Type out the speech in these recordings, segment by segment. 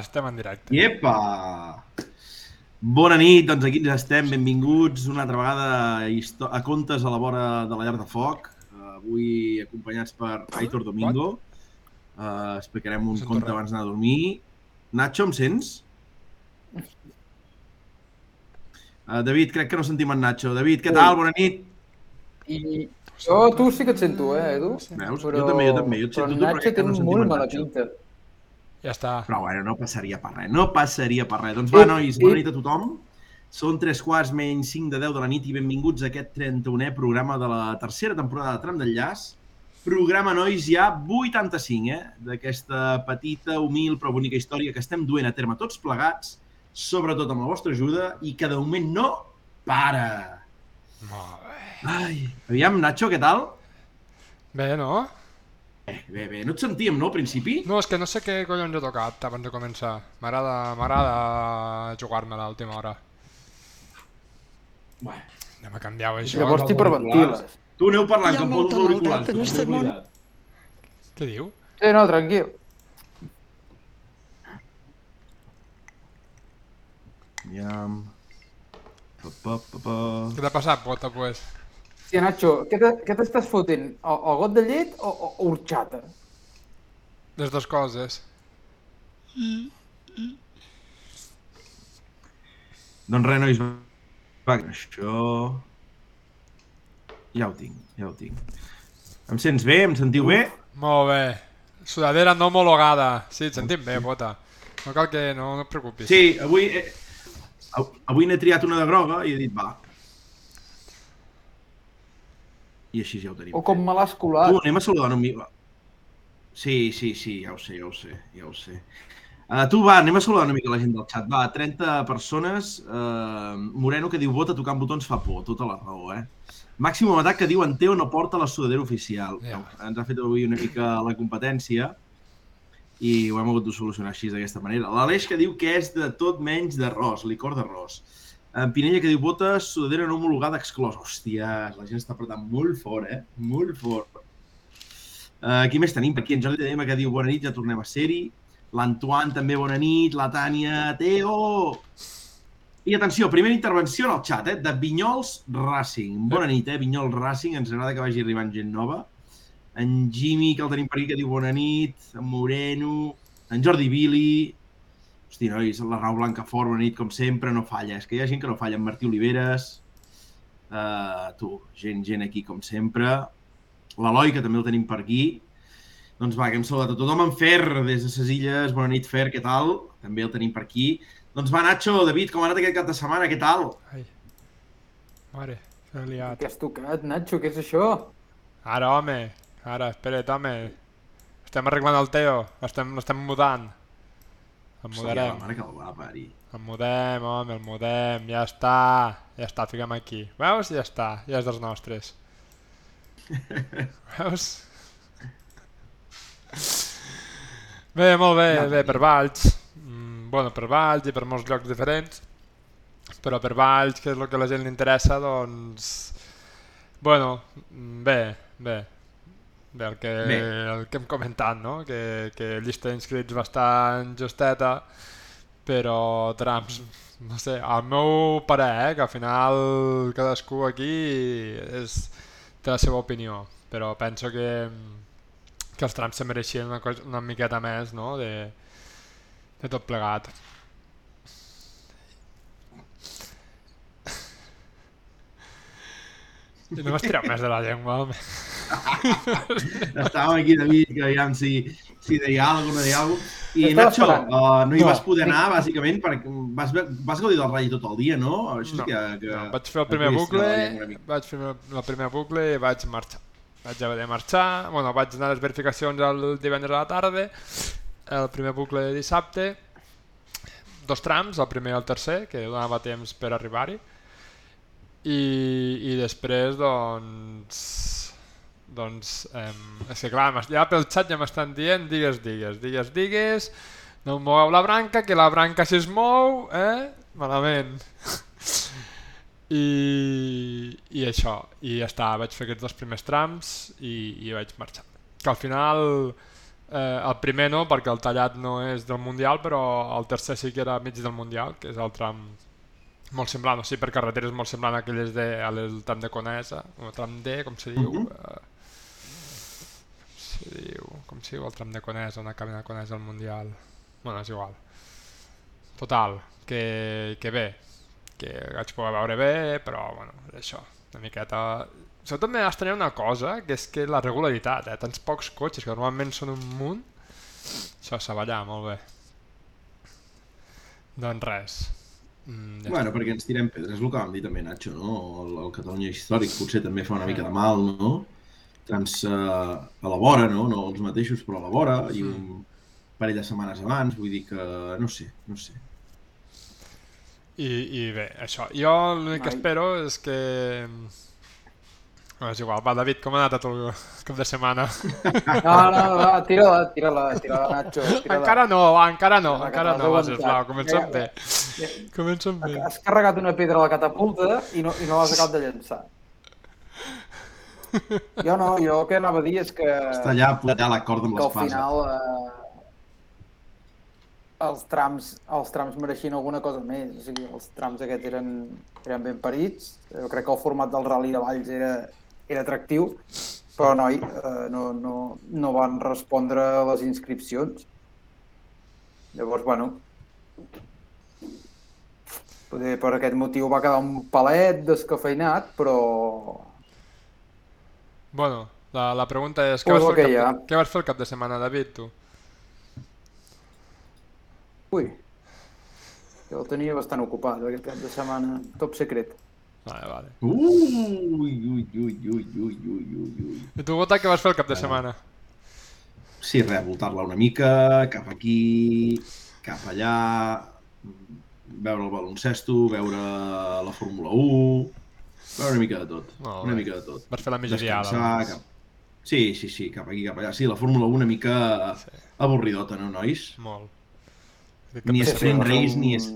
Estem en directe. Iepa! Bona nit, doncs aquí ja estem, benvinguts una altra vegada a, a Contes a la vora de la llar de foc. Uh, avui acompanyats per Aitor Domingo. Uh, explicarem un conte res. abans d'anar a dormir. Nacho, em sents? Uh, David, crec que no sentim en Nacho. David, què tal? Bona nit. I jo tu sí que et sento, eh, Edu? Veus? Jo també, jo també. Jo et però sento en tu, Nacho té no molt mala pinta. Ja està. Però bueno, no passaria per res, no passaria per res. Doncs va, I- nois, bona nit a tothom. Són tres quarts menys 5 de 10 de la nit i benvinguts a aquest 31è programa de la tercera temporada de Tram d'Enllaç. Programa, nois, ja 85, eh? D'aquesta petita, humil però bonica història que estem duent a terme tots plegats, sobretot amb la vostra ajuda, i que de moment no para. Molt bé. Ai, aviam, Nacho, què tal? Bé, no? Bé, bé, bé. No et sentíem, no, al principi? No, és que no sé què collons he tocat abans de començar. M'agrada m'agrada jugar-me-la a l'última hora. Bueno, Anem a canviar això. Llavors t'hiperventiles. tu aneu parlant, que em poso els auriculars. en este món. Què diu? Sí, no, tranquil. Aviam... Pa, pa, pa, pa. Què t'ha passat, pota, pues? Sí, Nacho, què te- què t'estàs fotent? O, o got de llet o, o, o horxata? Les dues coses. Doncs res, nois, va, això... Ja ho tinc, ja ho tinc. Em sents bé? Em sentiu bé? Molt bé. Sudadera no homologada. Sí, et sentim bé, pota. No cal que... No, no et preocupis. Sí, avui... Eh, av- avui n'he triat una de groga i he dit, va. I així ja ho tenim. O com me l'has Tu, colat? anem a saludar un mica. Sí, sí, sí, ja ho sé, ja ho sé, ja ho sé. Uh, tu, va, anem a saludar una mica la gent del xat. Va, 30 persones. Uh, Moreno que diu, vota tocant botons fa por, tota la raó, eh? Màximo Matac que diu, en Teo no porta la sudadera oficial. Ja. Ens ha fet avui una mica la competència i ho hem hagut de solucionar així d'aquesta manera. L'Aleix que diu que és de tot menys d'arròs, licor d'arròs. En Pinella que diu, vota sudadera no homologada exclòs. Hòstia, la gent està apretant molt fort, eh? Molt fort. Uh, qui més tenim? Aquí en Jordi Tedema que diu bona nit, ja tornem a ser-hi. L'Antoine també bona nit, la Tània, Teo... I atenció, primera intervenció en el xat, eh? de Vinyols Racing. Bona nit, eh? Vinyols Racing, ens agrada que vagi arribant gent nova. En Jimmy, que el tenim per aquí, que diu bona nit. En Moreno, en Jordi Billy... Hosti, nois, la Rau Blanca fort, bona nit, com sempre, no falla. És que hi ha gent que no falla. En Martí Oliveres, uh, tu, gent, gent aquí, com sempre. L'Eloi, que també el tenim per aquí. Doncs va, que hem saludat a tothom. En Fer, des de ses Illes. Bona nit, Fer, què tal? També el tenim per aquí. Doncs va, Nacho, David, com ha anat aquest cap de setmana? Què tal? Ai. Mare, s'ha liat. Què has tocat, Nacho? Què és això? Ara, home. Ara, espera't, home. Estem arreglant el Teo. Estem, estem mudant. Em Hòstia, la que el va parir. El mudem, home, el mudem. Ja està. Ja està, fiquem aquí. Veus? Ja està. Ja és dels nostres. Veus? Bé, molt bé, Ja bé, per Valls. Mm, bueno, per Valls i per molts llocs diferents. Però per Valls, que és el que a la gent li interessa, doncs... Bueno, mm, bé, bé. Bé, el que, Bé. el que hem comentat, no? Que, que llista d'inscrits bastant justeta, però trams, no sé, al meu parer, eh, que al final cadascú aquí és, té la seva opinió, però penso que, que els trams se mereixien una, cosa, una miqueta més, no?, de, de tot plegat. No m'has tirat més de la llengua, home. Estàvem aquí, David, que aviam si, si deia alguna cosa, no deia alguna cosa. I Estava Nacho, uh, no hi No. vas poder anar, bàsicament, perquè vas, vas gaudir del ratll tot el dia, no? Això No, que, que... No, vaig fer el primer bucle, vaig fer el primer bucle i vaig marxar. Vaig haver de marxar, bueno, vaig anar a les verificacions el divendres a la tarda, el primer bucle de dissabte, dos trams, el primer i el tercer, que donava temps per arribar-hi, i, i després, doncs, doncs, eh, és que clar, ja pel xat ja m'estan dient, digues, digues, digues, digues, no moveu la branca, que la branca si es mou, eh, malament. I, i això, i ja està, vaig fer aquests dos primers trams i, i vaig marxar. Que al final Eh, el primer no, perquè el tallat no és del Mundial, però el tercer sí que era mig del Mundial, que és el tram molt semblant, o sigui, per carreteres molt semblant a aquelles de, a el tram de Conesa, o tram D, com se diu, Mhm. eh, com se diu, com se diu el tram de Conesa, on acaben a Conesa al Mundial. Bueno, és igual. Total, que, que bé, que vaig poder veure bé, però, bueno, és això, una miqueta... Sobretot m'he d'estranyar una cosa, que és que la regularitat, eh? Tants pocs cotxes, que normalment són un munt, això s'ha ballar, molt bé. Doncs res. Mm, ja Bueno, perquè ens tirem pedres, és el que vam dir també, Nacho, no? El, el Catalunya històric potser també fa una mica de mal, no? Trans uh, a la vora, no? No els mateixos, però a la vora, i un parell de setmanes abans, vull dir que, no sé, no sé. I, I bé, això. Jo l'únic que espero és que... Bueno, és igual. Va, David, com ha anat a tu el cap de setmana? No, no, no, tira-la, tira-la, tira-la, Nacho. Tira encara no, va, encara no, encara no, t'has sisplau. Comencem bé. Comencem bé. Has carregat una pedra a la catapulta i no, i no l'has acabat de llançar. Jo no, jo el que anava a dir és que, Està allà, allà la corda amb que al l'espasa. final eh, els, trams, els trams mereixien alguna cosa més. O sigui, els trams aquests eren, eren ben parits. Jo crec que el format del Rally de Valls era, era atractiu, però noi, eh, no, no, no van respondre a les inscripcions. Llavors, bueno, poder per aquest motiu va quedar un palet descafeinat, però Bueno, la, la pregunta és, què Pues vas, fer que cap de, què vas fer el cap de setmana, David, tu? ui, jo el tenia bastant ocupat aquest cap de setmana, top secret. Vale, vale. Ui, ui, ui, ui, ui, ui, ui, ui. I tu, Bota, què vas fer el cap de setmana? Sí, res, voltar-la una mica, cap aquí, cap allà, veure el baloncesto, veure la Fórmula 1, veure una mica de tot, Molt una bé. mica de tot. Vas fer la migdiada. Descansar, cap... Sí, sí, sí, cap aquí, cap allà. Sí, la Fórmula 1 una mica Sí. avorridota, no, nois? Molt. Ni sprint race ni es-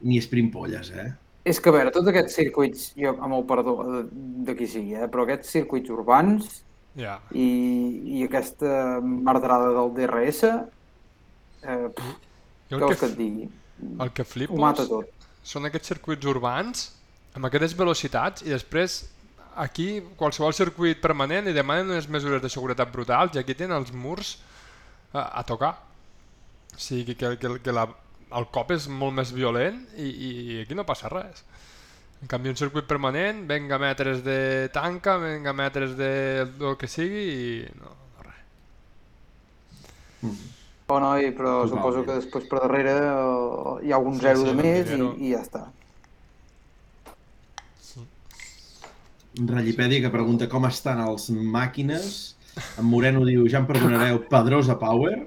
Ni sprint polles, eh? És que, a veure, tots aquests circuits, jo, amb el perdó de, qui sigui, eh, però aquests circuits urbans Ja. i, i aquesta merdrada del DRS, eh, pff, Jo què el vols que, que et digui? el que flipo Ho mata tot. són aquests circuits urbans amb aquestes velocitats i després aquí qualsevol circuit permanent i demanen unes mesures de seguretat brutals i aquí tenen els murs a, a tocar. O sigui que, que, que la, el cop és molt més violent i, i aquí no passa res. En canvi, un circuit permanent, venga metres de tanca, venga metres de el que sigui i no, no res. Oh, noi, però Totalment. suposo que després per darrere eh, hi ha algun zero sí, de més i, i ja està. Rallipèdia que pregunta com estan els màquines. En Moreno diu, ja em perdonareu, Pedrosa Power.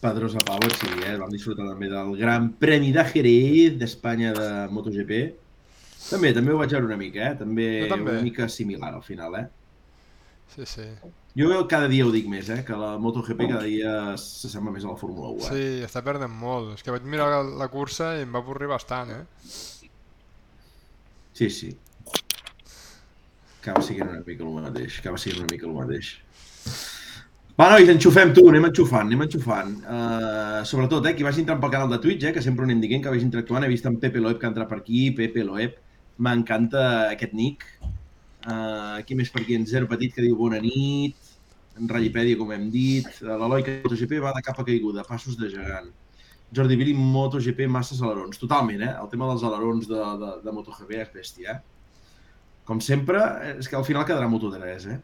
Pedrosa Power, sí, eh? vam disfrutar també del Gran Premi de Jerez d'Espanya de MotoGP. També, també ho vaig veure una mica, eh? També, Jo també. una mica similar al final, eh? Sí, sí. Jo cada dia ho dic més, eh? Que la MotoGP cada dia s'assembla més a la Fórmula 1, eh? Sí, està perdent molt. És que vaig mirar la, la cursa i em va avorrir bastant, eh? Sí, sí. Acaba sent una mica el mateix, acaba sent una mica el mateix. Va, nois, enxufem tu, anem enxufant, anem enxufant. Uh, sobretot, eh, qui vagi entrant pel canal de Twitch, eh, que sempre anem dient, que vagi interactuant. He vist en Pepe Loeb que ha entrat per aquí, Pepe Loeb. M'encanta aquest nick. Uh, aquí més per aquí en Zero Petit que diu bona nit. En Rallipèdia, com hem dit. Uh, L'Eloi que MotoGP va de capa caiguda, passos de gegant. Jordi Billy, MotoGP, masses alerons. Totalment, eh? El tema dels alerons de, de, de MotoGP és bèstia, eh? Com sempre, és que al final quedarà Moto3, eh?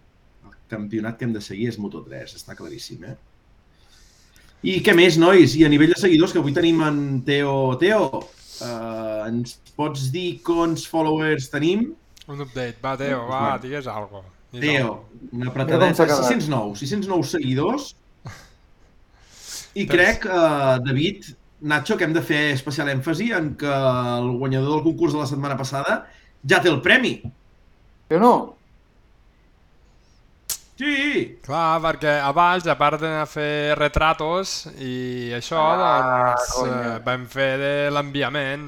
Campionat que hem de seguir és Moto3, està claríssim, eh? I què més, nois? I a nivell de seguidors, que avui tenim en Teo... Teo, uh, ens pots dir quants followers tenim? Un update. Va, Teo, va, digues algo. Digues Teo, una apretadeta, com s'ha quedat. 609, 609 seguidors. I crec, uh, David, Nacho, que hem de fer especial èmfasi en que el guanyador del concurs de la setmana passada ja té el premi. Jo no. Sí! Clar, perquè abans, a part a fer retratos i això, Ah, doncs, conya. eh, vam fer de l'enviament.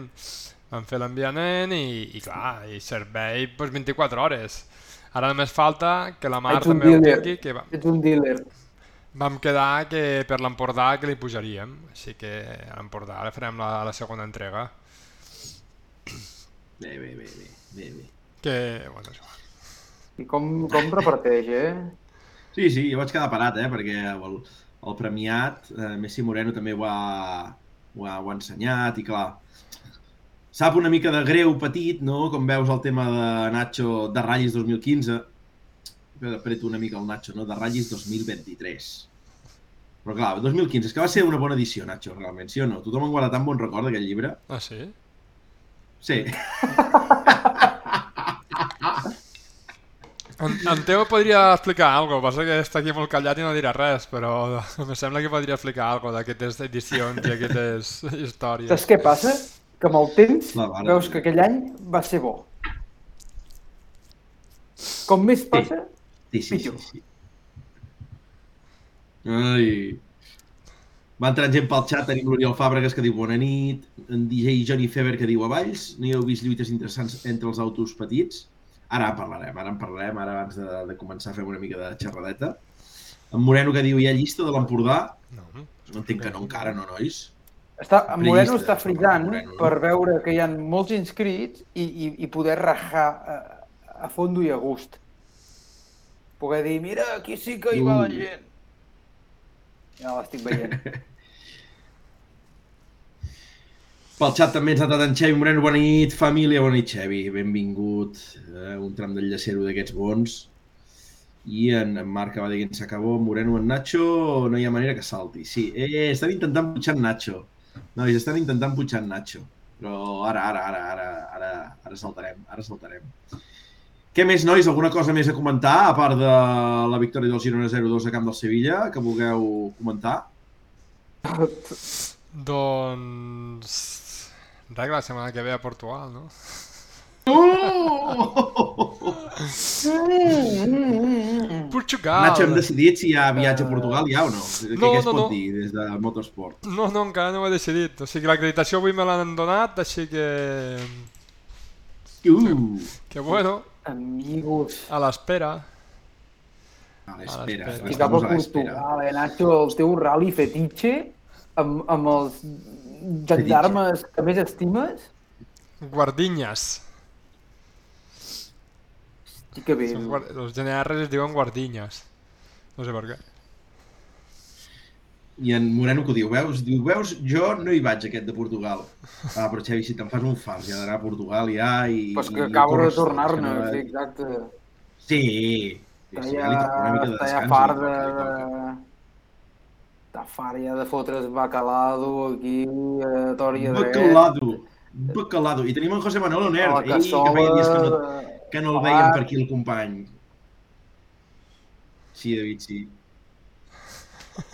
Vam fer l'enviament i, i, clar, i servei doncs, 24 hores. Ara només falta que la Mar Ets també ho tingui, que va, Ets un dealer. vam quedar que per l'Empordà que li pujaríem, així que a l'Empordà ara farem la, la segona entrega. Bé, bé, bé, bé, bé, bé. Que, bueno, igual. I com, com reparteix, eh? Sí, sí, jo vaig quedar parat, eh, perquè el, el premiat, eh, Messi Moreno també ho ha, ho, ha, ho ha ensenyat i clar, sap una mica de greu petit, no? Com veus el tema de Nacho de Ratllis 2015, que apreto una mica el Nacho, no? De Ratllis 2023. Però clar, 2015, és que va ser una bona edició, Nacho, realment, sí o no? Tothom en guarda tan bon record d'aquell llibre? Ah, sí? Sí. En, en Teo podria explicar alguna cosa, passa que està aquí molt callat i no dirà res, però em sembla que podria explicar alguna d'aquestes edicions i aquestes històries. Saps què passa? Que amb el temps veus que aquell any va ser bo. Com més passa, Sí, sí, sí. Pitjor. sí. Ai. Va entrant gent pel xat, tenim l'Oriol Fàbregas que diu bona nit, en DJ Johnny Feber que diu a Valls, no hi heu vist lluites interessants entre els autos petits? Ara en parlarem, ara en parlarem, ara abans de, de començar fem una mica de xerradeta. En Moreno que diu, hi ha llista de l'Empordà? No. No entenc que no encara, no, nois? està, en Moreno està frisant Moreno, no? per veure que hi ha molts inscrits i, i, i poder rajar a, a fondo i a gust. Poder dir, mira, aquí sí que hi va la gent. Ja l'estic veient. Pel xat també ens ha datat en Xevi Moreno, bona nit, família, bona nit, Xevi, benvingut, eh, un tram del llacero d'aquests bons. I en, en Marc va dir que s'acabó, Moreno en Nacho, no hi ha manera que salti. Sí, eh, estan intentant pujar en Nacho. Nois, estan intentant pujar en Nacho. Però ara, ara, ara, ara, ara, ara saltarem, ara saltarem. Què més, nois? Alguna cosa més a comentar, a part de la victòria del Girona 0-2 a camp del Sevilla, que vulgueu comentar? Doncs... Res, la setmana que ve a Portugal, no? Oh! Portugal! Nacho, hem decidit si hi ha viatge a Portugal ja o no? Què, No, què es no, pot no. dir des de Motorsport? No, no, encara no ho he decidit. O sigui, l'acreditació avui me l'han donat, així que... Uh! Que bueno, Amigos. a l'espera. A l'espera. I cap a. Portugal, eh, Nacho, el teu rally fetitxe amb, amb els gendarmes que més estimes? Guardinyes. Sí que bé. Són guar... Els GNRs es diuen guardinyes. No sé per què. I en Moreno que ho diu, veus? Diu, veus, jo no hi vaig aquest de Portugal. Ah, però Xavi, si te'n fas un fals, ja d'anar a Portugal ja i... Pues que i acabo de tornar-ne, no- sí, exacte. Sí, sí, Està sí, ja, de està fart li de... fotre's bacalado aquí, a tòria dret. Bacalado, bacalado. I tenim en José Manuel Oner, la ell que feia dies que no, cassola... que no el veiem per aquí el company. Sí, David, sí.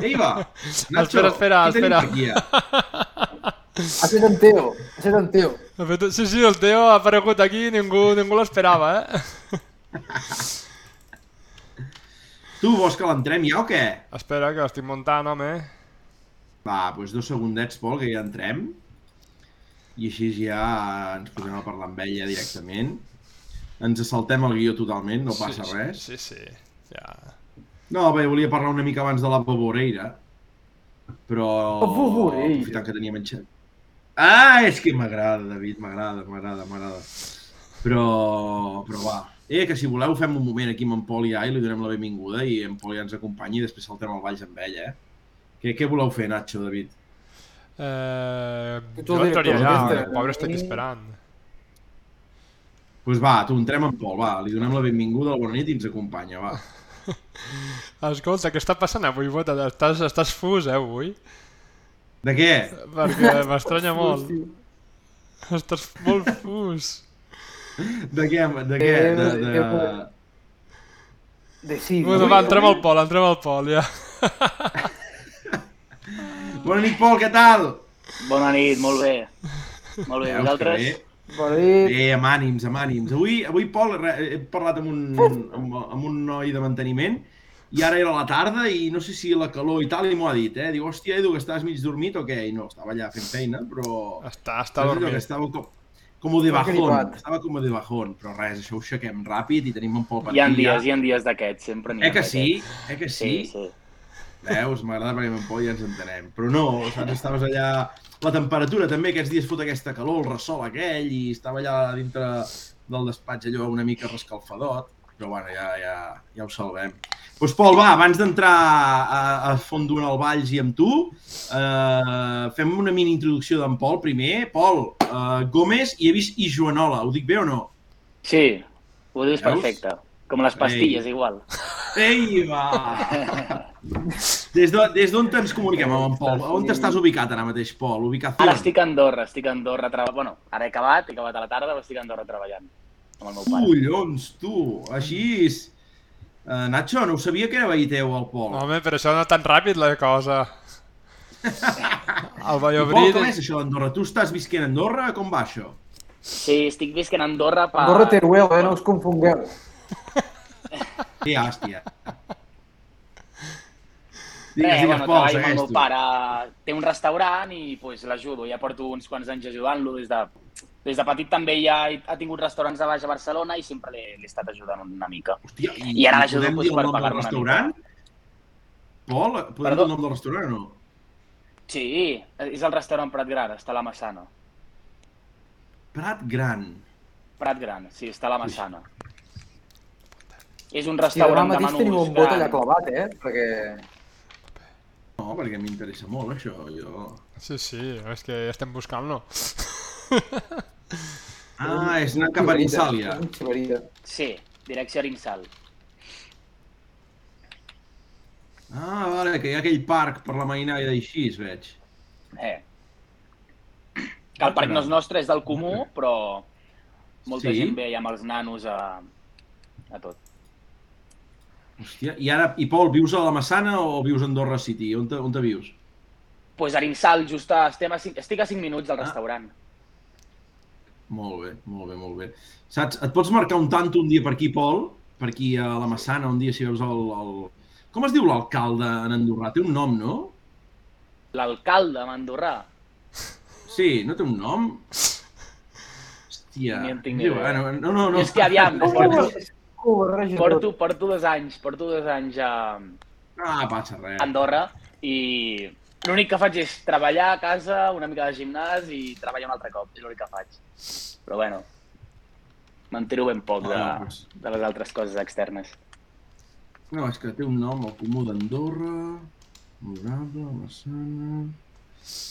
Ei, va! Nacho, Espera, espera, espera. per Aquí, ja? Ha fet en Teo, ha fet en Teo. Sí, sí, el Teo ha aparegut aquí i ningú, ningú l'esperava, eh? Tu vols que l'entrem ja o què? Espera, que l'estic muntant, home. Va, doncs dos segundets, Pol, que ja entrem. I així ja ens posem a parlar amb ell ja directament. Ens saltem el guió totalment, no passa sí, res. Sí, sí, ja... No, bé, volia parlar una mica abans de la Boboreira. Però... Pavo Moreira. Aprofitant que teníem en xat. Ah, és que m'agrada, David, m'agrada, m'agrada, m'agrada. Però, però va. Eh, que si voleu fem un moment aquí amb en Pol i ja i li donem la benvinguda i en Pol ja ens acompanyi i després saltem al Valls amb ell, eh? Què, què voleu fer, Nacho, David? Eh, jo entraria ja, d'orquestra. el pobre està aquí esperant. Doncs pues va, tu, entrem amb Pol, va, li donem la benvinguda, la bona nit i ens acompanya, va. Escolta, què està passant avui, Bota? Estàs, estàs fus, eh, avui? De què? Perquè m'estranya molt. Estàs molt fus. De què? De què? Eh, De, de... De sí. Bueno, va, entrem al pol, entrem al pol, ja. Bona nit, Pol, què tal? Bona nit, molt bé. Molt bé, vosaltres? bé? Bona nit. Bé, amb ànims, amb ànims. Avui, avui Pol, he parlat amb un, amb, amb un noi de manteniment i ara era la tarda i no sé si la calor i tal, i m'ho ha dit, eh? Diu, hòstia, Edu, que estàs mig dormit o què? I no, estava allà fent feina, però... Està, està dormint. Estava com, com de bajón, estava com de bajón, però res, això ho aixequem ràpid i tenim un Pol per Hi ha dies, hi ha dies d'aquests, sempre n'hi ha Eh que sí? Eh que sí? Sí, sí. Veus? M'agrada perquè amb ja ens entenem. Però no, saps, estaves allà... La temperatura també, aquests dies fot aquesta calor, el ressol aquell, i estava allà dintre del despatx allò una mica rescalfadot, però bueno, ja, ja, ja ho salvem. Doncs pues, Pol, va, abans d'entrar a, a fondo en el Valls i amb tu, eh, fem una mini introducció d'en Pol primer. Pol, eh, Gómez i he vist i Joanola, ho dic bé o no? Sí, ho dius Veus? perfecte. Com les pastilles, igual. Ei, va! Des d'on de, des ens comuniquem amb en Pol? On t'estàs ubicat ara mateix, Pol? Ubicació? Ara estic a Andorra, estic a Andorra treballant. Bueno, ara he acabat, he acabat a la tarda, però estic a Andorra treballant amb el meu pare. Collons, tu! Així... Uh, Nacho, no ho sabia que era veí teu, el Pol. Home, però això no tan ràpid, la cosa. El I Pol, com és això d'Andorra? Tu estàs visquent a Andorra? Com va això? Sí, estic visquent a Andorra per... Andorra Teruel, eh? No us confongueu. Que hòstia. Digues, digues, bueno, Pol, segueix tu. pare. Té un restaurant i pues, l'ajudo. Ja porto uns quants anys ajudant-lo. Des, de, des de petit també ja ha tingut restaurants a baix a Barcelona i sempre l'he estat ajudant una mica. Hòstia, i, I ara l'ajudo, dir per pagar-me una restaurant? Pol, podem Perdó? dir el nom del restaurant o no? Sí, és el restaurant Prat Gran, està a la Massana. Prat Gran. Prat Gran, sí, està a la Massana. És un restaurant de mateix tenim menús un bot allà clavat, eh? Perquè... No, perquè m'interessa molt això, jo... Sí, sí, és que estem buscant-lo. Ah, és anar cap a. Un xivarita. Sí, direcció Arinsal. Ah, vale, que hi ha aquell parc per la mainada d'així, veig. Eh. Que el parc no és nostre, és del comú, però molta Sí? gent ve allà amb els nanos a, a tot. Hòstia, i ara, i Pol, vius a la Massana o vius a Andorra City? On te, on te vius? pues Arinsal, just a, estem a cinc, estic a 5 minuts del Ah. restaurant. Molt bé, molt bé, molt bé. Saps, et pots marcar un tanto un dia per aquí, Pol? Per aquí a la Massana, un dia si veus el... el... Com es diu l'alcalde en Andorrà? Té un nom, no? L'alcalde d'Andorrà. Sí, no té un nom? Hòstia. Ni en tinc ni Diu, idea. bueno, no, no, no. És que aviam, porto, Ho barreja porto, tot. porto dos anys, porto dos anys a Ah, passa res. Andorra i l'únic que faig és treballar a casa, una mica de gimnàs i treballar un altre cop, és l'únic que faig. Però bueno, m'entero ben poc de, Ah, doncs. de les altres coses externes. No, és que té un nom, el comú d'Andorra, Honorable, Massana...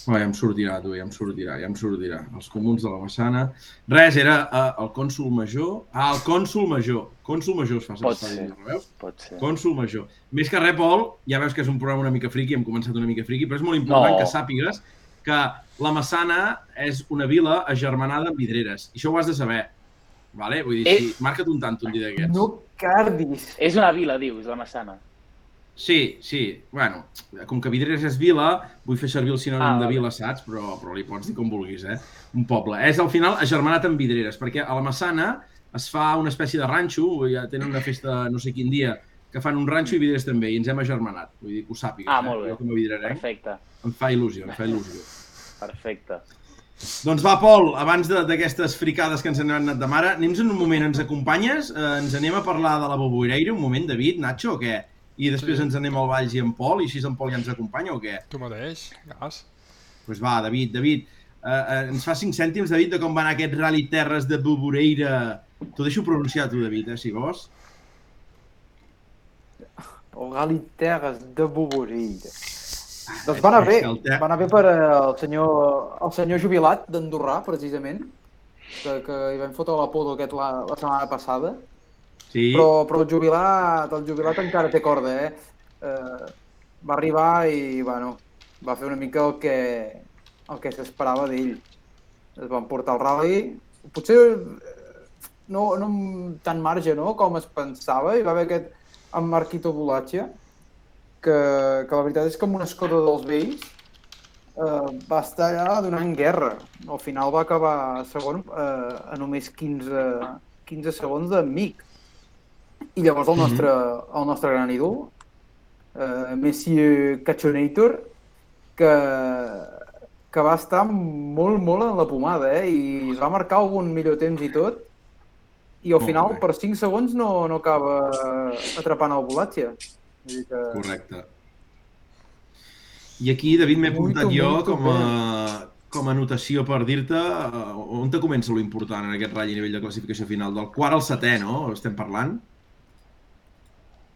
Oh, ja em sortirà, tu, ja em sortirà, ja em sortirà. Els comuns de la Massana... Res, era uh, el cònsul major... Ah, el cònsul major. Cònsul major es fa Pot ser. veus? Pot ser. Cònsul major. Més que res, Pol, ja veus que és un programa una mica friqui, hem començat una mica friqui, però és molt important No. que sàpigues que la Massana és una vila agermanada amb vidreres. I això ho has de saber. Vale? Vull dir, Eh. sí, marca't un tant un dia d'aquests. No cardis. És una vila, dius, la Massana. Sí, sí. Bueno, com que Vidreres és vila, vull fer servir el sinònim Ah, de vila, saps? Però, però li pots dir com vulguis, eh? Un poble. És al final agermanat amb Vidreres, perquè a la Massana es fa una espècie de ranxo, ja tenen una festa no sé quin dia, que fan un ranxo i Vidreres també, i ens hem agermanat. Vull dir que ho sàpigues, Ah, eh? molt bé. Jo com a vidrereng Perfecte, em fa il·lusió, em fa il·lusió. perfecte. Doncs va, Pol, abans de- d'aquestes fricades que ens han anat de mare, anem en un moment, ens acompanyes? Eh, ens anem a parlar de la Boboireira, un moment, David, Nacho, o què? I després Sí. ens anem al Valls i en Pol, i així en Pol ja ens acompanya o què? Tu mateix, gas. Doncs pues va, David, David, eh, eh, ens fa 5 cèntims, David, de com va anar aquest Rally Terres de Boboreira. T'ho deixo pronunciar tu, David, eh, si vols. El Gali Terres de Boboreira. Doncs va anar bé, va anar bé per eh, el senyor, el senyor jubilat d'Andorrà, precisament, que, que hi vam fotre l'apodo aquest la, la setmana passada. Sí, Però, però el jubilat, el jubilat encara té corda, eh? eh va arribar i, bueno, va fer una mica el que, el que s'esperava d'ell. Es van portar el rally, potser eh, no, no amb tant marge, no?, com es pensava, hi va haver aquest en Marquito Bolaccia, que, que la veritat és amb una escoda dels vells eh, va estar allà donant guerra. Al final va acabar segon eh, a només 15, 15 segons d'amic. I llavors el nostre, el nostre gran ídol, eh, Monsieur Cachonator, que que va estar molt, molt en la pomada, eh? I es va marcar algun millor temps i tot, i al final per 5 segons no, no acaba atrapant el volatge. Vull dir que... Correcte. I aquí, David, m'he portat jo com a, com a anotació per dir-te eh, on te comença lo important en aquest ratll a nivell de classificació final. Del quart al setè, no? Estem parlant?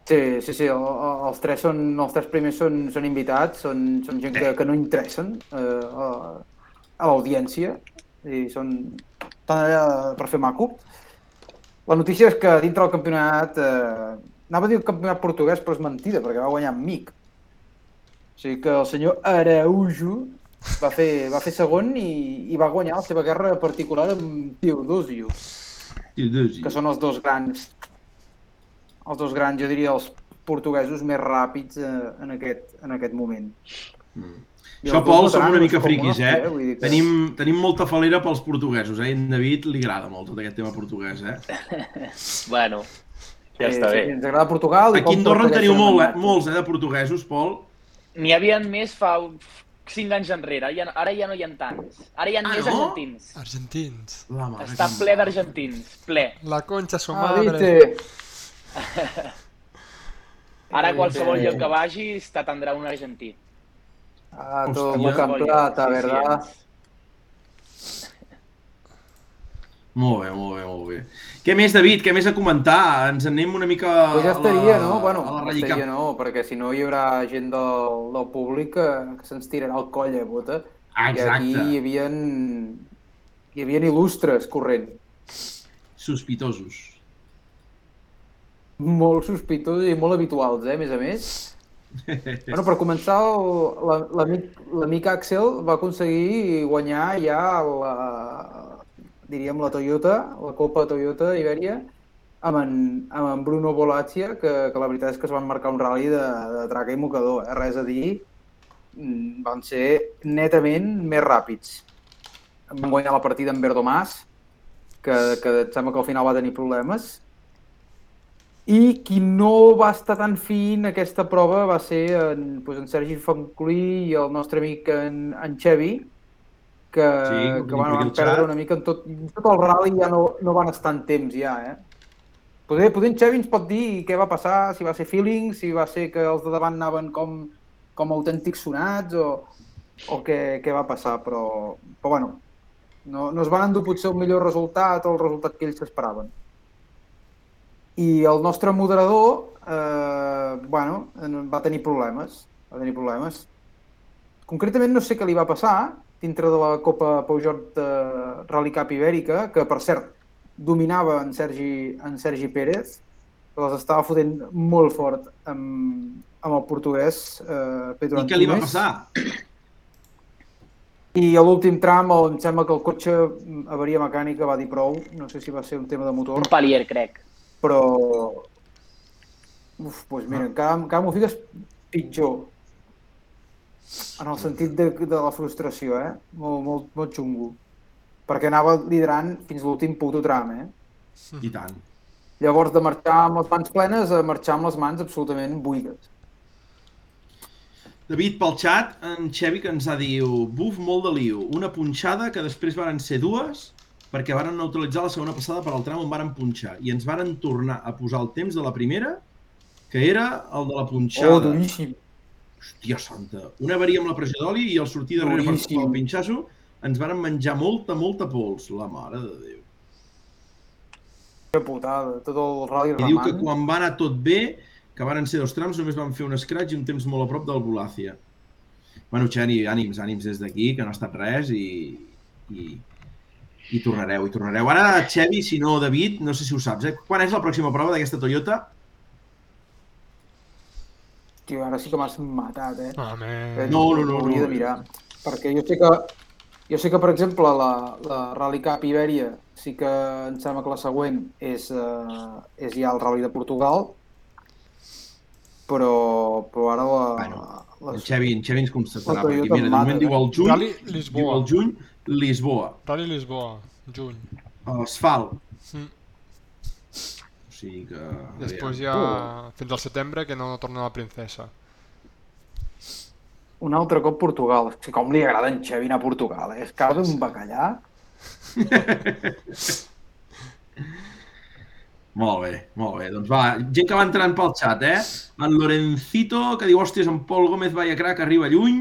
Sí, sí, sí, el- el- els tres, són, els tres primers són, són invitats, són, són gent que, que no interessen eh, a, a l'audiència i són estan allà per fer maco. La notícia és que dintre del campionat, eh, anava a dir el campionat portuguès, però és mentida, perquè va guanyar Mic. O sigui que el senyor Araujo va fer, va fer segon i, i va guanyar la seva guerra particular amb Teodosio Teodosi. que són els dos grans els dos grans, jo diria els portuguesos més ràpids eh, en, aquest, en aquest moment. Mm. I Això, Pol, som una mica friquis, eh? Dir que... Tenim, tenim molta falera pels portuguesos, eh? En David li agrada molt tot aquest tema portuguès, eh? Bueno, ja està sí, bé. Sí, ens agrada Portugal. i Aquí a Andorra en teniu molt, eh? molts, eh, de portuguesos, Pol. N'hi havia més fa 5 anys enrere, ja, ara ja no hi ha tants. Ara hi ha Ah, més no? argentins. Argentins. La mare Està que ple d'argentins, ple. La concha su Ah, madre. viste. Ara Sí, qualsevol sí. lloc que vagis t'atendrà un argentí. Ah, Hòstia. tomo camplata, Sí, sí, ¿verdad? Molt bé, molt bé, molt bé. Què més, David? Què més a comentar? Ens anem una mica Pues ja a estaria, la, no? Bueno, a la ja estaria no, perquè si no hi haurà gent del, del públic que, que se'ns tirarà el coll a bota. Ah, I aquí exacte. hi havia, hi havia il·lustres corrent. Sospitosos. Molt sospitosos i molt habituals, eh, a més a més. Bueno, per començar, l'amic Axel va aconseguir guanyar ja la, diríem la Toyota, la Copa Toyota Ibèria, amb en, amb en Bruno Bolaccia, que, que la veritat és que es van marcar un rally de, de traca i mocador, eh? res a dir, Mm, van ser netament més ràpids. Van guanyar la partida amb Verdomàs, que, que em sembla que al final va tenir problemes, i qui no va estar tan fi en aquesta prova va ser en, doncs, en Sergi Fonclí i el nostre amic en, en Xevi, que, Sí, que van, van perdre una mica en tot, en tot el rally ja no, no van estar en temps ja, eh? Poder, poder en Xevi ens pot dir què va passar, si va ser feeling, si va ser que els de davant anaven com, com autèntics sonats o, o què, què va passar, però, però bueno, no, no es van endur potser el millor resultat o el resultat que ells s'esperaven. I el nostre moderador, eh, bueno, en- va tenir problemes, va tenir problemes. Concretament no sé què li va passar dintre de la Copa Peugeot de Rally Cup Ibèrica, que per cert dominava en Sergi, en Sergi Pérez, que les estava fotent molt fort amb, amb el portuguès eh, Pedro I què li va Antunes. passar? I a l'últim tram, on em sembla que el cotxe avaria mecànica va dir prou, no sé si va ser un tema de motor, Un palier, crec. però... Uf, doncs mira, encara, encara m'ho fiques pitjor. En el sentit de, de la frustració, eh? Molt, molt, molt xungo. Perquè anava liderant fins l'últim puto tram, eh? I tant. Llavors, de marxar amb les mans plenes a marxar amb les mans absolutament buides. David, pel xat, en Xevi que ens ha diu buf, molt de liu, una punxada que després varen ser dues perquè varen neutralitzar la segona passada per al tram on varen punxar i ens varen tornar a posar el temps de la primera que era el de la punxada. Oh, duríssim. Hòstia santa. Una avaria amb la pressió d'oli i al sortir darrere per el pinxasso ens varen menjar molta, molta pols. La mare de Déu. Que putada, tot el rally I diu que remant. quan va anar tot bé, que varen ser dos trams, només van fer un scratch i un temps molt a prop del Volàcia. Bueno, Xeni, ànims, ànims des d'aquí, que no ha estat res i, i, i tornareu, i tornareu. Ara, Xevi, si no David, no sé si ho saps, eh? Quan és la pròxima prova d'aquesta Toyota? Tio, ara sí que m'has matat, eh? Home, No, no, no, Hauria no. de mirar. Perquè jo sé que, jo sé que per exemple, la, la Rally Cup Ibèria sí que em sembla que la següent és, uh, és ja el Rally de Portugal, però, però ara la, Bueno, la, En Xevi, en Xevi ens constatarà, perquè mira, de mata, moment diu el juny, Rally diu Lisboa. el juny, Lisboa, Rally Lisboa, juny. asfalt. Mm. Sigui que... Després ja fins al setembre que no torna la princesa. un altre cop Portugal. És que com li agrada en Xavi anar a Portugal, eh? És cara d'un bacallà. Molt bé, molt bé. Doncs va, gent que va entrant pel xat, eh? En Lorencito, que diu, hòsties, en Pol Gómez vaya crack, arriba lluny.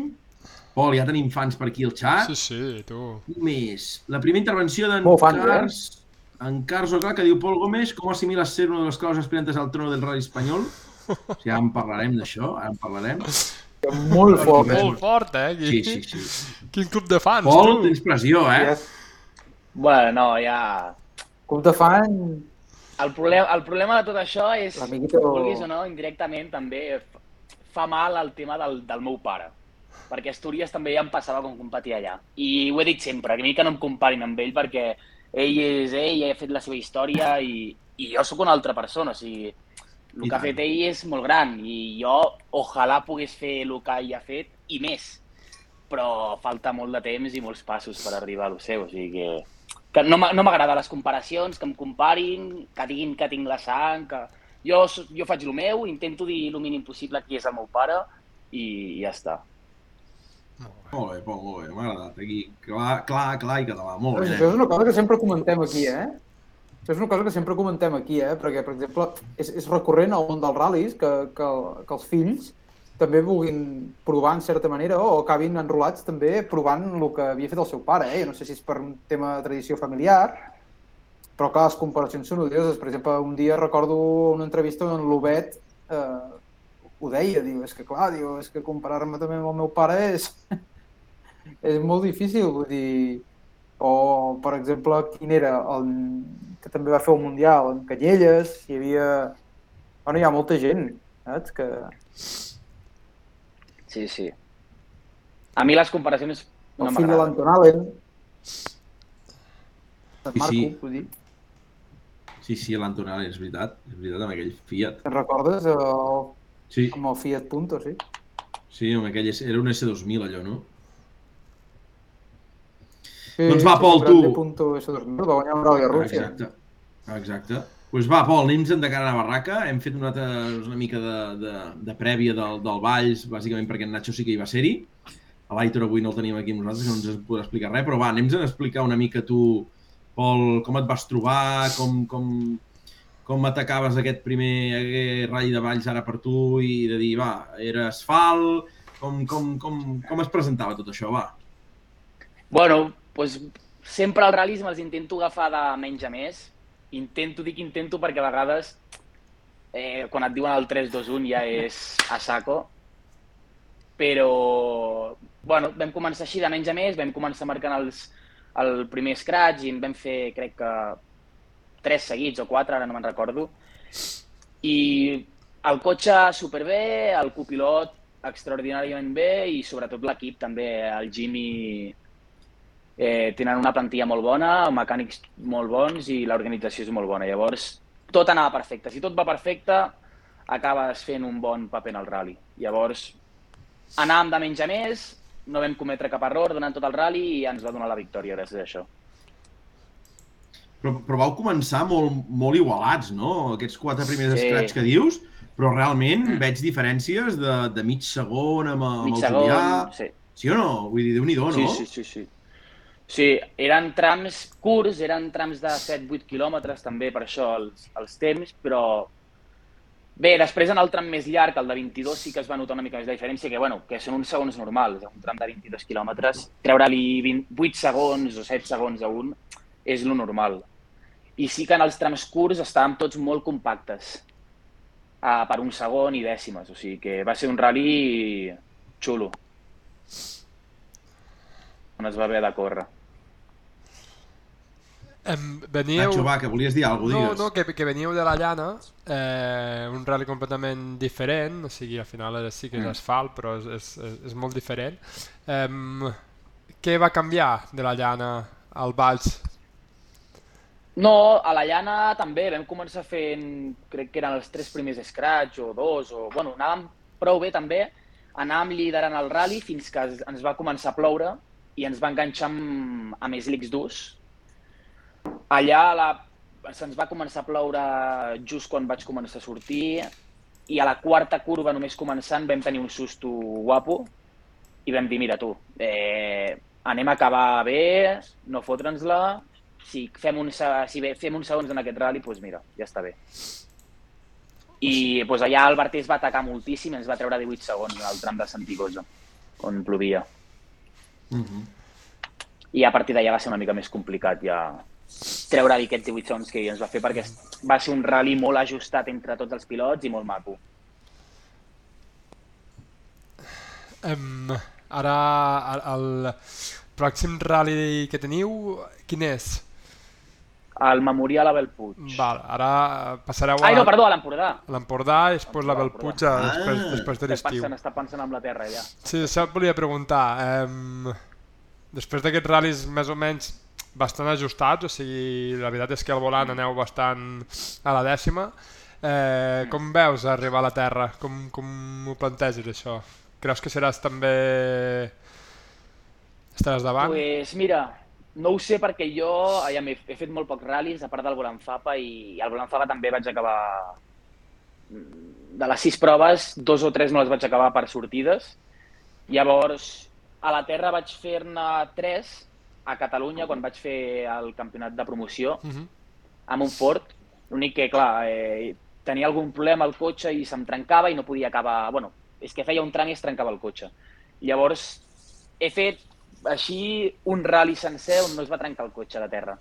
Pol, ja tenim fans per aquí al xat. Sí, sí, tu. Més? La primera intervenció d'en Molt fans, eh? En Carso, clar, que diu Pol Gómez, com assimiles ser una de les claus aspirantes al trono del rally espanyol? O sigui, ja en parlarem d'això, ara en parlarem. Molt fort, eh? Molt fort, eh? Sí, sí, sí. Quin club de fans, Pol, tu. tens pressió, eh? Ja, Bueno, no, ja... club de fan, El problema, el problema de tot això és, L'amiguito- vulguis o no, indirectament també fa mal el tema del, del meu pare. Perquè a Astúries també ja em passava com competia allà. I ho he dit sempre, que a mi que no em comparin amb ell perquè ell és ell, ha fet la seva història i, i jo sóc una altra persona. O sigui, el I que ha fet ell és molt gran i jo ojalà pogués fer el que ell ha fet i més. Però falta molt de temps i molts passos per arribar a lo seu. O sigui que que no m'a- no m'agrada les comparacions, que em comparin, que diguin que tinc la sang, que... Jo, jo faig el meu, intento dir el mínim possible qui és el meu pare i ja està. Molt bé, Pol, molt bé, m'ha agradat. Aquí, clar, clar, clar i català, molt bé. Això és una cosa que sempre comentem aquí, eh? Això és una cosa que sempre comentem aquí, eh? Perquè, per exemple, és, és recurrent al món dels ral·lis que, que, que els fills també vulguin provar en certa manera o acabin enrolats també provant el que havia fet el seu pare, eh? No sé si és per un tema de tradició familiar, però clar, les comparacions són odioses. Per exemple, un dia recordo una entrevista on l'Obet eh, ho deia, diu, és que clar, diu, és que comparar-me també amb el meu pare és, és molt difícil, vull dir, o, per exemple, quin era el que també va fer el Mundial, en Canyelles, hi havia... Bueno, hi ha molta gent, saps? Que... Sí, sí. A mi les comparacions El no fill de l'Anton Allen, en Sí, Marco, sí. vull dir, Sí, sí, l'Antonal, és veritat, és veritat, amb aquell Fiat. te'n recordes? El, Sí, amb el Fiat Punto, sí. sí, amb aquell, era un S2000 allò, no? sí Doncs va, Pol, tu. Punto S2000, va guanyar un Rally a Rússia. Exacte, exacte. Doncs pues va, Pol, anem de cara a la barraca. Hem fet una, altra, una mica de, de, de prèvia del, del Valls, bàsicament perquè en Nacho sí que hi va ser-hi. A l'Aitor avui no el tenim aquí amb nosaltres, no ens podrà explicar res, però va, anem a explicar una mica tu, Pol, com et vas trobar, com, com, com atacaves aquest primer ratll de Valls ara per tu i de dir, va, era asfalt, com, com, com, com es presentava tot això, va? Bueno, doncs sempre els ral·lis me'ls intento agafar de menys a més. Intento, dic intento perquè a vegades eh, quan et diuen el 3-2-1 ja és a saco. Però, bueno, vam començar així de menys a més, vam començar marcant els, el primer scratch i en vam fer, crec que, tres seguits o quatre, ara no me'n recordo. I el cotxe superbé, el copilot extraordinàriament bé i sobretot l'equip també, el Jimmy eh, tenen una plantilla molt bona, mecànics molt bons i l'organització és molt bona. Llavors, tot anava perfecte. Si tot va perfecte, acabes fent un bon paper en el rally. Llavors, anàvem de menys a més, no vam cometre cap error durant tot el rally i ens va donar la victòria gràcies a això. Però, però vau començar molt, molt igualats, no? Aquests quatre primers Sí. scratch que dius, però realment veig diferències de, de mig segon amb, amb Mig el segon, Julià. sí. Sí o no? Vull dir, déu-n'hi-do, no? Sí, sí, sí, sí. Sí, eren trams curts, eren trams de 7-8 quilòmetres també, per això els, els temps, però bé, després en el tram més llarg, el de 22, sí que es va notar una mica més de diferència, que, bueno, que són uns segons normals, un tram de 22 quilòmetres, treure-li 8 segons o 7 segons a un és lo normal. I sí que en els trams curts estàvem tots molt compactes, uh, per un segon i dècimes, o sigui que va ser un rally xulo on es va haver de córrer. Em, veníeu... Nacho, va, que volies dir alguna cosa, No, digues. no, que, que veníeu de la llana, eh, un rally completament diferent, o sigui, al final és- sí que és Mm. asfalt, però és, és, és, molt diferent. Em, què va canviar de la llana al Valls? No, a la llana també vam començar fent, crec que eren els tres primers scratch o dos, o bueno, anàvem prou bé també, anàvem liderant el rally fins que ens va començar a ploure i ens va enganxar amb, amb slicks durs. Allà la, se'ns va començar a ploure just quan vaig començar a sortir i a la quarta curva, només començant, vam tenir un susto guapo i vam dir, mira tu, eh, anem a acabar bé, no fotre'ns-la, si fem un, si fem uns segons en aquest rally, doncs mira, ja està bé. I doncs allà el Barté es va atacar moltíssim i ens va treure 18 segons al tram de Santigosa, on plovia. Uh -huh. I a partir d'allà va ser una mica més complicat ja treure aquests 18 segons que ens va fer perquè va ser un rally molt ajustat entre tots els pilots i molt maco. Um, ara, el pròxim rally que teniu, quin és? El Memorial Abel Puig. Val, ara passareu a Ai, no, perdó, a l'Empordà. a l'Empordà i després la Belpuig a- Ah. després, després de Està l'estiu. pensant, està pensant amb la terra, allà. Sí, això et volia preguntar. Um, després d'aquests ral·lis més o menys bastant ajustats, o sigui, la veritat és que al volant aneu bastant a la dècima, eh, com veus arribar a la Terra? Com, com ho planteges, això? Creus que seràs també... Estaràs davant? pues mira, no ho sé perquè jo ja he, he fet molt pocs ral·lis, a part del Volanfapa, i, i al Volanfapa també vaig acabar... De les sis proves, dos o tres no les vaig acabar per sortides. Llavors, a la Terra vaig fer-ne tres, a Catalunya, quan vaig fer el campionat de promoció, Uh -huh. amb un Ford. L'únic que, clar, eh, tenia algun problema al cotxe i se'm trencava i no podia acabar... Bueno, és que feia un tram i es trencava el cotxe. Llavors, he fet així un rally sencer on no es va trencar el cotxe de terra.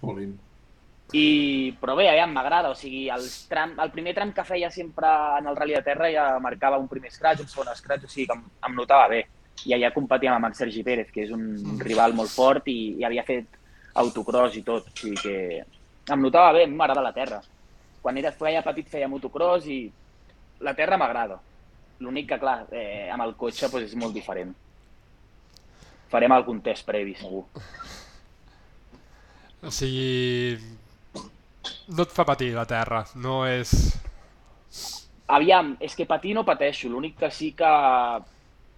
Jolín. I, però bé, ja m'agrada, o sigui, els tram, el primer tram que feia sempre en el rally de terra ja marcava un primer scratch, un segon scratch, o sigui que em, em notava bé. I allà competia amb en Sergi Pérez, que és un rival molt fort i, i havia fet autocross i tot, o sigui que em notava bé, m'agrada la terra. Quan era feia petit feia motocross i la terra m'agrada. L'únic que, clar, eh, amb el cotxe pues, és molt diferent. Farem algun test previ, segur. O sigui, no et fa patir la Terra, no és... Aviam, és que patir no pateixo, l'únic que sí que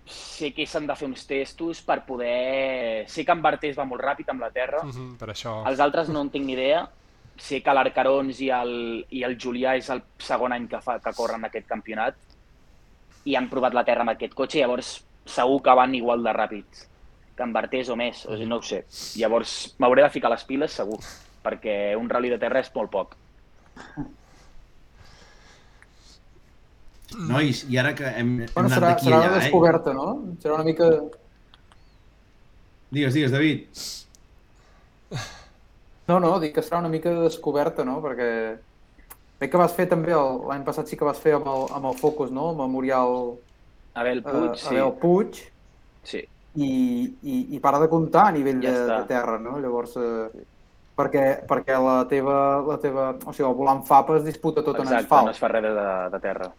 sé que s'han de fer uns testos per poder... Sé que en Bartés va molt ràpid amb la terra, Uh -huh, per això. els altres no en tinc ni idea. Sé que l'Arcarons i, el, i el Julià és el segon any que, fa, que corren aquest campionat i han provat la terra amb aquest cotxe, llavors segur que van igual de ràpids que en Bartés o més, o sigui, no ho sé. Llavors m'hauré de ficar les piles segur, perquè un rally de terra és molt poc. Nois, i ara que hem, hem Bueno, anat serà, d'aquí serà allà, una eh? descoberta, no? Serà una mica... Digues, digues, David. No, no, dic que serà una mica de descoberta, no? Perquè veig que vas fer també, el- l'any passat sí que vas fer amb el, amb el Focus, no? El Memorial Abel eh, Puig, sí. Abel Puig, sí. I, i, i para de comptar a nivell Ja de, està. de terra, no? Llavors, eh, perquè, perquè la teva, la teva, o sigui, el volant FAPA es disputa tot en Exacte, asfalt. no es fa res de, de terra.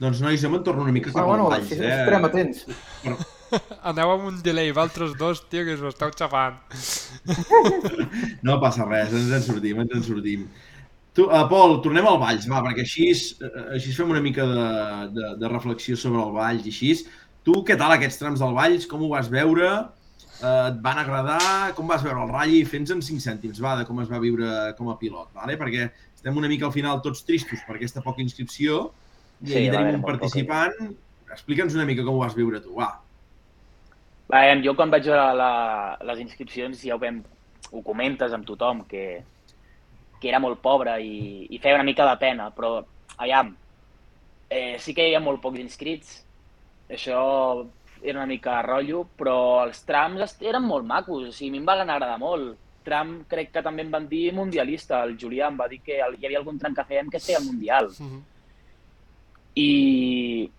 Doncs, nois, jo me'n torno una mica cap Ah, bueno, valls, sí, eh? estarem atents. Aneu amb un delay, vosaltres dos, tio, que us ho esteu xafant. No passa res, ens en sortim, ens en sortim. Tu, uh, Pol, tornem al Valls, va, perquè així, eh, així fem una mica de, de, de reflexió sobre el Valls i així. Tu, què tal aquests trams del Valls? Com ho vas veure? Uh, et van agradar? Com vas veure el ratll? Fes-nos en 5 cèntims, va, de com es va viure com a pilot, vale? perquè estem una mica al final tots tristos per aquesta poca inscripció i Sí, va tenim un participant. Explica'ns una mica com ho vas viure tu, va. Veiem, jo quan vaig veure la, les inscripcions ja ho, vam, ho comentes amb tothom, que, que era molt pobre i, i feia una mica de pena, però aviam, eh, sí que hi ha molt pocs inscrits, això era una mica rotllo, però els trams eren molt macos, o sigui, a mi em van agradar molt. Tram crec que també em van dir mundialista, el Julià em va dir que hi havia algun tram que fèiem que feia el mundial. Uh -huh. i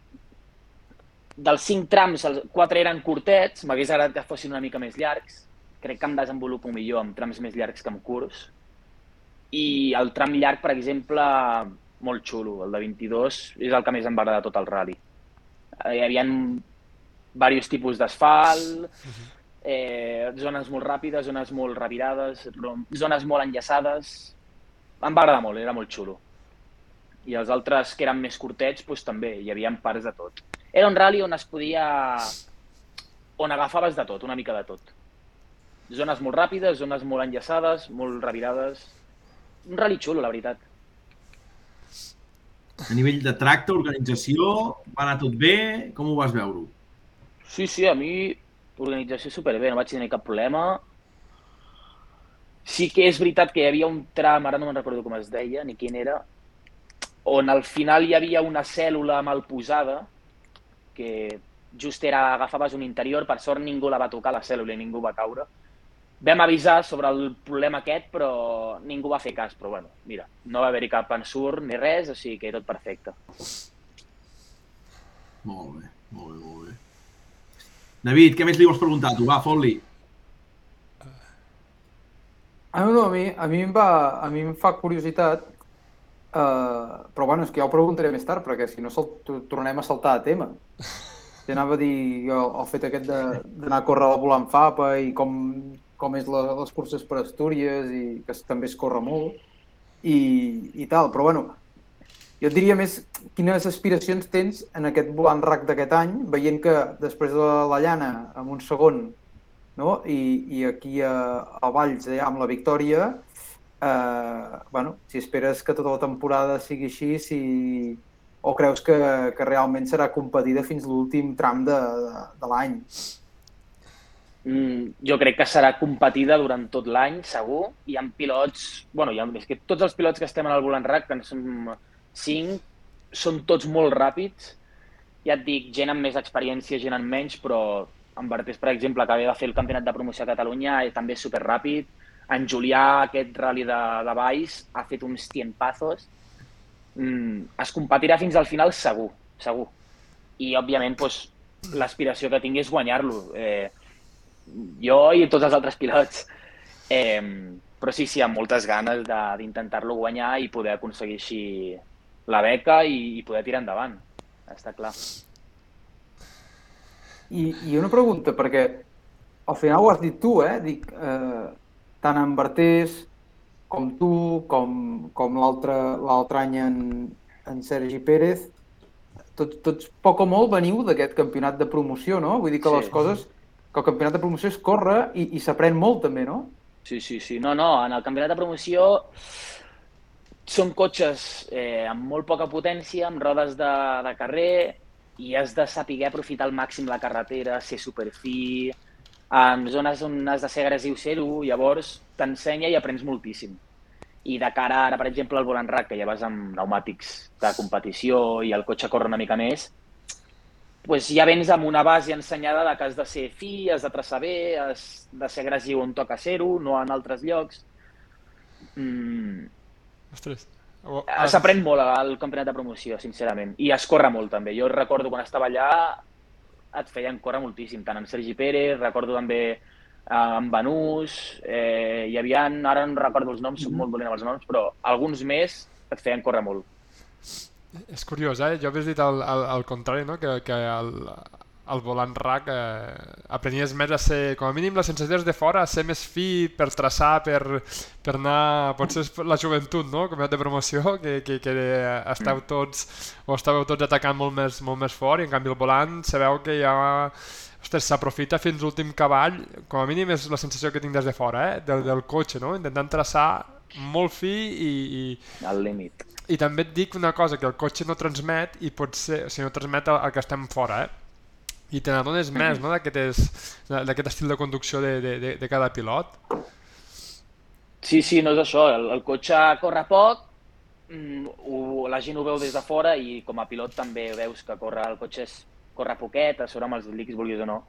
dels cinc trams, els quatre eren curtets, m'hagués agradat que fossin una mica més llargs. Crec que em desenvolupo millor amb trams més llargs que amb curts. I el tram llarg, per exemple, molt xulo. El de 22 és el que més em va agradar tot el rally. Eh, Hi havia diversos tipus d'asfalt, eh, zones molt ràpides, zones molt revirades, zones molt enllaçades. Em va agradar molt, era molt xulo i els altres que eren més curtets doncs, també, hi havia parts de tot. Era un rally on es podia... on agafaves de tot, una mica de tot. Zones molt ràpides, zones molt enllaçades, molt revirades. Un rally xulo, la veritat. A nivell de tracte, organització, va anar tot bé? Com ho vas veure? Sí, sí, a mi organització superbé, no vaig tenir cap problema. Sí que és veritat que hi havia un tram, ara no me'n recordo com es deia, ni quin era, on al final hi havia una cèl·lula mal posada, que just era, agafaves un interior, per sort ningú la va tocar la cèl·lula i ningú va caure. Vam avisar sobre el problema aquest, però ningú va fer cas, però bueno, mira, no va haver-hi cap ensurt ni res, o sigui que tot perfecte. Molt bé, molt bé, molt bé. David, què més li vols preguntar tu? Va, fot-li. Ah, no, a mi, a mi, em, va, a mi em fa curiositat, uh, però bueno, és que ja ho preguntaré més tard, perquè si no tornem a saltar a tema. Ja anava a dir jo, el fet aquest de- d'anar a córrer a la volant FAPA i com, com és la, les curses per Astúries i que també es corre molt i, i tal, però bueno, jo et diria més quines aspiracions tens en aquest volant RAC d'aquest any, veient que després de la llana, amb un segon, no? I, i aquí a, a Valls, ja amb la victòria, eh, bueno, si esperes que tota la temporada sigui així, si... o creus que, que realment serà competida fins l'últim tram de, de, de l'any? Mm, jo crec que serà competida durant tot l'any, segur. Hi ha pilots... bueno, hi ha, és que tots els pilots que estem en el volant RAC, que en som cinc, són tots molt ràpids. Ja et dic, gent amb més experiència, gent amb menys, però en Bartés, per exemple, que ve de fer el campionat de promoció a Catalunya, és també superràpid. En Julià, aquest rally de, de Valls, ha fet uns tiempazos. Mm, es competirà fins al final segur, segur. I, òbviament, doncs, l'aspiració que tingui és guanyar-lo. Eh, jo i tots els altres pilots. Eh, però sí, sí, amb moltes ganes de- d'intentar-lo guanyar i poder aconseguir així la beca i, i poder tirar endavant. Està clar. I, I una pregunta, perquè al final ho has dit tu, eh? Dic, eh, tant en Bertés com tu, com, com l'altre l'altre any en, en Sergi Pérez, tots, tots poc o molt veniu d'aquest campionat de promoció, no? Vull dir que Sí. les coses, que el campionat de promoció es corre i, i s'aprèn molt també, no? Sí, sí, sí. No, no, en el campionat de promoció són cotxes eh, amb molt poca potència, amb rodes de, de carrer, i has de saber aprofitar al màxim la carretera, ser superfi, en zones on has de ser agressiu ser-ho, llavors t'ensenya i aprens moltíssim. I de cara ara, per exemple, al volant rack, que ja vas amb pneumàtics de competició i el cotxe corre una mica més, pues ja vens amb una base ensenyada de que has de ser fi, has de traçar bé, has de ser agressiu on toca ser-ho, no en altres llocs. Mm, Ostres. Eh, S'aprèn molt al campionat de promoció, sincerament. I es corre molt, també. Jo recordo quan estava allà, et feien córrer moltíssim, tant en Sergi Pérez, recordo també eh, en Banús, eh, hi havia, ara no recordo els noms, soc molt dolent amb els noms, però alguns més et feien córrer molt. És curiós, eh? Jo hagués dit al, al, al contrari, no? Que, que el, el volant RAC eh, aprenies més a ser, com a mínim la sensació és de fora, a ser més fi per traçar, per, per anar... Potser és la joventut, no? Com de promoció, que, que, que esteu tots o estàveu tots atacant molt més, molt més fort i en canvi el volant sabeu que ja ostres, s'aprofita fins l'últim cavall, com a mínim és la sensació que tinc des de fora, eh? del, del cotxe, no? intentant traçar molt fi i, i, Al límit. I també et dic una cosa, que el cotxe no transmet i potser, o sigui, no transmet el, el que estem fora, eh? I te n'adones més, no?, d'aquest estil de conducció de, de, de, de cada pilot. Sí, sí, no és això. El, el cotxe corre poc, mm, ho, la gent ho veu des de fora i com a pilot també veus que corre, el cotxe és, corre poquet, a sobre amb els slicks, vulguis o no.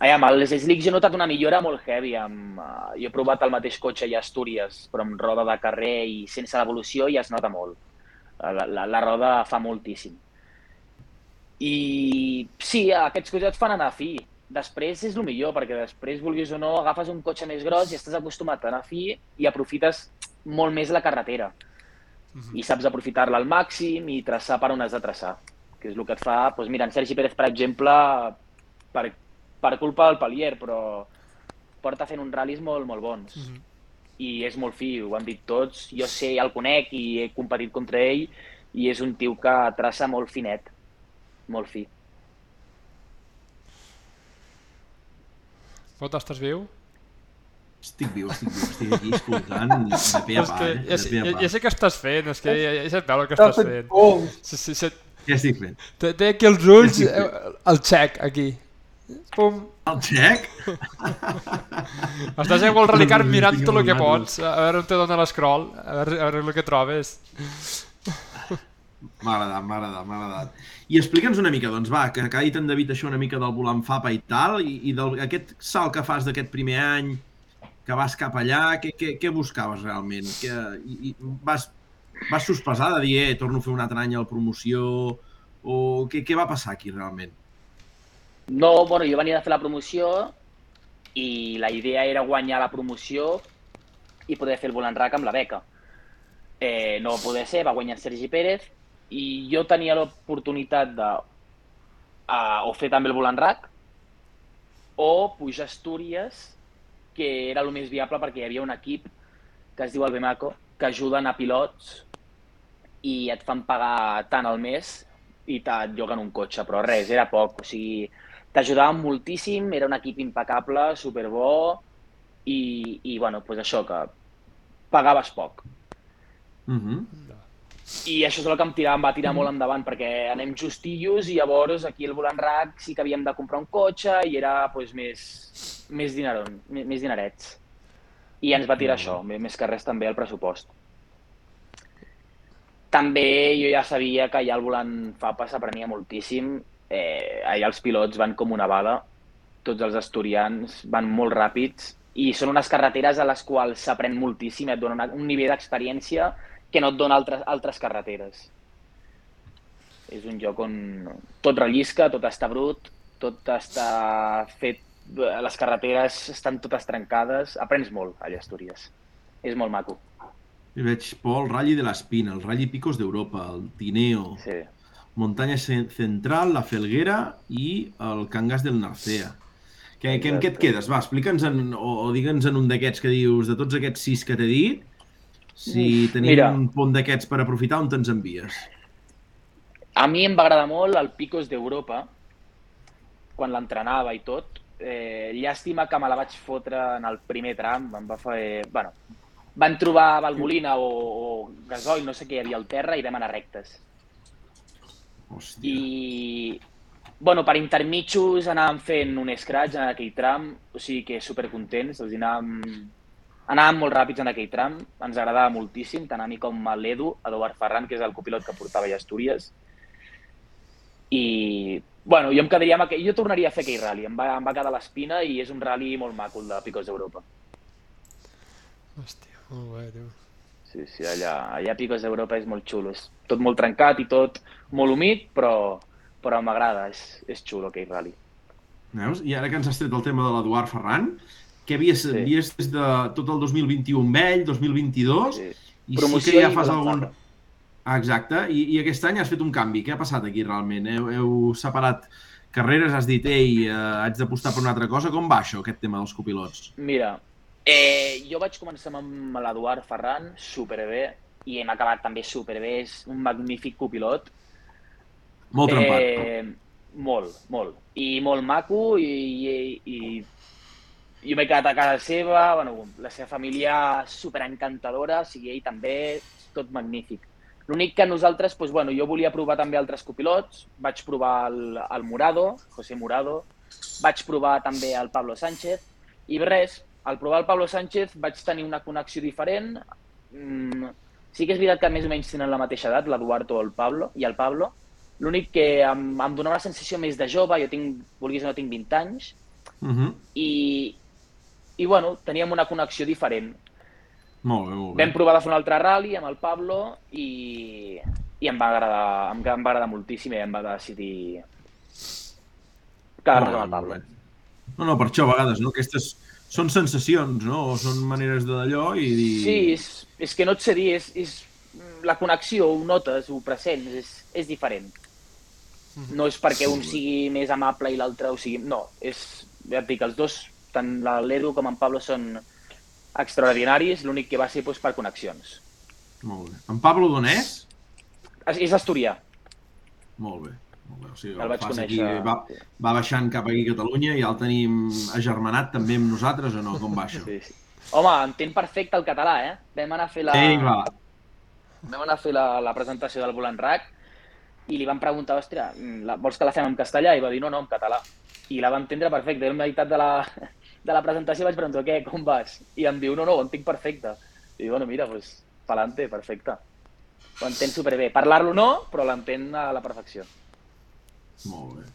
Ai, amb els slicks he notat una millora molt heavy. Amb, uh, jo he provat el mateix cotxe ja a Astúries, però amb roda de carrer i sense l'evolució ja es nota molt. La, la, la roda fa moltíssim. I sí, aquests cotxets fan anar fi. Després és el millor, perquè després, vulguis o no, agafes un cotxe més gros i estàs acostumat a anar fi i aprofites molt més la carretera. Mhm. I saps aprofitar-la al màxim i traçar per on has de traçar. Que és el que et fa... Doncs mira, en Sergi Pérez, per exemple, per, per culpa del Palier, però porta fent uns ral·lis molt, molt bons. Mhm. I és molt fi, ho han dit tots. Jo sé, el conec i he competit contra ell i és un tio que traça molt finet. Molt fi. Pot, estàs viu? Estic viu, estic viu, estic aquí escoltant de pe a pa, que eh? ja, sé, ja, pa. ja sé què estàs fent, és que ja, ja, ja veu el que estàs fent. Sí, sí, sí, Què estic fent? té, té aquí els ulls, eh, el xec, aquí. Pum. El xec? Estàs igual Radicar Tinc mirant tot el que pots, a veure on te dona l'escroll, a veure, a veure el que trobes. M'ha agradat, m'ha agradat, m'ha agradat. I explica'ns una mica, doncs va, que, que ha dit en David això una mica del volant FAPA i tal, i, i del, aquest salt que fas d'aquest primer any, que vas cap allà, què, què, què buscaves realment? Que, i, i vas, vas sospesar de dir, eh, torno a fer un altre any a la promoció, o què, què va passar aquí realment? No, bueno, jo venia de fer la promoció i la idea era guanyar la promoció i poder fer el volant rack amb la beca. Eh, no va poder ser, va guanyar Sergi Pérez i jo tenia l'oportunitat de uh, o fer també el volant rack o pujar a Astúries, que era el més viable perquè hi havia un equip que es diu el Bemaco, que ajuden a pilots i et fan pagar tant al mes i et lloguen un cotxe, però res, era poc, o sigui, t'ajudaven moltíssim, era un equip impecable, superbo, i, i bueno, pues això, que pagaves poc. Uh -huh. I això és el que em, tirava, em va tirar molt endavant, perquè anem justillos i llavors aquí al volant rack sí que havíem de comprar un cotxe i era pues, més, més, dineron, més, més dinerets. I ens va tirar això, més que res també el pressupost. També jo ja sabia que allà al volant FAPA s'aprenia moltíssim. Eh, allà els pilots van com una bala, tots els asturians van molt ràpids i són unes carreteres a les quals s'aprèn moltíssim, et donen una- un nivell d'experiència que no et dona altres, altres carreteres. És un joc on tot rellisca, tot està brut, tot està fet... Les carreteres estan totes trencades. Aprens molt allà a Astúries. És molt maco. I veig Pol, Rally de l'Espina, el Rally Picos d'Europa, el Tineo, Sí. Ce- Central, la Felguera i el Cangas del Narcea. Que, que, en què et quedes? Va, explica'ns o, o digue'ns en un d'aquests que dius, de tots aquests sis que t'he dit, si tenim mira. un pont d'aquests per aprofitar, on te'ns envies? A mi em va agradar molt el Picos d'Europa, quan l'entrenava i tot. Eh, llàstima que me la vaig fotre en el primer tram, em va fer... Bueno, van trobar valvolina o, o gasoil, no sé què hi havia al terra, i vam anar rectes. Hòstia. I, bueno, per intermitjos anàvem fent un scratch en aquell tram, o sigui que supercontents, els anàvem, anàvem molt ràpids en aquell tram, ens agradava moltíssim, tant a mi com a l'Edu, Eduard Ferran, que és el copilot que portava ja a Astúries. I, bueno, jo em quedaria amb aquell, jo tornaria a fer aquell rally, em va, em va quedar l'espina i és un rally molt maco, el de Picos d'Europa. Hòstia, molt bé, tio. Sí, sí, allà, allà Picos d'Europa és molt xulo, és tot molt trencat i tot molt humit, però, però m'agrada, és, és xulo aquell rally. Veus? I ara que ens has tret el tema de l'Eduard Ferran, què havies, Sí. havies des de tot el 2021 amb ell, 2022, Sí. i Promoció sí que ja fas algun... Ah, exacte, I, i aquest any has fet un canvi. Què ha passat aquí realment? Heu, heu separat carreres, has dit, ei, eh, haig d'apostar per una altra cosa. Com va això, aquest tema dels copilots? Mira, eh, jo vaig començar amb l'Eduard Ferran, superbé, i hem acabat també superbé, és un magnífic copilot. Molt trempat. Eh, molt, molt. I molt maco, i, i, i jo m'he quedat a casa seva, bueno, la seva família superencantadora, o sigui, ell també, tot magnífic. L'únic que nosaltres, doncs, bueno, jo volia provar també altres copilots, vaig provar el, el Morado, José Morado, vaig provar també el Pablo Sánchez, i res, al provar el Pablo Sánchez vaig tenir una connexió diferent. Mm, sí que és veritat que més o menys tenen la mateixa edat, l'Eduardo o el Pablo, i el Pablo. L'únic que em, em donava una sensació més de jove, jo tinc, vulguis o no, tinc 20 anys, Uh -huh. i, i bueno, teníem una connexió diferent. Molt bé, molt bé. Vam provar de fer un altre rally amb el Pablo i, i em va agradar, em, em va agradar moltíssim i em va decidir bé, amb el Pablo. No, no, per això a vegades, no? Aquestes són sensacions, no? O són maneres de d'allò i dir... Sí, és, és que no et sé dir, és, és la connexió, ho notes, ho presents, és, és diferent. No és perquè un sigui més amable i l'altre ho sigui... No, és, ja et dic, els dos, tant l'Edu com en Pablo són extraordinaris, l'únic que va ser doncs, per connexions. Molt bé. En Pablo d'on és? És, és asturià. Molt bé. O sigui, El vaig fas conèixer. Aquí, va, va baixant cap aquí a Catalunya i ja el tenim agermanat també amb nosaltres o no? Com va això? Sí, sí. Home, entenc perfecte el català, eh? Vam anar a fer la, Vinga, vam anar a fer la, la presentació del Volant RAC i li vam preguntar, hòstia, la, vols que la fem en castellà? I va dir, no, no, en català. I la va entendre perfecte. Era la meitat de la, de la presentació vaig preguntar, què, com vas? I em diu, no, no, ho entenc perfecte. I bueno, mira, pues, pa'lante, perfecte. Ho entenc superbé. Parlar-lo no, però l'entén a la perfecció. Molt bé.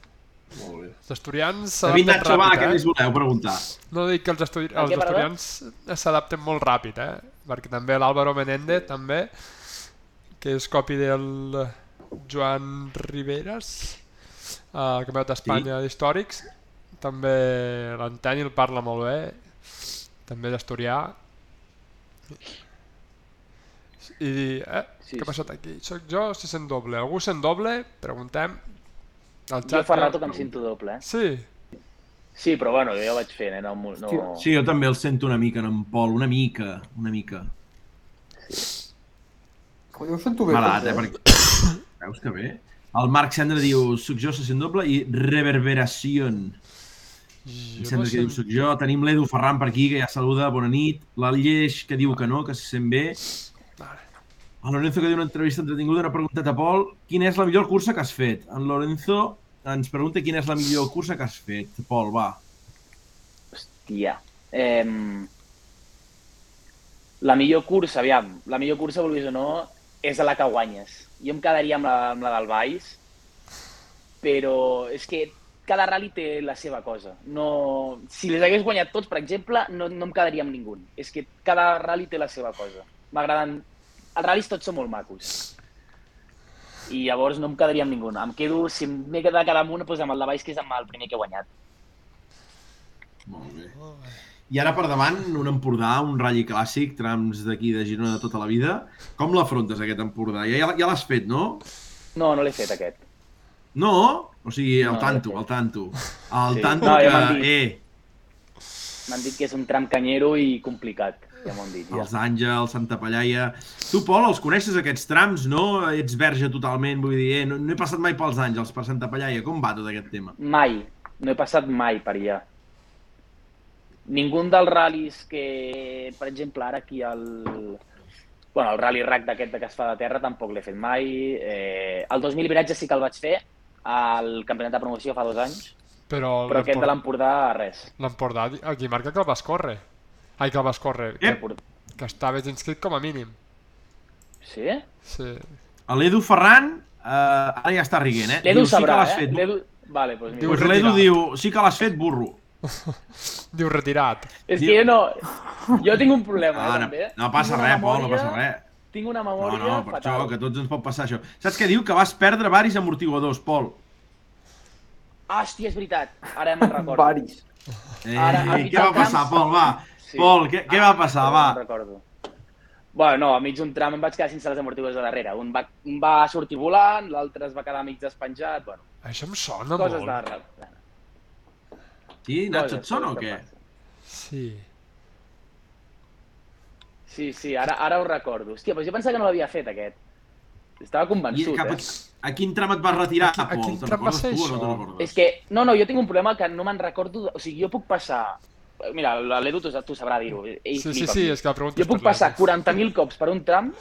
Molt bé. Els asturians s'adapten Nacho, va, ràpid, què eh? més voleu preguntar? No dic que els, els asturians s'adapten molt ràpid, eh? Perquè també l'Àlvaro Menende, també, que és copi del Joan Riveras, el campionat d'Espanya d'històrics, també l'entén i el parla molt bé, també d'asturià. I, eh, Sí, què ha sí. passat aquí? Soc jo, si sent doble. Algú sent doble? Preguntem. Al Jo fa rato que em sento doble, eh? Sí, Sí, però bueno, jo vaig fent, eh? No, no... Sí, jo també el sento una mica, en Pol, una mica, una mica. Jo ho sento bé. Malat, eh? Perquè... Veus que bé? El Marc Cendra diu, soc jo, se sent doble, i reverberació. jo Sembla no que diu, soc jo. Tenim l'Edu Ferran per aquí, que ja saluda, bona nit. L'Alleix, que diu que no, que se sent bé. Vale. El Lorenzo, que diu una entrevista entretinguda, una preguntat a Pol. Quina és la millor cursa que has fet? En Lorenzo ens pregunta quina és la millor cursa que has fet. Pol, va. Hòstia. Eh, la millor cursa, aviam, la millor cursa, vulguis o no, és la que guanyes. Jo em quedaria amb la, amb la del Baix, però és que cada rally té la seva cosa. No... Si les hagués guanyat tots, per exemple, no, no em quedaria amb ningú. És que cada rally té la seva cosa. M'agraden... Els ral·lis tots són molt macos. I llavors no em quedaria amb ningú. Em quedo, si m'he de quedar amb una, doncs amb el de baix, que és amb el primer que he guanyat. Molt bé. I ara per davant, un Empordà, un ratll clàssic, trams d'aquí de Girona de tota la vida. Com l'afrontes, aquest Empordà? Ja, ja, l'has fet, no? No, no l'he fet, aquest. No? O sigui, al No, tanto, al tanto. Al Sí. tanto No, que... ja m'han dit. Eh, dit que és un tram canyero i complicat. Ja m'ho han dit, ja. els Àngels, Santa Pallaia... Tu, Pol, els coneixes, aquests trams, no? Ets verge totalment, vull dir, eh? no, no he passat mai pels Àngels, per Santa Pallaia. Com va tot aquest tema? Mai. No he passat mai per allà. Ningú dels ral·lis que, per exemple, ara aquí el... Bueno, el rally rack d'aquest que es fa de terra tampoc l'he fet mai. Eh, el 2000 viratge sí que el vaig fer al campionat de promoció fa dos anys, Però, però aquest de l'Empor- l'Empordà, res. l'Empordà, aquí marca que el vas córrer. Ai, que el vas córrer, que, Ep. L'Empordà- que estaves inscrit com a mínim. Sí? Sí. L'Edu Ferran, eh, ara ja està riguent, eh? L'Edu sabrà, sí que l'has eh? fet. Vale, doncs mira. Diu- Pues L'Edu diu, sí que l'has fet, burro. Diu retirat. És Diu- que jo no... Jo tinc un problema, Ah, eh, no, també. no passa Tinc una res, Pol, no memòria- passa res. Tinc una No, memòria no, per fatal. això, que a tots ens pot passar això. Saps què diu? Que vas perdre varis amortiguadors, Pol. Ah, hòstia, és veritat. Ara me'n recordo. Varis. Eh, Ara, a què va passar, Pol? Va. Sí. Pol, què, què va passar? Va. me'n recordo. Bueno, no, a mig d'un tram em vaig quedar sense les amortiguadors de darrere. Un va, un va sortir volant, l'altre es va quedar mig despenjat. Bueno, Això em sona coses molt. de... Sí, Nacho, et sona o què? Sí. Sí, sí, ara, ara ho recordo. Hòstia, doncs jo pensava que no l'havia fet, aquest. Estava I convençut, cap a, eh? a quin tram et vas retirar, A a Pol? quin tram va ser tu no això? recordes? És que, no, no, jo tinc un problema que no me'n recordo... O sigui, jo puc passar... Mira, l'Edu tu, tu sabrà dir-ho. Sí, sí, sí, és que la pregunta Jo puc passar l'Edu. 40.000 cops per un tram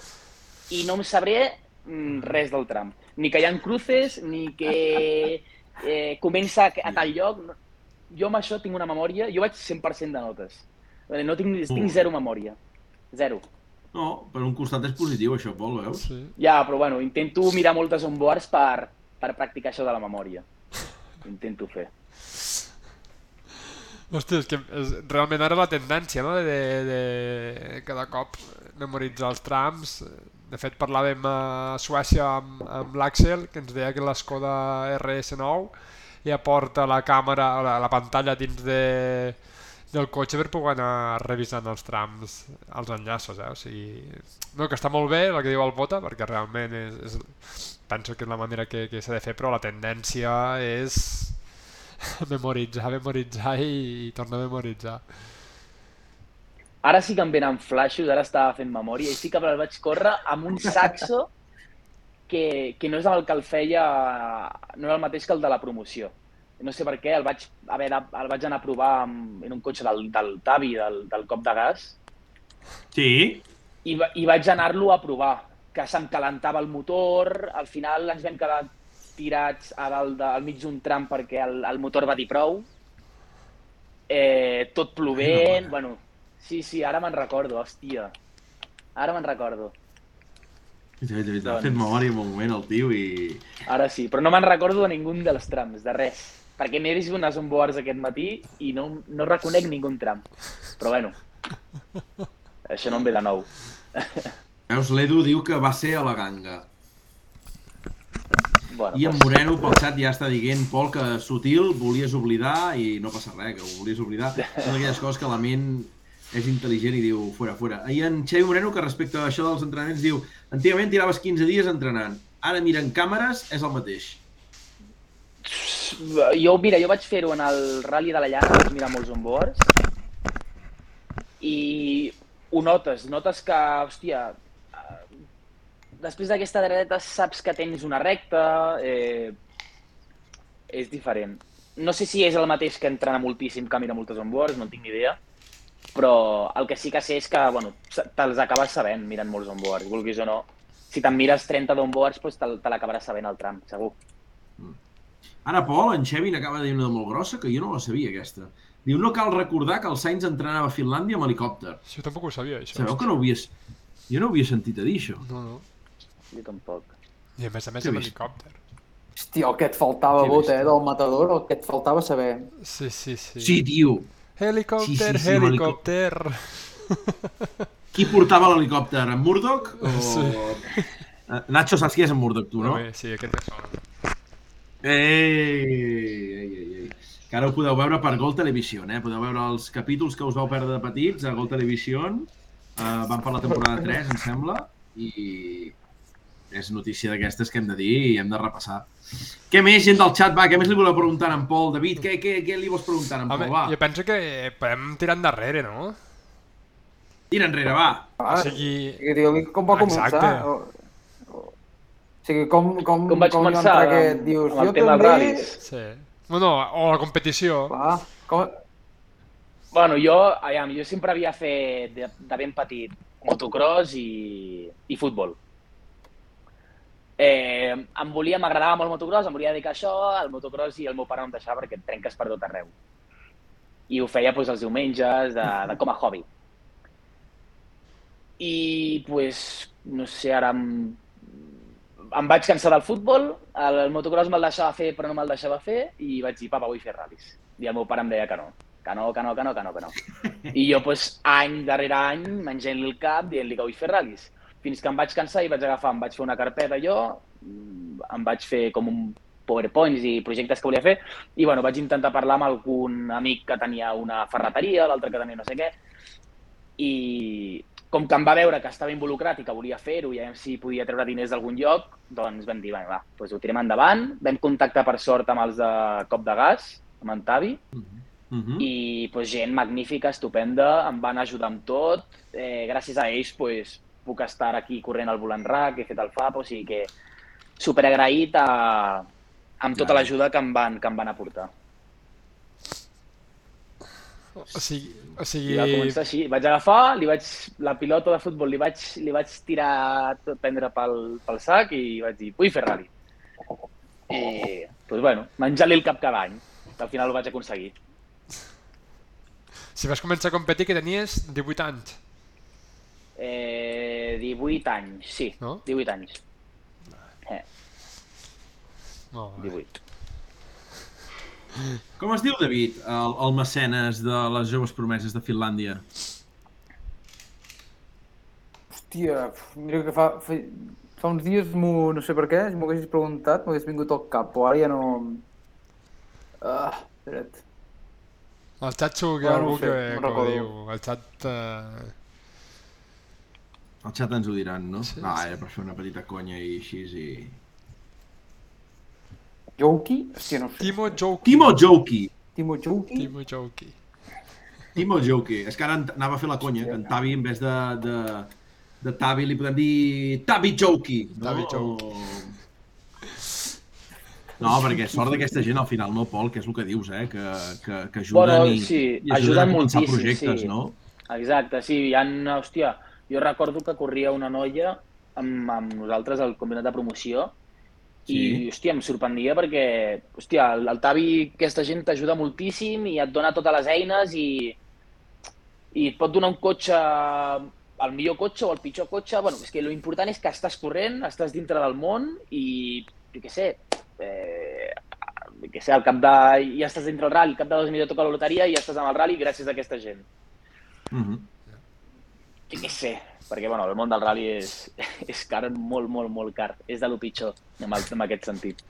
i no em sabré mm, res del tram. Ni que hi ha cruces, ni que eh, comença a tal lloc. Jo amb això tinc una memòria... Jo vaig 100% de notes. No tinc, tinc Uh. zero memòria. Zero. No, per un costat és positiu, això, Pol, veus? Sí. Ja, però bueno, intento mirar moltes onboards per, per practicar això de la memòria. Intento fer. Hòstia, és que és, realment ara la tendència, no?, de, de, de cada cop memoritzar els trams. De fet, parlàvem a Suècia amb, amb l'Àxel, que ens deia que l'Skoda RS9 ja porta la càmera, la, la pantalla dins de, del cotxe per poder anar revisant els trams, els enllaços, eh? O sigui, no, que està molt bé el que diu el Bota, perquè realment és, és, penso que és la manera que, que s'ha de fer, però la tendència és memoritzar, memoritzar i, i tornar a memoritzar. Ara sí que em venen flashes, ara estava fent memòria i sí que el vaig córrer amb un saxo que, que no és el que el feia, no era el mateix que el de la promoció. no sé per què, el vaig, haver de, el vaig anar a provar amb, en un cotxe del, del Tavi, del, del cop de gas, Sí? i, va- i vaig anar-lo a provar, que se'm calentava el motor, al final ens vam quedar tirats a dalt de, al mig d'un tram perquè el, el motor va dir prou, eh, tot plovent, mare. bueno, sí, sí, ara me'n recordo, hòstia, ara me'n recordo, veritat, veritat, Doncs- Ha fet memòria un moment el tio i... ara sí, però no me'n recordo de ningú dels trams, de res, perquè m'he vist unes onboards aquest matí i no, no reconec ningú tram, però bueno, això no em ve de nou. Veus, l'Edu diu que va ser a la ganga. Bueno, I en Moreno pel xat ja està dient, Pol, que sutil, volies oblidar i no passa res, que ho volies oblidar. Són aquelles coses que la ment és intel·ligent i diu, fora, fora. I en Xavi Moreno, que respecte a això dels entrenaments, diu antigament tiraves 15 dies entrenant, ara mira en càmeres, és el mateix. Jo, mira, jo vaig fer-ho en el Rally de la Llana, vaig mirar molts onboards, i ho notes, notes que, hòstia, després d'aquesta dreta saps que tens una recta, eh, és diferent. No sé si és el mateix que entrena moltíssim, que mira moltes onboards, no en tinc ni idea, però el que sí que sé és que, bueno, se- te'ls acabes sabent mirant molts onboards, vulguis o no. Si te'n mires 30 d'onboards, doncs te, te l'acabaràs sabent al tram, segur. Ara, Pol, en Xevi n'acaba de dir una de molt grossa, que jo no la sabia, aquesta. Diu, no cal recordar que el Sainz entrenava a Finlàndia amb helicòpter. Jo tampoc ho sabia, això. Sabeu que no ho havies... Jo no ho havia sentit a dir, això. No, no. Jo tampoc. I a més a més Què amb helicòpter. Hòstia, el que et faltava, Que Bot, eh, del matador, el que et faltava saber. Sí, sí, sí. Sí, tio. Helicòpter, Sí, sí, sí, helicòpter. Qui portava l'helicòpter? En Murdoch? O... Sí. Eh, Nacho, saps qui és en Murdoch, tu, no? Bé, sí, aquest me sona. Ei, ei, ei, ei. Que ara ho podeu veure per Gol Televisió, eh? Podeu veure els capítols que us vau perdre de petits a Gol Televisió. Uh, van per la temporada 3, em sembla, i és notícia d'aquestes que hem de dir i hem de repassar. Què més, gent del xat, va? Què més li voleu preguntar a en Pol? David, què, què, què li vols preguntar a en Home, Pol? Va, jo penso que podem tirar endarrere, no? tira enrere, va. Ah, O sigui, digue-li com va començar. Exacte. O, o, sigui, com, com, Com vaig com començar amb, dius, amb el jo tema també... ral·lis? sí. Bueno, o la competició. Va, com... Bueno, jo, aviam, jo sempre havia fet de, de ben petit motocross i, i futbol. Eh, em volia, m'agradava molt el motocross, em volia dedicar a això, al motocross i el meu pare no em deixava perquè et trenques per tot arreu. I ho feia doncs, els diumenges de, de com a hobby. I, pues, no sé, ara em, em vaig cansar del futbol, el, el motocross me'l deixava fer però no me'l deixava fer i vaig dir, papa, vull fer ral·lis. I el meu pare em deia que no, que no, que no, que no, que no, que no. I jo, pues, any darrere any, menjant-li el cap, dient-li que vull fer ral·lis. Fins que em vaig cansar i vaig agafar, em vaig fer una carpeta jo, mm, em vaig fer com un powerpoints i projectes que volia fer, i bueno, vaig intentar parlar amb algun amic que tenia una ferreteria, l'altre que tenia no sé què, i com que em va veure que estava involucrat i que volia fer-ho i a veure si podia treure diners d'algun lloc, doncs vam dir, va, va doncs ho tirem endavant. Vam contactar per sort amb els de Cop de Gas, amb en Tavi, Uh -huh. i pues, gent magnífica, estupenda, em van ajudar amb tot. Eh, gràcies a ells pues, puc estar aquí corrent al volant RAC, he fet el FAP, o sigui que superagraït a, amb tota l'ajuda que, em van, que em van aportar. O sigui, o I sigui va començar així. Vaig agafar, li vaig, la pilota de futbol li vaig, li vaig tirar, tot prendre pel, pel sac i vaig dir, vull fer rally. I, doncs bueno, menjar-li el cap cada any. Al final ho vaig aconseguir. si vas començar a competir que tenies 18 anys. Eh, 18 anys, sí, No? 18 anys. Eh, Molt bé. 18. Com es diu, David, el, el mecenes de les joves promeses de Finlàndia? Hòstia, mira que fa, fa, fa uns dies, m'ho- no sé per què, si m'ho haguessis preguntat, m'hagués vingut al cap, però ara ja no... Ah, espera't. Al xat segur que hi ha no algú sé, que, no que ho diu. El xat... Eh... Al xat ens ho diran, no? Sí, ah, sí. era per fer una petita conya i així i... Jouki? Hòstia, no sé. Timo Joki. Timo Joki! Timo Jouki? Timo Joki. Timo Joki. És que ara anava a fer la conya, que en Tavi, en vez de, de, de Tavi, li podem dir Tavi Joki. No? Tavi Joki. O- No, perquè sort d'aquesta gent al final, no, Pol, que és el que dius, eh? Que, que, que ajuden Bueno, i, sí, i ajuden, ajuden a començar projectes, sí. no? Exacte, sí, hi ha, hòstia, jo recordo que corria una noia amb, amb nosaltres al combinat de promoció i, Sí. hòstia, em sorprendia perquè, hòstia, el, el Tavi, aquesta gent t'ajuda moltíssim i et dona totes les eines i, i et pot donar un cotxe, el millor cotxe o el pitjor cotxe. Bueno, és que l'important és que estàs corrent, estàs dintre del món i, jo què sé, eh, què sé, al cap de... ja estàs dintre del rally, al cap de dos mesos toca la loteria i ja estàs amb el rally gràcies a aquesta gent. -huh. Jo què sé, perquè bueno, el món del rally és, és car, molt, molt, molt car. És de lo pitjor, en, el, en aquest sentit.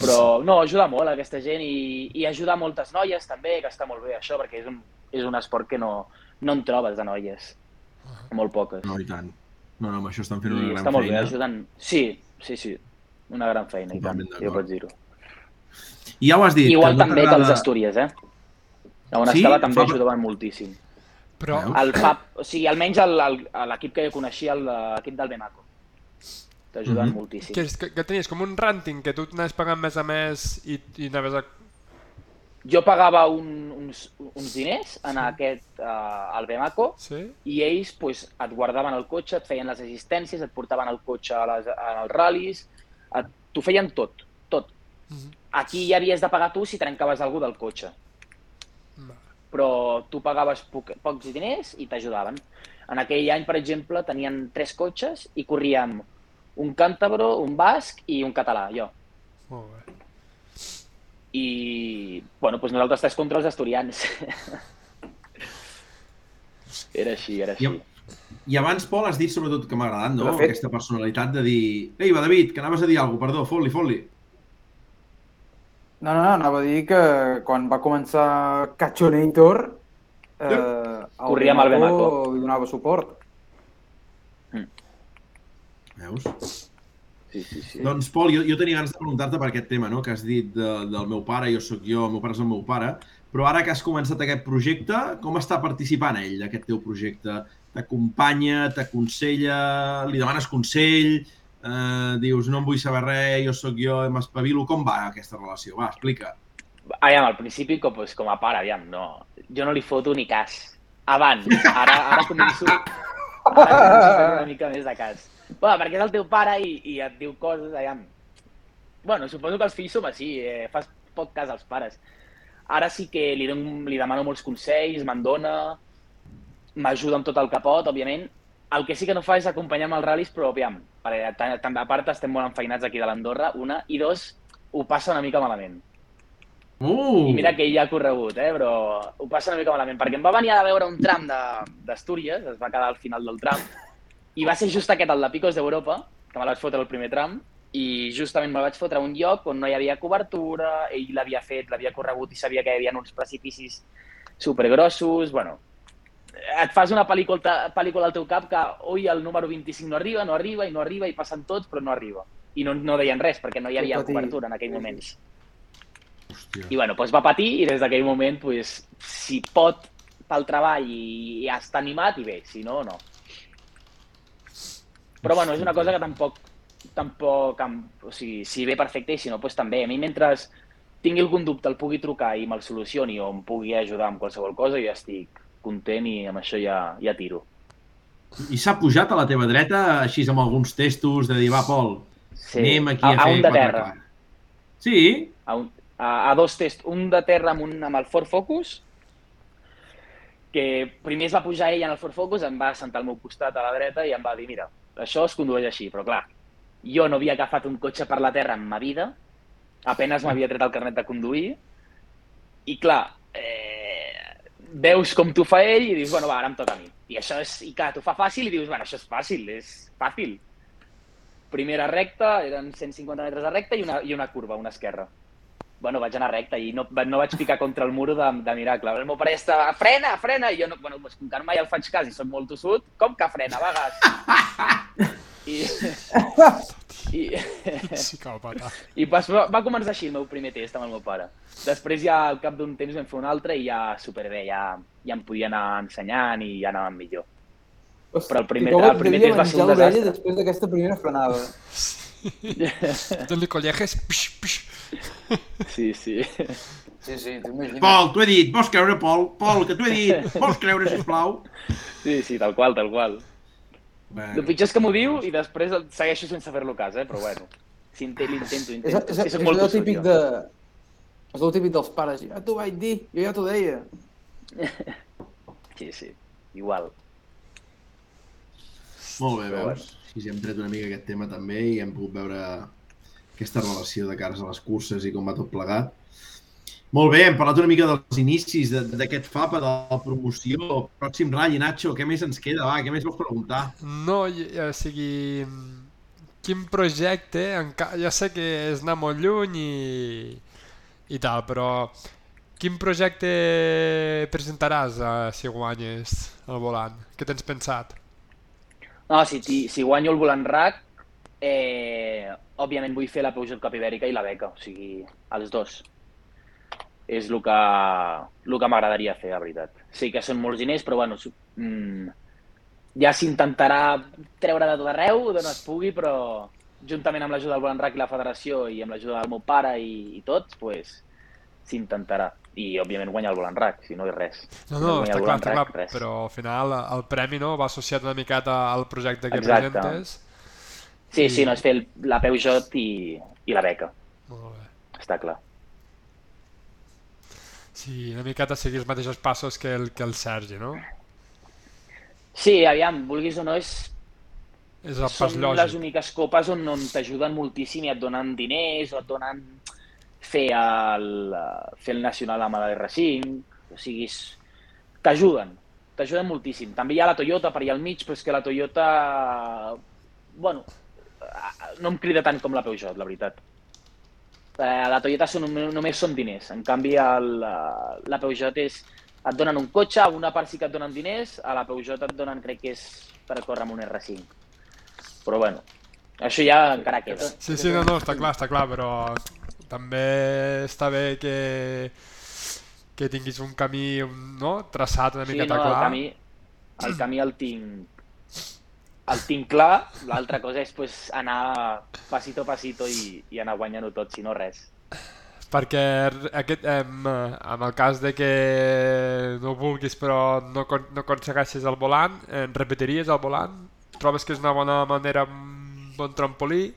Però no, ajuda molt aquesta gent i, i ajuda moltes noies també, que està molt bé això, perquè és un, és un esport que no, no en trobes de noies. Molt poques. No, i tant. No, no, amb això estan fent I una gran està molt feina. bé, ajuden... Sí, sí, sí. Una gran feina, i tant, jo pots dir-ho. I ja ho has dit. Igual que també que els d'Astúries, eh? On Sí? estava també Fa- ajudaven moltíssim. Però? El FAP, o sigui, almenys l'equip que jo coneixia, l'equip del Bemaco. T'ajuden Mhm. moltíssim. que, és, que, que tenies com un ranting que tu anaves pagant més a més i, i anaves a... Jo pagava un, uns, uns diners en aquest, uh, al Bemaco Sí? i ells pues, et guardaven el cotxe, et feien les assistències, et portaven el cotxe a les, als ral·lis, et, t'ho feien tot, tot. Mhm. Aquí ja havies de pagar tu si trencaves algú del cotxe. Però tu pagaves poc, pocs diners i t'ajudaven. En aquell any, per exemple, tenien tres cotxes i corríem un càntabro, un basc i un català, jo. Molt bé. i bueno, doncs nosaltres tres contra els asturians. era així, era així. I, I abans, Pol, has dit sobretot que m'ha agradat, no? Aquesta personalitat de dir... Ei, va, David, que anaves a dir alguna cosa, perdó, fot-li, fot-li. No, no, no, anava a dir que quan va començar Cachonator, eh, el Corria amb el Bemaco. li donava suport. Veus? Sí, sí, sí. Doncs, Pol, jo, jo tenia ganes de preguntar-te per aquest tema, no?, que has dit de, del meu pare, jo sóc jo, el meu pare és el meu pare, però ara que has començat aquest projecte, com està participant ell, d'aquest teu projecte? T'acompanya, t'aconsella, li demanes consell, eh, dius, no em vull saber res, jo sóc jo, m'espavilo, com va aquesta relació? Va, explica. Aviam, al principi, com, pues, com a pare, aviam, no, jo no li foto ni cas. Abans, ara, ara començo, ara una mica més de cas. Bueno, perquè és el teu pare i, i et diu coses, aviam. Bueno, suposo que els fills som així, eh, fas poc cas als pares. Ara sí que li, dono, li demano molts consells, me'n dona, m'ajuda amb tot el que pot, òbviament. El que sí que no fa és acompanyar-me als ral·lis, però aviam, perquè també a part estem molt enfeinats aquí de l'Andorra, una, i dos, ho passa una mica malament. Uh! I mira que ell ja ha corregut, eh? però ho passa una mica malament, perquè em va venir a veure un tram de- d'Astúries, es va quedar al final del tram, i va ser just aquest, el de Picos d'Europa, que me la vaig fotre el primer tram, i justament me vaig fotre a un lloc on no hi havia cobertura, ell l'havia fet, l'havia corregut i sabia que hi havia uns precipicis supergrossos, bueno, et fas una pel·lícula, pel·lícula al teu cap que, ui, el número 25 no arriba, no arriba, i no arriba, i passen tots, però no arriba. I no, no deien res, perquè no hi havia cobertura en aquell moments. Hòstia. I bueno, doncs va patir i des d'aquell moment, doncs, si pot pel treball i, i està animat, i bé, si no, no. Però bueno, és una cosa que tampoc, tampoc, o sigui, si ve perfecte i si no, doncs també. A mi mentre tingui algun dubte, el pugui trucar i me'l solucioni o em pugui ajudar amb qualsevol cosa, jo estic content i amb això ja, ja tiro. I s'ha pujat a la teva dreta, així amb alguns testos, de dir, va, Pol, Sí. anem aquí a, a, a fer un de 4K. terra. Sí? a, un, a, a dos tests, un de terra amb, un, amb el Ford Focus, que primer es va pujar ell en el Ford Focus, em va sentar al meu costat a la dreta i em va dir, mira, això es condueix així, però clar, jo no havia agafat un cotxe per la terra en ma vida, apenas m'havia tret el carnet de conduir, i clar, eh, veus com t'ho fa ell i dius, bueno, va, ara em toca a mi. I això és, i clar, t'ho fa fàcil i dius, bueno, això és fàcil, és fàcil. Primera recta, eren 150 metres de recta i una, i una curva, una esquerra. Bueno, vaig anar recta i no, no vaig picar contra el mur de, de miracle. El meu pare ja estava, frena, frena! I jo, no, bueno, pues, com que mai el faig cas i soc molt tossut, com que frena, vagas? I, i, Psicòpata. i pas, va, va començar així el meu primer test amb el meu pare. Després ja al cap d'un temps vam fer un altre i ja superbé, ja, ja em podia anar ensenyant i ja anàvem millor. Hosti, Però el primer- i el primer test va ser un desastre. després d'aquesta primera frenada. Donde colleges, pix, pix. Sí, sí. Sí, sí. Pol, t'ho he dit, vols creure, Pol? Pol, que t'ho he dit, vols creure, sisplau? Sí, sí, tal qual, tal qual. El Bueno, pitjor és que m'ho diu i després el- segueixo sense fer-lo cas, eh? Però bueno, si inte- l'intento, És, intento. és, És, és, és molt el tossut, típic de... És el típic dels pares. Ja t'ho vaig dir, jo ja t'ho deia. Sí, sí, igual. molt bé, Però veus? Sí, sí, hem tret una mica aquest tema també i hem pogut veure aquesta relació de cares a les curses i com va tot plegat. Molt bé, hem parlat una mica dels inicis de- d'aquest FAPA, de la promoció, pròxim ratll, Nacho, què més ens queda? Va, què més vols preguntar? No, o sigui, quin projecte, enca- ja sé que és anar molt lluny i, i tal, però quin projecte presentaràs eh, si guanyes el volant? Què tens pensat? No, si, ti- si guanyo el volant RAC, eh, òbviament vull fer la Peugeot Cup Ibèrica i la beca, o sigui, els dos. És el que, el que m'agradaria fer, la veritat. Sí que són molts diners, però bueno, mm, ja s'intentarà treure de tot arreu, d'on es pugui, però juntament amb l'ajuda del RAC i la federació i amb l'ajuda del meu pare i, i tots, pues, s'intentarà. I, òbviament, guanyar el Volant RAC, si no és res. No, Si no, guanya està clar, està clar, res. però al final el premi no va associat una miqueta al projecte que Exacte. presentes. Sí, sí, no, és fer el, la Peugeot i, i la beca, Molt bé. està clar. Sí, una miqueta seguir els mateixos passos que el, que el Sergi, no? Sí, aviam, vulguis o no, és, És el pas són les lògic. úniques copes on, on t'ajuden moltíssim i et donen diners o et donen fer el, fer el nacional amb l'R5, o sigui, t'ajuden, t'ajuden moltíssim. També hi ha la Toyota per allà al mig, però és que la Toyota, bueno, no em crida tant com la Peugeot, la veritat. Eh, la Toyota són, només són diners, en canvi el, la, la Peugeot és, et donen un cotxe, a una part sí que et donen diners, a la Peugeot et donen, crec que és per córrer amb un R5. Però bueno, això ja encara queda. Sí, sí, no, no, està clar, està clar, però també està bé que, que tinguis un camí no? traçat una Sí, miqueta no, el clar. camí, el camí el tinc, el tinc clar, l'altra cosa és pues, anar pasito a pasito i, i anar guanyant-ho tot, si no res. Perquè aquest, em, en el cas de que no vulguis però no, no aconsegueixis el volant, eh, repetiries el volant? Trobes que és una bona manera, un bon trampolí?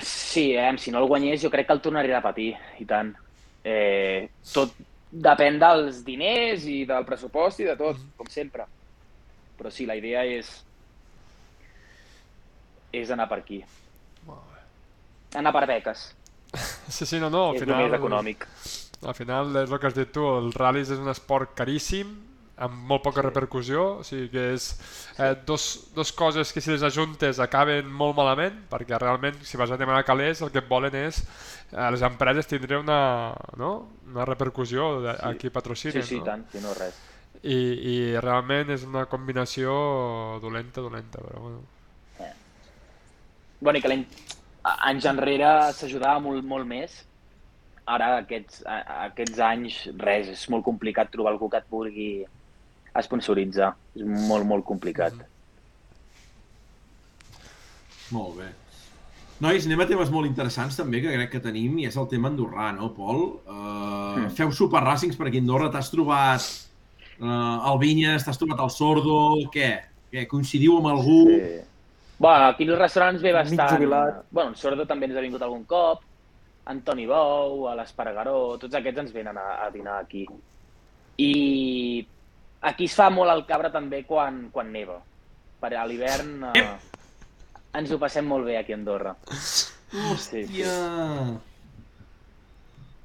Sí, eh, si no el guanyés jo crec que el tornaria a repetir, i tant. Eh, tot depèn dels diners i del pressupost i de tot, com sempre. Però sí, la idea és és anar per aquí. Molt bé. Anar per beques, Sí, sí, no, no, al és final... més econòmic. Al final és el que has dit tu, el ral·lis és un esport caríssim, amb molt poca repercussió, o sigui que és eh, dos, dos coses que si les ajuntes acaben molt malament, perquè realment si vas a demanar calés el que et volen és eh, les empreses tindré una, no? una repercussió de, Sí. a qui patrocinen, Sí, sí, no? tant, si no res. I, I realment és una combinació dolenta, dolenta, però bueno. Bueno, i que l'any anys enrere s'ajudava molt, molt més. Ara, aquests, aquests anys, res, és molt complicat trobar algú que et vulgui sponsoritzar. És molt, molt complicat. Molt bé. Nois, anem a temes molt interessants també, que crec que tenim, i és el tema andorrà, no, Pol? Uh, Mm. Feu super ràcings per aquí a Andorra, t'has trobat uh, el Vinyes, t'has trobat el Sordo, què? Què, coincidiu amb algú? Sí. Bueno, aquí als restaurants ve Mig bastant... jubilat. Bueno, el Sordo també ens ha vingut algun cop, Antoni Bou, a l'Espargaró, tots aquests ens venen a, a dinar aquí. I aquí es fa molt el cabra també quan, quan neva. Per a l'hivern eh, ens ho passem molt bé aquí a Andorra. Sí, sí. Hòstia!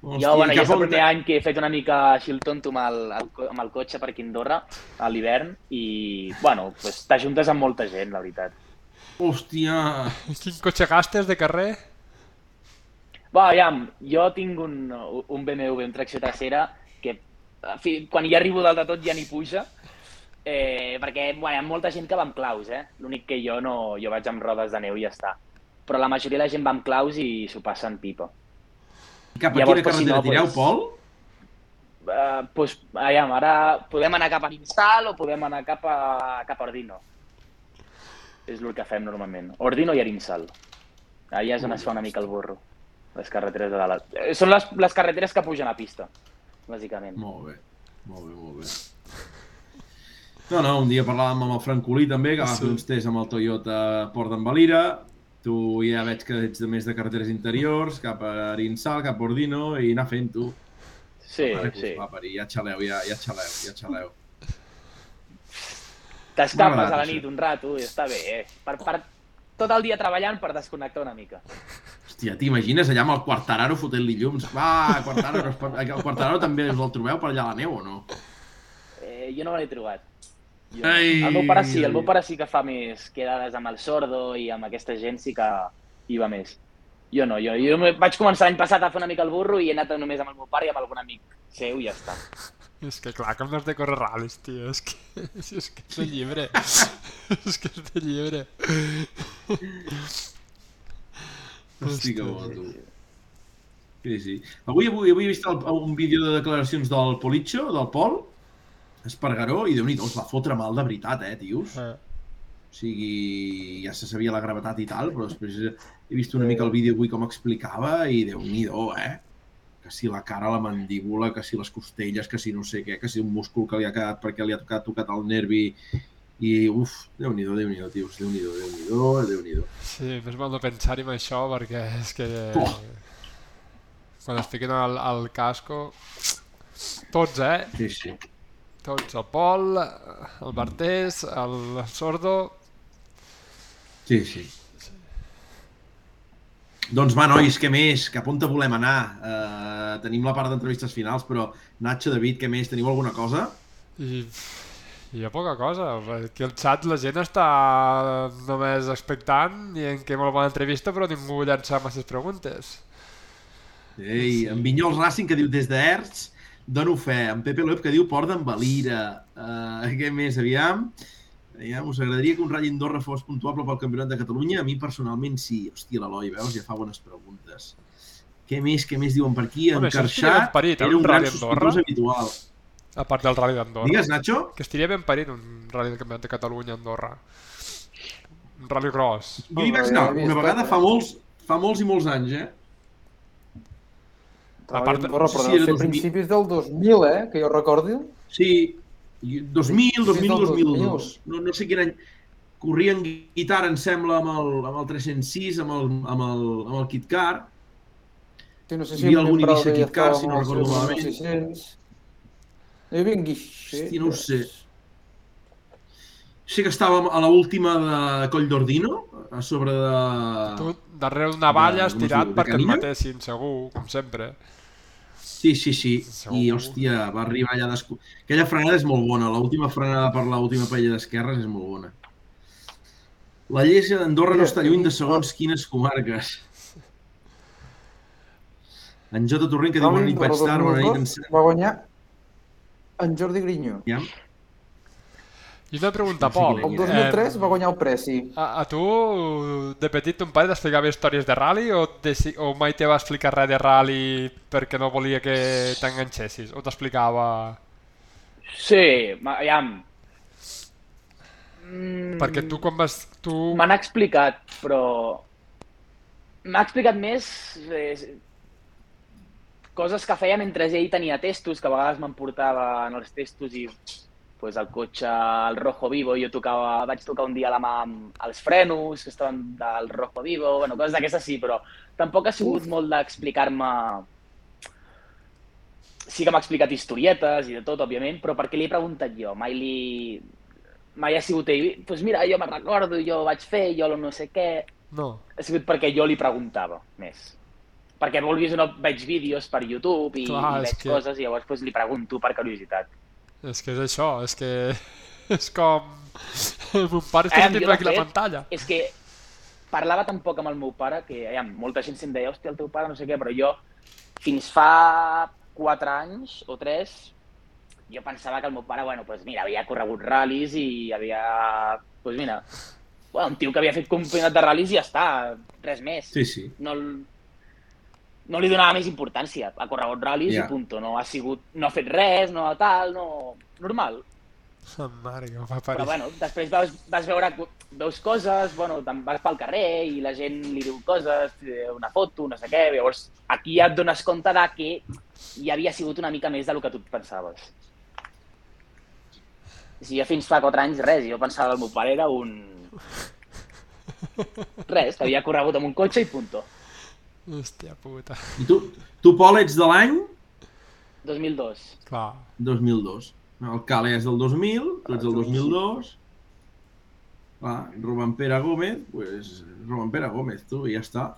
Jo, bueno, ja és el primer any que he fet una mica així el tonto amb el, amb el cotxe per aquí a Andorra a l'hivern i, bueno, pues, t'ajuntes amb molta gent, la veritat. Hòstia! Quin cotxe gastes de carrer? Va, aviam, jo tinc un, un BMW amb tracció trasera que en fi, quan hi arribo dalt de tot ja n'hi puja, eh, perquè bueno, hi ha molta gent que va amb claus, eh? L'únic que jo no, jo vaig amb rodes de neu i ja està. Però la majoria de la gent va amb claus i s'ho passen pipa. Cap a Llavors, quina per si carretera no, tireu, pues- Pol? Uh, pues, aviam, ara podem anar cap a Instal o podem anar cap a, cap a Ordino. És el que fem normalment. Ordino i Arinsal. Allà és on es fa una mica el burro. Les carreteres de dalt. Eh, Són les, les carreteres que pugen a pista, bàsicament. Molt bé, molt bé, molt bé. No, no, un dia parlàvem amb el Francolí també, que va Sí. fer uns tests amb el Toyota Port d'en Valira. Tu ja veig que ets de més de carreteres interiors, cap a Arinsal, cap a Ordino, i anar fent tu. Sí, Mare sí. Va parir, ja xaleu, ja, ja xaleu, ja xaleu. T'escapes a la això. nit un rato i està bé, eh? Per, per, tot el dia treballant per desconnectar una mica. Hòstia, t'imagines allà amb el Quartararo fotent-li llums? Va, Quartararo, el Quartararo també us el trobeu per allà a la neu o no? Eh, jo no me l'he trobat. Jo, Ei! el meu pare sí, el meu pare sí que fa més quedades amb el sordo i amb aquesta gent sí que hi va més. Jo no, jo, jo me- vaig començar l'any passat a fer una mica el burro i he anat només amb el meu pare i amb algun amic seu i ja està. És que clar, com no has de córrer ral·lis, tio, és que, és que és de llibre. és que és de llibre. Hosti, que bo, tu. Sí, sí. Avui, avui, avui he vist el, un vídeo de declaracions del Politxo, del Pol, Espargaró, i déu-n'hi-do, es va fotre mal de veritat, eh, tios? Eh, O sigui, ja se sabia la gravetat i tal, però després he vist una mica el vídeo avui com explicava i déu-n'hi-do, eh? Que si la cara, la mandíbula, que si les costelles, que si no sé què, que si un múscul que li ha quedat perquè li ha tocat, tocat el nervi i uf, déu-n'hi-do, déu-n'hi-do, tios, déu-n'hi-do, déu-n'hi-do, déu-n'hi-do. sí, fes mal de pensar-hi en això perquè és que... Oh. Quan es fiquen al, al casco... Tots, eh? Sí, sí. Tots, el Pol, el Bartés, el Sordo... Sí, sí. Doncs va, nois, què més? Cap on te volem anar? Uh, tenim la part d'entrevistes finals, però Nacho, David, què més? Teniu alguna cosa? I hi ha poca cosa, aquí al xat la gent està només expectant i en què molt bona entrevista però ningú llança masses preguntes. Ei, en Vinyols Racing, que diu des d'Erts, dono fe. En Pepe Loeb, que diu Port d'en Valira. Uh, què més, aviam? Aviam, us agradaria que un Ratll Andorra fos puntuable pel Campionat de Catalunya? A mi personalment sí. Hòstia, l'Eloi, veus? Ja fa bones preguntes. Què més, què més diuen per aquí? En Bueno, això estaria ben Carxat parit, era un un gran sospitós habitual. A part del Rally d'Andorra. Digues, Nacho? Que estaria ben parit un Rally del Campionat de Catalunya a Andorra. Un Rally gros. Jo hi vaig ja anar una vegada fa molts, fa molts i molts anys, eh? A part de- Andorra, però ser 2000. principis del 2000, eh? Que jo recordi. Sí, 2000, 2000, del 2002. No, no sé quin any. Corrien guitarra, em sembla, amb el, amb el 306, amb el, amb el, amb el Kit Car. Sí, no sé Hi si havia en algun inici ja Kit Car, si no recordo malament. 600. No hi havia en Guixer. Hosti, no ho sé. Sé que estàvem a l'última de Coll d'Ordino, a sobre de... Tu darrere d'una valla estirat perquè et matessin, segur, com sempre. Sí, sí, sí. I, hòstia, va arribar allà... Descu... Aquella frenada és molt bona. L'última frenada per l'última paella d'esquerres és molt bona. La Llesia d'Andorra no està lluny de segons quines comarques. En Jota Torrent, que diu bona nit, vaig tard, bona nit, 2002 en... Va guanyar en Jordi Grinyó. Ja. I una pregunta, No sé Pol. El 2003 va guanyar el Preci. A, a tu, de petit, ton pare t'explicava històries de rally o, de, o mai te va explicar res de rally perquè no volia que t'enganxessis? O t'explicava... Sí, aviam. Mm, Perquè tu quan vas... Tu... N'ha explicat, però... M'ha explicat més eh, coses que feia mentre ell tenia testos, que a vegades m'emportava en els testos i pues, el cotxe, el Rojo Vivo, jo tocava, vaig tocar un dia la mà amb els frenos, que estaven del Rojo Vivo, bueno, coses d'aquestes sí, però tampoc ha sigut molt d'explicar-me... Sí que m'ha explicat historietes i de tot, òbviament, però perquè li he preguntat jo, mai li... Mai ha sigut ell, doncs pues mira, jo me'n recordo, jo vaig fer, jo no sé què... No. Ha sigut perquè jo li preguntava més. Perquè vulguis o no, veig vídeos per YouTube i, Clar, i veig que- coses i llavors pues, li pregunto per curiositat. És que és això, és que... És com... Mon pare està de aquí a la fet, pantalla. És que parlava tan poc amb el meu pare que ja, molta gent se'm deia, hòstia, el teu pare no sé què, però jo fins fa 4 anys o 3 jo pensava que el meu pare, bueno, pues mira, havia corregut ral·lis i havia, pues mira, bueno, un tio que havia fet campionat de ral·lis i ja està, res més. Sí, sí. no, no li donava més importància. Ha corregut ral·lis Ja. i punto. No ha sigut, no ha fet res, no tal, no... Normal. La mare que em fa Però parir. bueno, després vas, vas veure, veus coses, bueno, te'n vas pel carrer i la gent li diu coses, una foto, no sé què, llavors aquí ja et dones compte de que hi havia sigut una mica més del que tu et pensaves. Si jo fins fa 4 anys, res, jo pensava que el meu pare era un... Res, que havia corregut amb un cotxe i punto. Hòstia puta. I tu, tu Pol, ets de l'any 2002. Clar. 2002. El Cale és del 2000, tu ets del 2002. Clar, Rubén Pere Gómez, pues, Rubén Pere Gómez, tu, i ja està.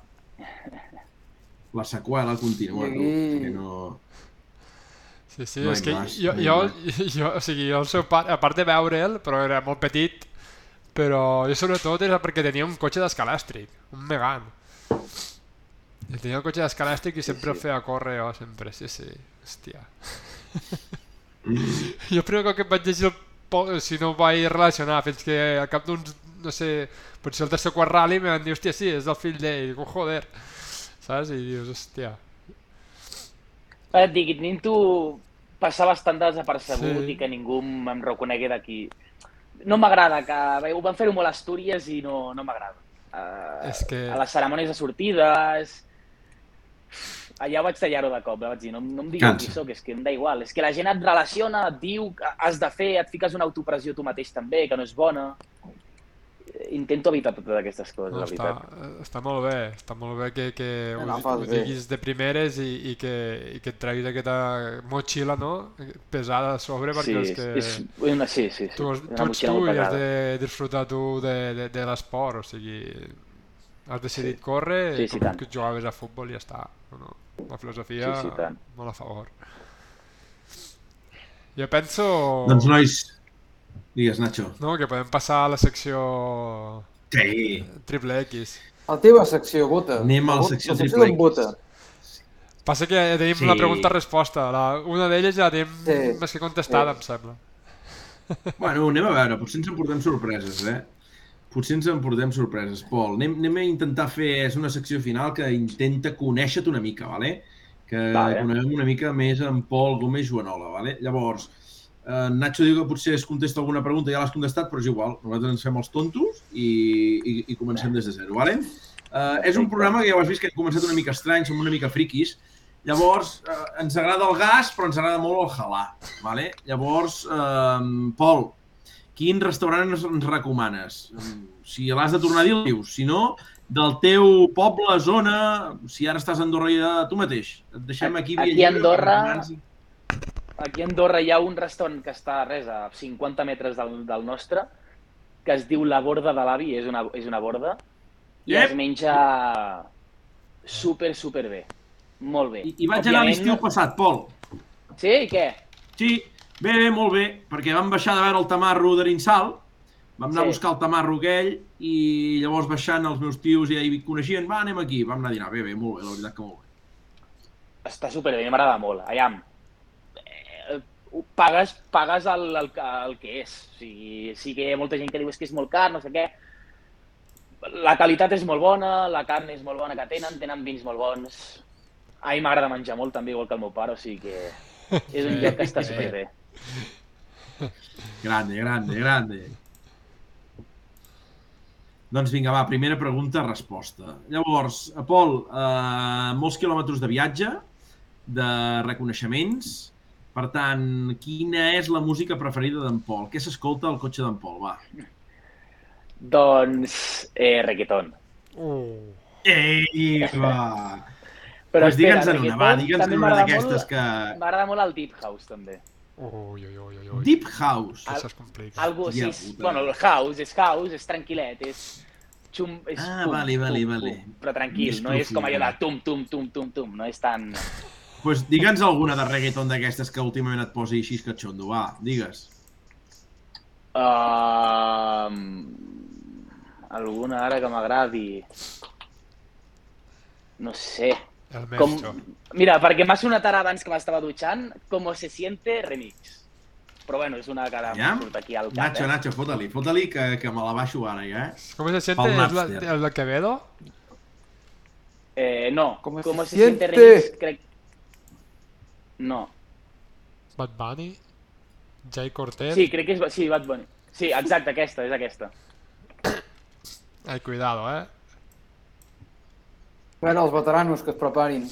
La seqüela continua, tu, que no... Sí, sí, No és que vas, jo, no jo, jo, o sigui, jo el seu pare, a part de veure'l, però era molt petit, però jo sobretot era perquè tenia un cotxe d'escalàstric, un Megan. I tenia un cotxe d'escalàstric i sempre sí. feia córrer jo, sempre, sí, sí, hòstia. jo el primer cop que em vaig llegir el si no ho vaig relacionar, fins que al cap d'uns, no sé, potser el tercer quart rally em van dir, hòstia, sí, és el fill d'ell, dic, "Oh, joder, saps? I dius, hòstia, et dic, Ninto passa bastant desapercebut Sí. i que ningú em em reconegui d'aquí. No m'agrada, que ho van fer-ho molt a Astúries i no, no m'agrada. Uh, És que- A les cerimònies de sortides... Allà vaig tallar-ho de cop, eh? vaig dir, no, no em digueu Cansa. qui sóc, és que em da igual. És que la gent et relaciona, et diu que has de fer, et fiques una autopressió tu mateix també, que no és bona. Intento evitar totes aquestes coses, No, la està, veritat. està molt bé, està molt bé que, que ho, ho bé. diguis de primeres i, i, que, i que et treguis aquesta motxilla no? pesada a sobre perquè Sí, és és, que és una, sí, sí, sí. tu, és tu i has de disfrutar tu de, de, de l'esport, o sigui, has decidit córrer Sí, i sí, com tant. que jugaves a futbol i ja està. No, no. La filosofia, Sí, sí, tant. molt a favor. Jo penso Doncs, nois, digues, Nacho. no, que podem passar a la secció Sí. triple X. La teva secció, Bota. Anem a la secció la secció triple Bota. Passa que ja tenim Sí. la pregunta-resposta. La, una d'elles ja tenim Sí. més que contestada, Sí. em sembla. Bueno, anem a veure, potser ens emportem sorpreses, eh? Potser ens emportem sorpreses. Pol, anem, anem a intentar fer... És una secció final que intenta conèixer-te una mica, vale? Que Vale. coneguem una mica més en Pol Gómez Joanola, vale? Llavors, eh, Nacho diu que potser es contesta alguna pregunta, ja l'has contestat, però és igual. Nosaltres ens fem els tontos i, i, i comencem des de zero, vale? Eh, és un programa que ja ho has vist que hem començat una mica estrany, som una mica friquis, Llavors, eh, ens agrada el gas, però ens agrada molt el halà. Vale? Llavors, eh, Pol, quin restaurant ens, ens recomanes? Si l'has de tornar a dir, el dius. Si no, del teu poble, zona, si ara estàs a Andorra ja tu mateix. Et deixem aquí. Aquí a Andorra-. Aquí a Andorra hi ha un restaurant que està res, a 50 metres del, del nostre, que es diu La Borda de l'Avi, és, una, és una borda, i Ep. es menja super, super bé. Molt bé. I, I vaig anar l'estiu passat, Pol. Sí? I què? Sí, bé, bé, molt bé, perquè vam baixar de veure el tamarro d'Arinsal, vam anar Sí. a buscar el tamarro aquell i llavors baixant els meus tios ja hi coneixien, va, anem aquí, vam anar a dinar, bé, bé, molt bé, la veritat que molt bé. Està super bé, m'agrada molt. Aviam, eh, pagues, pagues el, el, el que és. O sigui, sí que hi ha molta gent que diu "És que és molt car, no sé què. La qualitat és molt bona, la carn és molt bona que tenen, tenen vins molt bons. A mi m'agrada menjar molt, també, igual que el meu pare, o sigui que és un lloc que està superbé. Grande, grande, grande. Doncs vinga, va, primera pregunta, resposta. Llavors, a Pol, eh, molts quilòmetres de viatge, de reconeixements. Per tant, quina és la música preferida d'en Pol? Què s'escolta al cotxe d'en Pol? Va. Doncs, eh, reggaeton. Uh. Ei, va! Però pues digue'ns espera, en una, va, digue'ns en una d'aquestes que... M'agrada molt el Deep House, també. Ui, ui, ui, ui. Deep House. Això es complica. Algo Hòstia així, puta. bueno, el house, és house, és tranquil·let, és xum, és Ah, vale, vale, vale. però tranquil, Més no és com allò de tum, tum, tum, tum, tum, no és tan... pues digue'ns alguna de reggaeton d'aquestes que últimament et posi així catxondo, va, digues. Uh, alguna ara que m'agradi... No sé. El Com... mestre. Mira, perquè m'ha sonat ara abans que m'estava dutxant, Como se siente remix. Però bueno, és una que ara Ja? surt aquí al cap, Nacho, eh? Nacho, fota-li, fota-li que, que me la baixo ara ja, eh? ¿Cómo se siente? ¿Es la, el de Quevedo? Eh, no, Como Como, se se, siente siente. remix, crec... No, Bad Bunny? Jay Cortez. Sí, crec que és... Sí, Bad Bunny. Sí, exacte, aquesta, és aquesta. Ai, cuidado, eh? Veure, els veteranos que es preparin.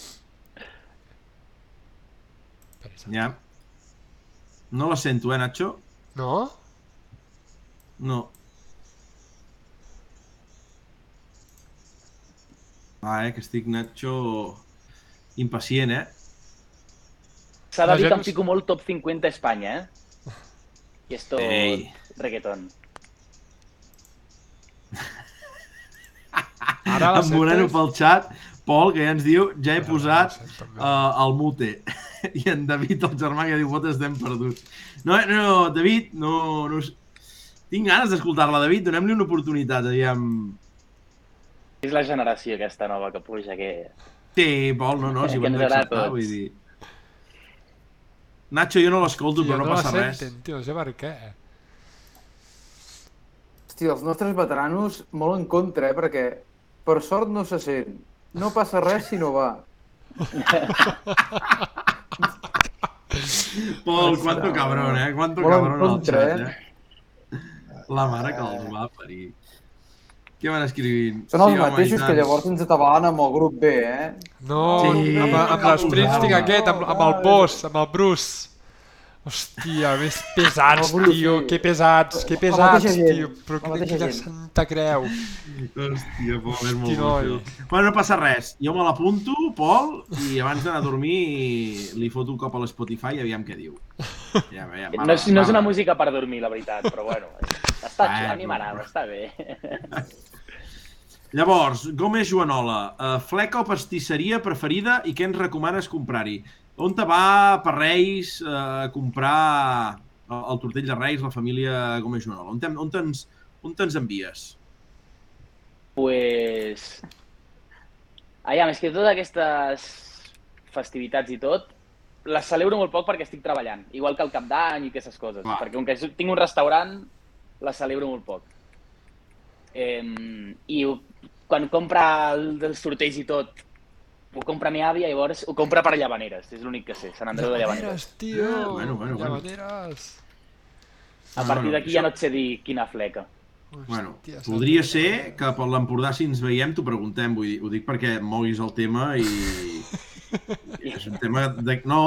Ja. No la sento, eh, Nacho? No? No. Va, eh, que estic, Nacho, impacient, eh? S'ha de dir que em fico molt top 50 a Espanya, eh? I és tot Ei. reggaeton. Ara la En Moreno pel xat, Pol, que ja ens diu, ja he Ja, posat uh, el mute. I en David, el germà, que diu, botes estem perduts. No, no, David, no... no tinc ganes d'escoltar-la, David, donem-li una oportunitat, aviam... És la generació aquesta nova que puja, que... Sí, Pol, no, no, si ho hem d'acceptar, vull dir... Nacho, jo no l'escolto, Tio, però no, no passa res. senten, tio, no sé per què. Hòstia, els nostres veteranos molt en contra, eh? Perquè per sort no se sent. No passa res si no va. Pol, quanto cabrón, eh? Quanto Molt en cabrón al contra, xat, eh? La mare que els va parir. Què van escrivint? Són els Sí, home, mateixos tant. que llavors ens atabalen amb el grup B, eh? No, Sí, amb, amb l'Springsteen aquest, amb, amb el boss, amb el Bruce. Hòstia, més pesats, tio, sí. que pesats, que pesats, tio. Però la quina, santa creu. Hòstia, Pol, és molt bo. Bueno, no passa res. Jo me l'apunto, Pol, i abans d'anar a dormir li foto un cop a l'Spotify i aviam què diu. Ja, ja, No és, no és una música per dormir, la veritat, però bueno, està Bueno. xulo, a mi m'agrada, està bé. Llavors, Gómez Joanola, uh, fleca o pastisseria preferida i què ens recomanes comprar-hi? On te va per Reis eh, a comprar el, el tortell de Reis, la família Gómez Joanola? On, on te'ns on te'ns envies? pues... Aviam, és que totes aquestes festivitats i tot, les celebro molt poc perquè estic treballant, igual que el cap d'any i aquestes coses, Clar. perquè com que tinc un restaurant, les celebro molt poc. Eh, I quan compra el, els tortells i tot, ho compra mi àvia, llavors ho compra per Llavaneres, és l'únic que sé, Sant Andreu de Llavaneres. Llavaneres, tio. Ah, bueno, bueno, bueno. Llavaneres. A No, partir no, d'aquí això- ja no et sé dir quina fleca. Bueno, Hòstia, podria ser que per l'Empordà si ens veiem t'ho preguntem, vull dir, ho dic perquè moguis el tema i... és un tema de... No,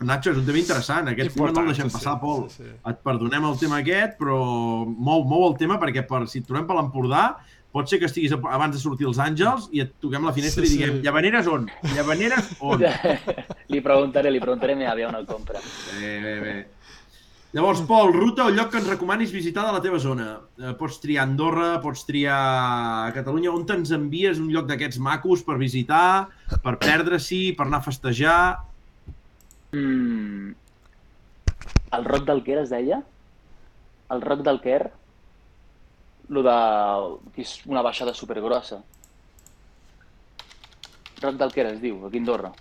Nacho, és un tema interessant, aquest tema no el deixem sí, passar, sí, Pol. sí, sí. Et perdonem el tema aquest, però mou, mou el tema perquè per, si et trobem per l'Empordà pot ser que estiguis abans de sortir els Àngels i et toquem la finestra Sí, i diguem sí. Llavaneres on? Llavaneres on? li preguntaré, li preguntaré a mi àvia on el compra. Bé, bé, bé. Llavors, Pol, ruta o lloc que ens recomanis visitar de la teva zona. Eh, pots triar Andorra, pots triar Catalunya. On te'ns envies un lloc d'aquests macos per visitar, per perdre-s'hi, per anar a festejar? Mm. El rock del Quer es deia? El rock del Quer? Lo de... que és una baixada supergrossa. Rock del Quer es diu, aquí a Andorra.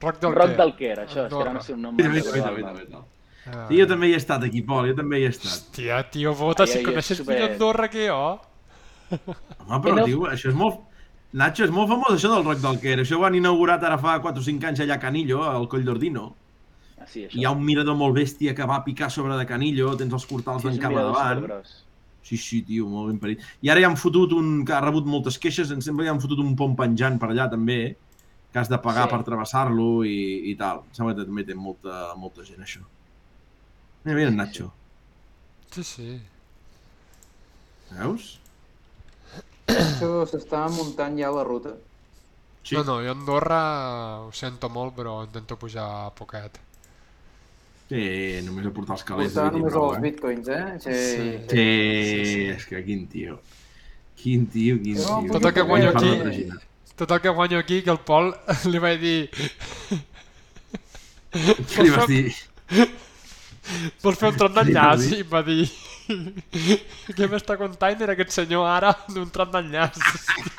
Rock del rock què? del Quer, això, és que no sé un nom. Mira, nom. mira. Ah. Sí, jo també hi he estat aquí, Pol, jo també hi he estat. Hòstia, tio, vota, Ai, si ai, coneixes super- millor Andorra que jo. Home, però, no- tio, això és molt... Nacho, és molt famós això del Rock del Quer. Això ho han inaugurat ara fa 4 o 5 anys allà a Canillo, al Coll d'Ordino. Ah, sí, això. Hi ha un mirador molt bèstia que va picar sobre de Canillo, tens els portals Sí, mirador davant. Sí, sí, tio, molt ben parit. I ara hi han fotut un... que ha rebut moltes queixes, em sembla que hi han fotut un pont penjant per allà també, que has de pagar Sí. per travessar-lo i, i tal. Em sembla que també té molta, molta gent, això. Mira, mira, en Nacho. Sí, sí. Veus? Això s'està muntant ja la ruta. Sí. No, no, jo a Andorra ho sento molt, però intento pujar poquet. Sí, només a portar els calés. Portar de només prou, els bitcoins, eh? Sí. Sí. Sí, és que quin tio. Quin tio, quin No, tio. Tot el que guanyo aquí-. Tot el que guanyo aquí, que el Pol li vaig dir Què li vas dir? vols fer un tram d'enllaç? I em va dir què m'està contant era aquest senyor ara d'un tram d'enllaç?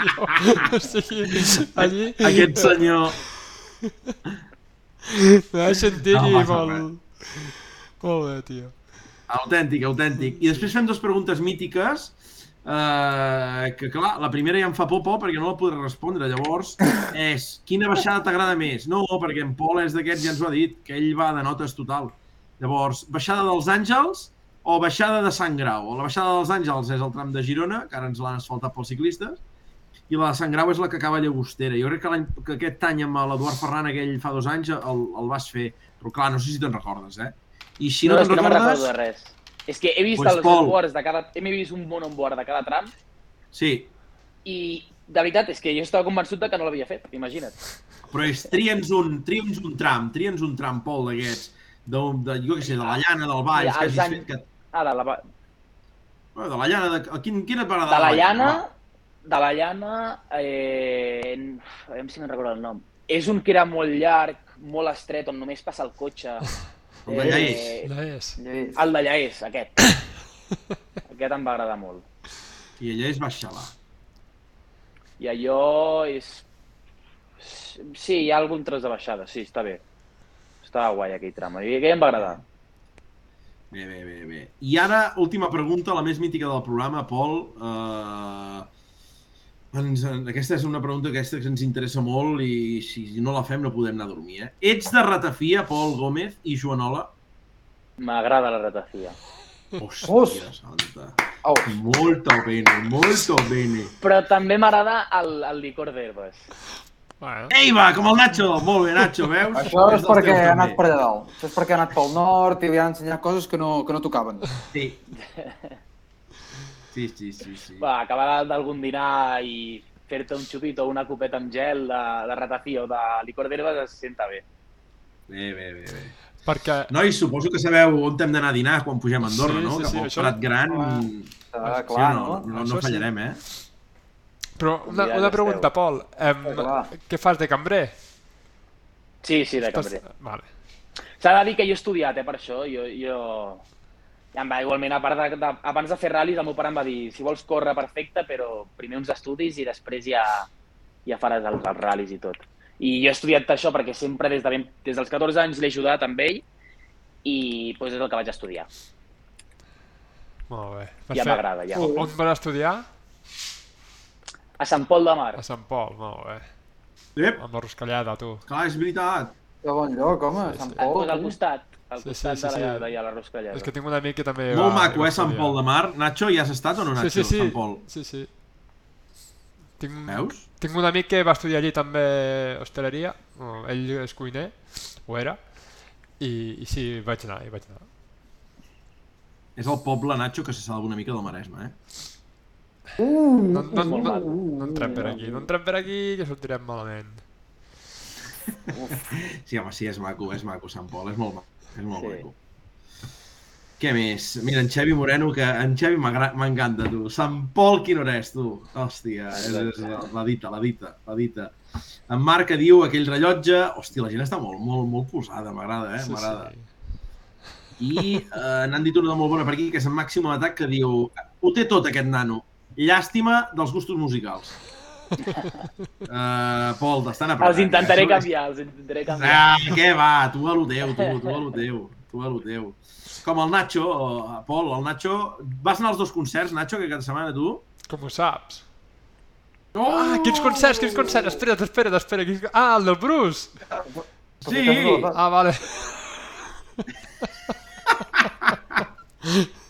O sigui, allí Aquest senyor... me vaig sentir No passa molt... Molt bé, tio. Autèntic, autèntic. I després fem dues preguntes mítiques, eh, que clar, la primera ja em fa por, Pol, perquè no la podré respondre. Llavors, és, quina baixada t'agrada més? No, perquè en Pol és d'aquests, ja ens ho ha dit, que ell va de notes total. Llavors, baixada dels Àngels o baixada de Sant Grau. La baixada dels Àngels és el tram de Girona, que ara ens l'han asfaltat pels ciclistes, i la de Sant Grau és la que acaba a Llagostera. Jo crec que, que aquest any amb l'Eduard Ferran, aquell fa dos anys, el, el vas fer. Però clar, no sé si te'n recordes, eh? I si no, no, te'n que no me'n recordes... recordo de res. És que he vist Pues, els Pol. onboards de cada... He vist un bon onboard de cada tram Sí, i de veritat és que jo estava convençut de que no l'havia fet, imagina't. però és tria'ns un, tria'ns un tram, tria'ns un tram, Pol, d'aquests, de, de, jo què sé, de la llana, del Valls, Ja, que hagis anys- fet... Que, Ah, de la, bueno, de la llana, de, quin, quina va de agradar? la llana, Va. de la llana, eh... a veure si me'n recordo el nom. És un que era molt llarg, molt estret, on només passa el cotxe. El de. Eh, és. Lleis. el d'allà és, aquest. aquest em va agradar molt. I ella és baixar-la. I allò és... Sí, hi ha algun tros de baixada, sí, està bé. Estava guai aquell tram, i aquell em va agradar. Bé, bé, bé, bé. I ara, última pregunta, la més mítica del programa, Pol. Uh, ens, aquesta és una pregunta aquesta que ens interessa molt i si no la fem no podem anar a dormir. Eh? Ets de ratafia, Pol Gómez i Joanola? M'agrada la ratafia. Hòstia santa. Au, Molto bene, molto bene. Però també m'agrada el, el licor d'herbes. Bueno, Ei, va, com el Nacho. Molt bé, Nacho, veus? això és dels perquè ha anat també. per allà dalt. Això és perquè ha anat pel nord i li han ensenyat coses que no, que no tocaven. Sí. Sí, sí, sí, sí. Va, acabar d'algun dinar i fer-te un xupito o una copeta amb gel de, de ratafia o de licor d'herbes es senta bé. Bé, bé, bé, bé. perquè... Nois, suposo que sabeu on hem d'anar a dinar quan pugem a Andorra, Sí, no? sí, Cap sí, al això- Prat Gran. Ah, Sí, clar, no, no? no, no sí. fallarem, eh? Però una, una pregunta, esteu. Pol. Em, Clar. què fas de cambrer? Sí, sí, de Estàs- cambrer. Vale. S'ha de dir que jo he estudiat, eh, per això. Jo, jo... Em va, igualment, a part de, de, abans de fer ral·lis, el meu pare em va dir si vols córrer, perfecte, però primer uns estudis i després ja, ja faràs els, els ral·lis i tot. I jo he estudiat això perquè sempre des, de ben, des dels 14 anys l'he ajudat amb ell i doncs, és el que vaig estudiar. Molt bé. Ja m'agrada, ja. On, on vas estudiar? A Sant Pol de Mar. A Sant Pol, molt bé. Ep, Amb la roscallada, tu. clar, és veritat. Que bon lloc, home, Sí, Sant sí. Pol. al costat, al Sí, costat sí, de, sí, la, sí. d'allà, la Roscallada. És que tinc un amic que també Molt va... maco, eh, Sant Pol de Mar. Nacho, hi has estat o no, Nacho? Sí, sí, sí. Sant Pol. Sí, sí. Tinc, Veus? tinc un amic que va estudiar allí també hostaleria, no, ell és cuiner, ho era, i, i sí, vaig anar, hi vaig anar. És el poble, Nacho, que se salva una mica del Maresme, eh? No, no, no, no, no entrem per aquí, no entrem per aquí, que sortirem malament. Sí, home, sí, és maco, és maco, Sant Pol, és molt maco. És molt Sí. maco. Què més? Mira, en Xavi Moreno, que en Xavi m'encanta, tu. Sant Pol, quin hora és, tu? Hòstia, és, és la dita, la dita, la dita. En Marc que diu aquell rellotge... Hòstia, la gent està molt, molt, molt posada, m'agrada, eh? Sí, M'agrada. sí. I eh, n'han dit una de molt bona per aquí, que és en Màxim Atac, que diu ho té tot aquest nano. Llàstima dels gustos musicals. Uh, Pol, t'estan apretant. Els intentaré eh? canviar, els intentaré canviar. Ah, què va? Tu a lo teu, tu, tu a lo teu, tu a lo teu. Com el Nacho, eh, Pol, el Nacho... Vas anar als dos concerts, Nacho, que cada setmana tu? Com ho saps? Oh! Ah, quins concerts, quins concerts? Espera't, espera't, espera't. Quins... Ah, el del Bruce! Sí! Ah, vale.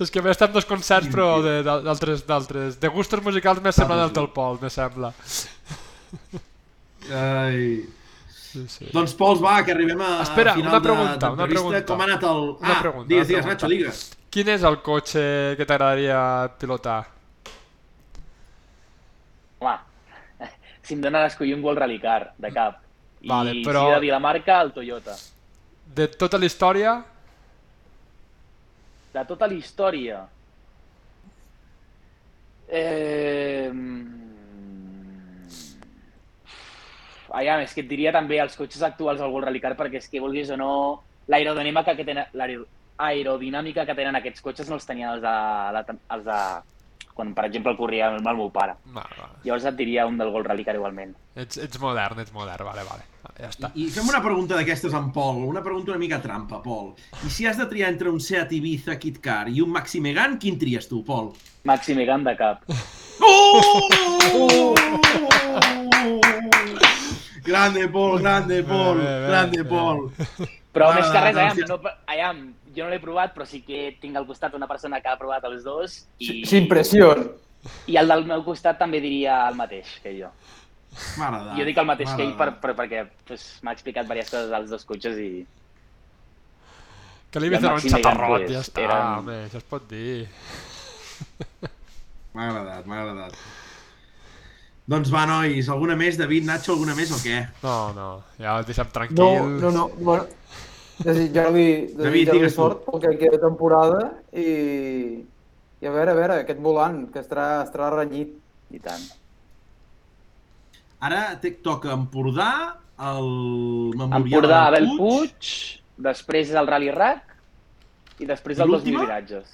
És que m'he estat dos concerts, però de- de- d'altres, d'altres. De gustos musicals m'he semblat el del Pol, me sembla. Ai... Sí, sí. Doncs, Pols, va, que arribem a Espera, a final una pregunta, de, una pregunta. Com ha anat el... Una ah, pregunta, digues, digues. Nacho, digues. Quin és el cotxe que t'agradaria pilotar? Home, si em donen a escollir un World Rally Car, de cap. I Vale, però- si he de dir la marca, el Toyota. De tota la història, De tota la història. Eh... Aviam, és que et diria també els cotxes actuals del World Rally Car perquè és que vulguis o no, l'aerodinàmica que tenen, l'aero- aerodinàmica que tenen aquests cotxes no els tenia els de, la, els de quan, per exemple, el corria amb el meu pare. va, va. Llavors et diria un del World Rally Car igualment. Ets, ets modern, ets modern, vale, vale. Ja està. I, I fem una pregunta d'aquestes en Pol, una pregunta una mica trampa, Pol. I si has de triar entre un Seat Ibiza Kit Car i un Maxi Megane, quin tries tu, Pol? Maxi Megan de cap. Oh! Grande, Pol, grande, Pol, Bé, bé, bé, grande, bé. Pol. Però Ah, més que res, Ayam, no, Ayam, jo no l'he provat, però sí que tinc al costat una persona que ha provat els dos i, Sin presión. i el del meu costat també diria el mateix que jo. Jo dic el mateix que ell per, per, perquè pues, m'ha explicat diverses coses dels dos cotxes i Que li va un xatarrot, pues, ja està, era- home, això es pot dir. M'ha agradat, m'ha agradat. Doncs va, nois, alguna més? David, Nacho, alguna més o què? No, no, ja el deixem No, tranquil. no, no. Bueno, desitjar-li David, desitjar sort pel que queda de temporada i, i a veure, a veure, aquest volant que estarà, estarà renyit. i tant. Ara te toca Empordà, el Memorial Empordà, del Abel Puig, després el Rally Rack i després I el 2000 l'última? viratges.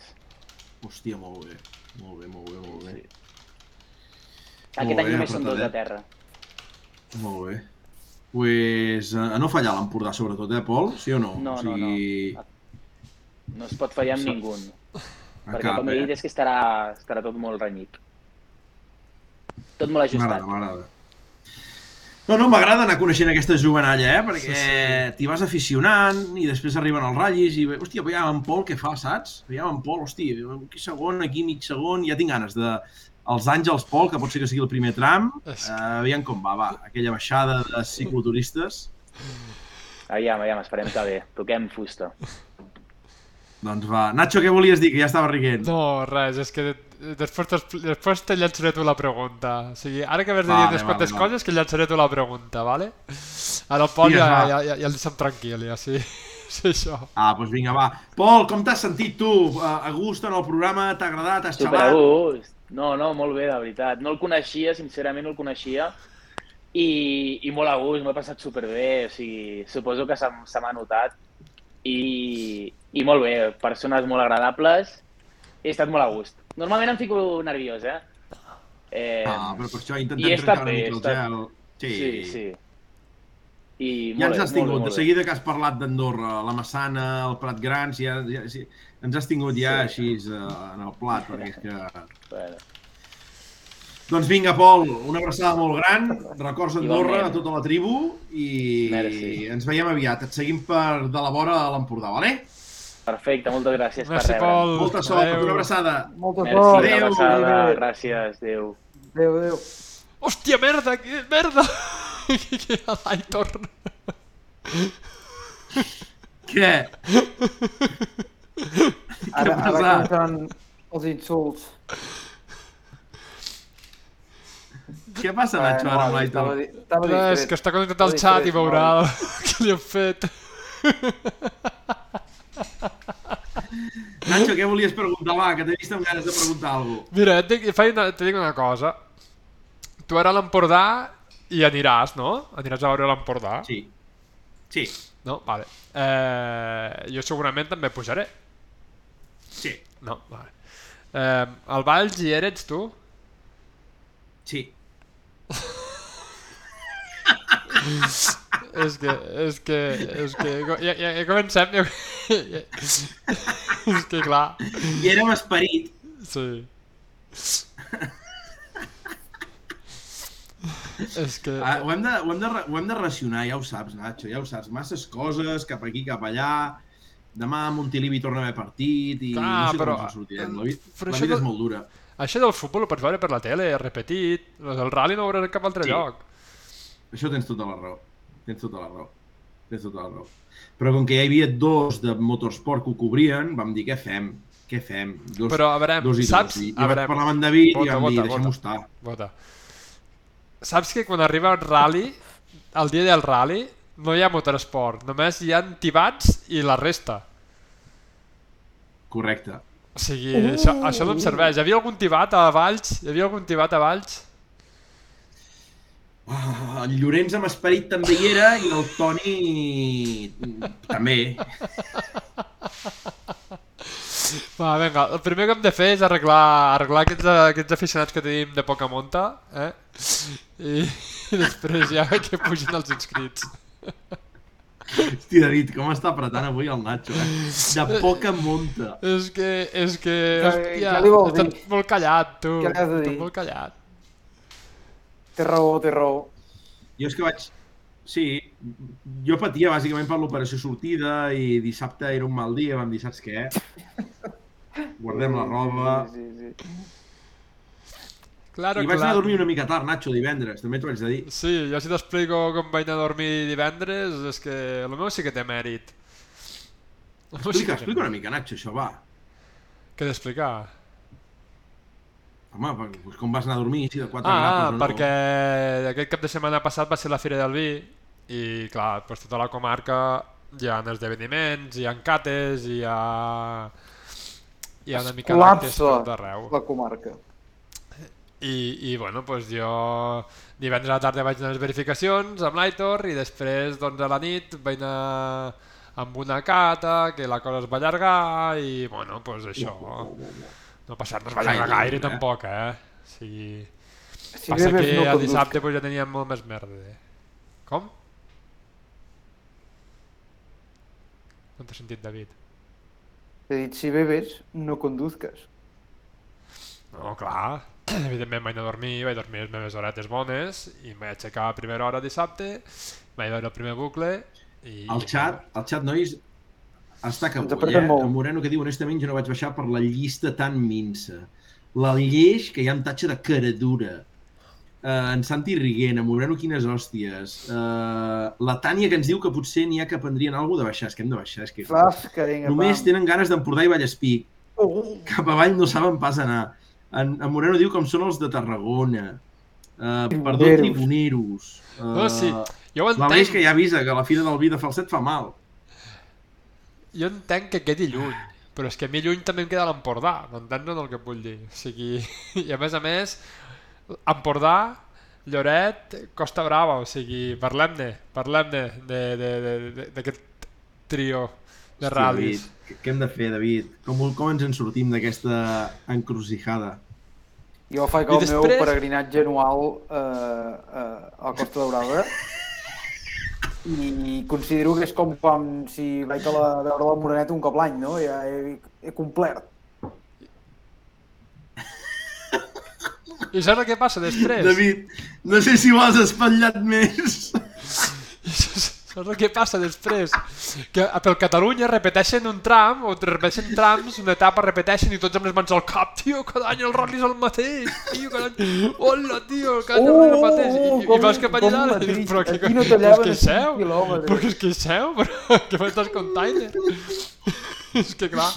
Hòstia, molt bé. Molt bé, molt bé, molt bé. Aquest Molt any només són dos de terra. Molt bé. Pues, a no fallar l'Empordà, sobretot, eh, Pol? Sí o no? No, o no, sigui, No es pot fallar amb Sí. ningú. a Perquè, cap, com he dit, eh? és que estarà, estarà tot molt renyit. Tot molt ajustat. M'agrada, m'agrada. No, no, m'agrada anar coneixent aquesta jovenalla, eh? Perquè Sí, sí. t'hi vas aficionant i després arriben els ratllis i, hòstia, veiem en Pol què fa, saps? Veiem en Pol, hòstia, aquí segon, aquí mig segon, ja tinc ganes de... Els Àngels Pol, que pot ser que sigui el primer tram, eh, veiem com va, va, aquella baixada de cicloturistes. Aviam, aviam, esperem que bé. Toquem fusta. Doncs va. Nacho, què volies dir? Que ja estava riguent. No, res, és que després, després te llançaré tu la pregunta. O sigui, ara que m'has de dir Vale, unes quantes vale, vale. coses, que llançaré tu la pregunta, vale? Ara el Pol Digues, ja, va. ja, ja, ja el deixem tranquil, ja, sí. Sí, això. Ah, doncs vinga, va. Pol, com t'has sentit tu? A gust en el programa? T'ha agradat? Has xalat? gust. No, no, molt bé, de veritat. No el coneixia, sincerament no el coneixia. I, i molt a gust, m'ho he passat superbé. O sigui, suposo que se m'ha notat. I, I molt bé, persones molt agradables. He estat molt a gust. Normalment em fico nerviós, eh? eh Ah, però per això intentem trencar una mica el estat- gel. Sí, sí, sí. I Ja molt ens has bé, tingut, molt de seguida que has parlat d'Andorra, la Massana, el Prat Grans, ja, ja, sí, ens has tingut ja Sí. així uh, en el plat, perquè és que... Bueno, Doncs vinga, Pol, una abraçada molt gran, records d'Andorra Igualment. a tota la tribu i Merci. ens veiem aviat. Et seguim per de la vora a l'Empordà, vale? perfecte, moltes gràcies Merci, per rebre'm. Pol. Molta sort, Adéu. una abraçada. Molta Merci, sort. una Adéu. abraçada, Adéu. gràcies, adéu. Adéu, adéu. Hòstia, merda, que merda! Que l'Aitor. Què? Ara, ha ara començaran els insults. Què passa, Nacho, ara amb Res, distret. que està connectat al xat i veurà el que li han fet. Nacho, què volies preguntar? Va, que t'he vist amb ganes de preguntar alguna cosa. Mira, et dic, faig una, te dic una cosa. Tu ara a l'Empordà i aniràs, no? Aniràs a veure l'Empordà? Sí. Sí, No? Vale. Eh, jo segurament també pujaré. sí, No? Vale. Eh, al Valls hi eres tu? sí. És que, és que, és que, ja, ja, ja comencem, ja, ja, és que clar, I érem esperit. sí. És que, Ah, ho, hem de, ho, hem de, ho hem de racionar, ja ho saps, Nacho, ja ho saps. Masses coses, cap aquí, cap allà. Demà a Montilivi torna a haver partit i Clar, no sé però- com ens en sortirem. La, vi la vida és molt dura. Això del futbol ho pots veure per la tele, repetit, el rally no ho veuràs en cap altre Sí. lloc. Això tens tota la raó. Tens tota la raó. Tens tota la raó. Però com que hi havia dos de motorsport que ho cobrien, vam dir què fem? Què fem? Dos, Però a veure, dos i saps? dos. I, A vaig veure, parlar amb en David vota, i vam dir, vota, deixem-ho vota. estar. Vota. Saps que quan arriba el rally, el dia del rally, no hi ha motorsport, només hi ha tibats i la resta. Correcte. O sigui, això, això no em serveix. Hi havia algun tibat a Valls? Hi havia algun tibat a Valls? Ah, el Llorenç amb esperit també hi era i el Toni també. Va, vinga, el primer que hem de fer és arreglar, arreglar aquests, aquests aficionats que tenim de poca monta, eh? I, i després ja que pugin els inscrits. Hosti, David, com està apretant avui el Nacho, eh? De poca monta. És que, és que, Què- hòstia, vol estàs dir? molt callat, tu. Què has de Estàs dir? molt callat. Té raó, té raó. Jo és que vaig, Sí, jo patia bàsicament per l'operació sortida i dissabte era un mal dia, vam dir, saps què? Guardem la roba... Sí, sí, sí. Claro, I vaig anar clar. a dormir una mica tard, Nacho, divendres, també t'ho haig de dir. Sí, jo si t'explico com vaig anar a dormir divendres, és que el meu sí que té mèrit. Meu sí que Explica, explica una mica, Nacho, això, va. Què d'explicar? Home, pues com vas anar a dormir, si de 4 Ah, grapes o no? perquè aquest cap de setmana passat va ser la Fira del Vi i clar, doncs tota la comarca hi ha esdeveniments, hi ha cates, hi ha... Hi ha una mica d'actes per tot arreu. la comarca. I, i bueno, doncs jo divendres a la tarda vaig anar a les verificacions amb l'Aitor i després doncs a la nit vaig anar amb una cata, que la cosa es va allargar i bueno, doncs això no passat, no es va allargar Ai, gaire eh? tampoc, eh? O sigui, Si passa que no el dissabte doncs, ja teníem molt més merda. Com? No t'he sentit, David. He dit, si bebes, no conduzcas. No, clar. Evidentment vaig anar a dormir, vaig dormir les meves horetes bones i em vaig aixecar a primera hora dissabte, vaig veure el primer bucle i... El xat, el xat, nois, està que apreten eh? molt. En Moreno que diu, honestament, jo no vaig baixar per la llista tan minsa. La lleix, que hi ha un tatxa de cara dura. Uh, en Santi Riguent, en Moreno, quines hòsties. Uh, la Tània, que ens diu que potser n'hi ha que prendrien alguna de baixar. És que hem de baixar, és que... Flasca, vinga, Només pam. tenen ganes d'Empordà i Vallespí. Oh, Cap avall no saben pas anar. En, en Moreno diu com són els de Tarragona. Uh, perdó, Tribuneros. Uh, No, sí, jo ho L'Aleix entenc, que ja avisa que la fira del vi de falset fa mal. jo entenc que quedi lluny, però és que a mi lluny també em queda l'Empordà, m'entens el que vull dir? O sigui, i a més a més, Empordà, Lloret, Costa Brava, o sigui, parlem-ne, parlem-ne de- de- de- de- d'aquest trio de Hòstia, ral·lis. Què- hem de fer, David? Com, com ens en sortim d'aquesta encrucijada? Jo faig I el després- meu peregrinatge anual eh, eh, a la Costa Daurada i considero que és com quan si vaig a, la, a veure la Moreneta un cop l'any, no? Ja he, he complert. I saps què passa després? David, no sé si ho has espatllat més. Saps el que passa després? Que pel Catalunya repeteixen un tram, o repeteixen trams, una etapa repeteixen i tots amb les mans al cap. Tio, cada any el rally és el mateix. Tio, cada any... Hola, tio, cada any és el mateix. I, i, i vas cap allà i dius, però que, Aquí no tallaven seu? quilòmetres. Però que és que seu? Però que m'estàs contant? és que clar...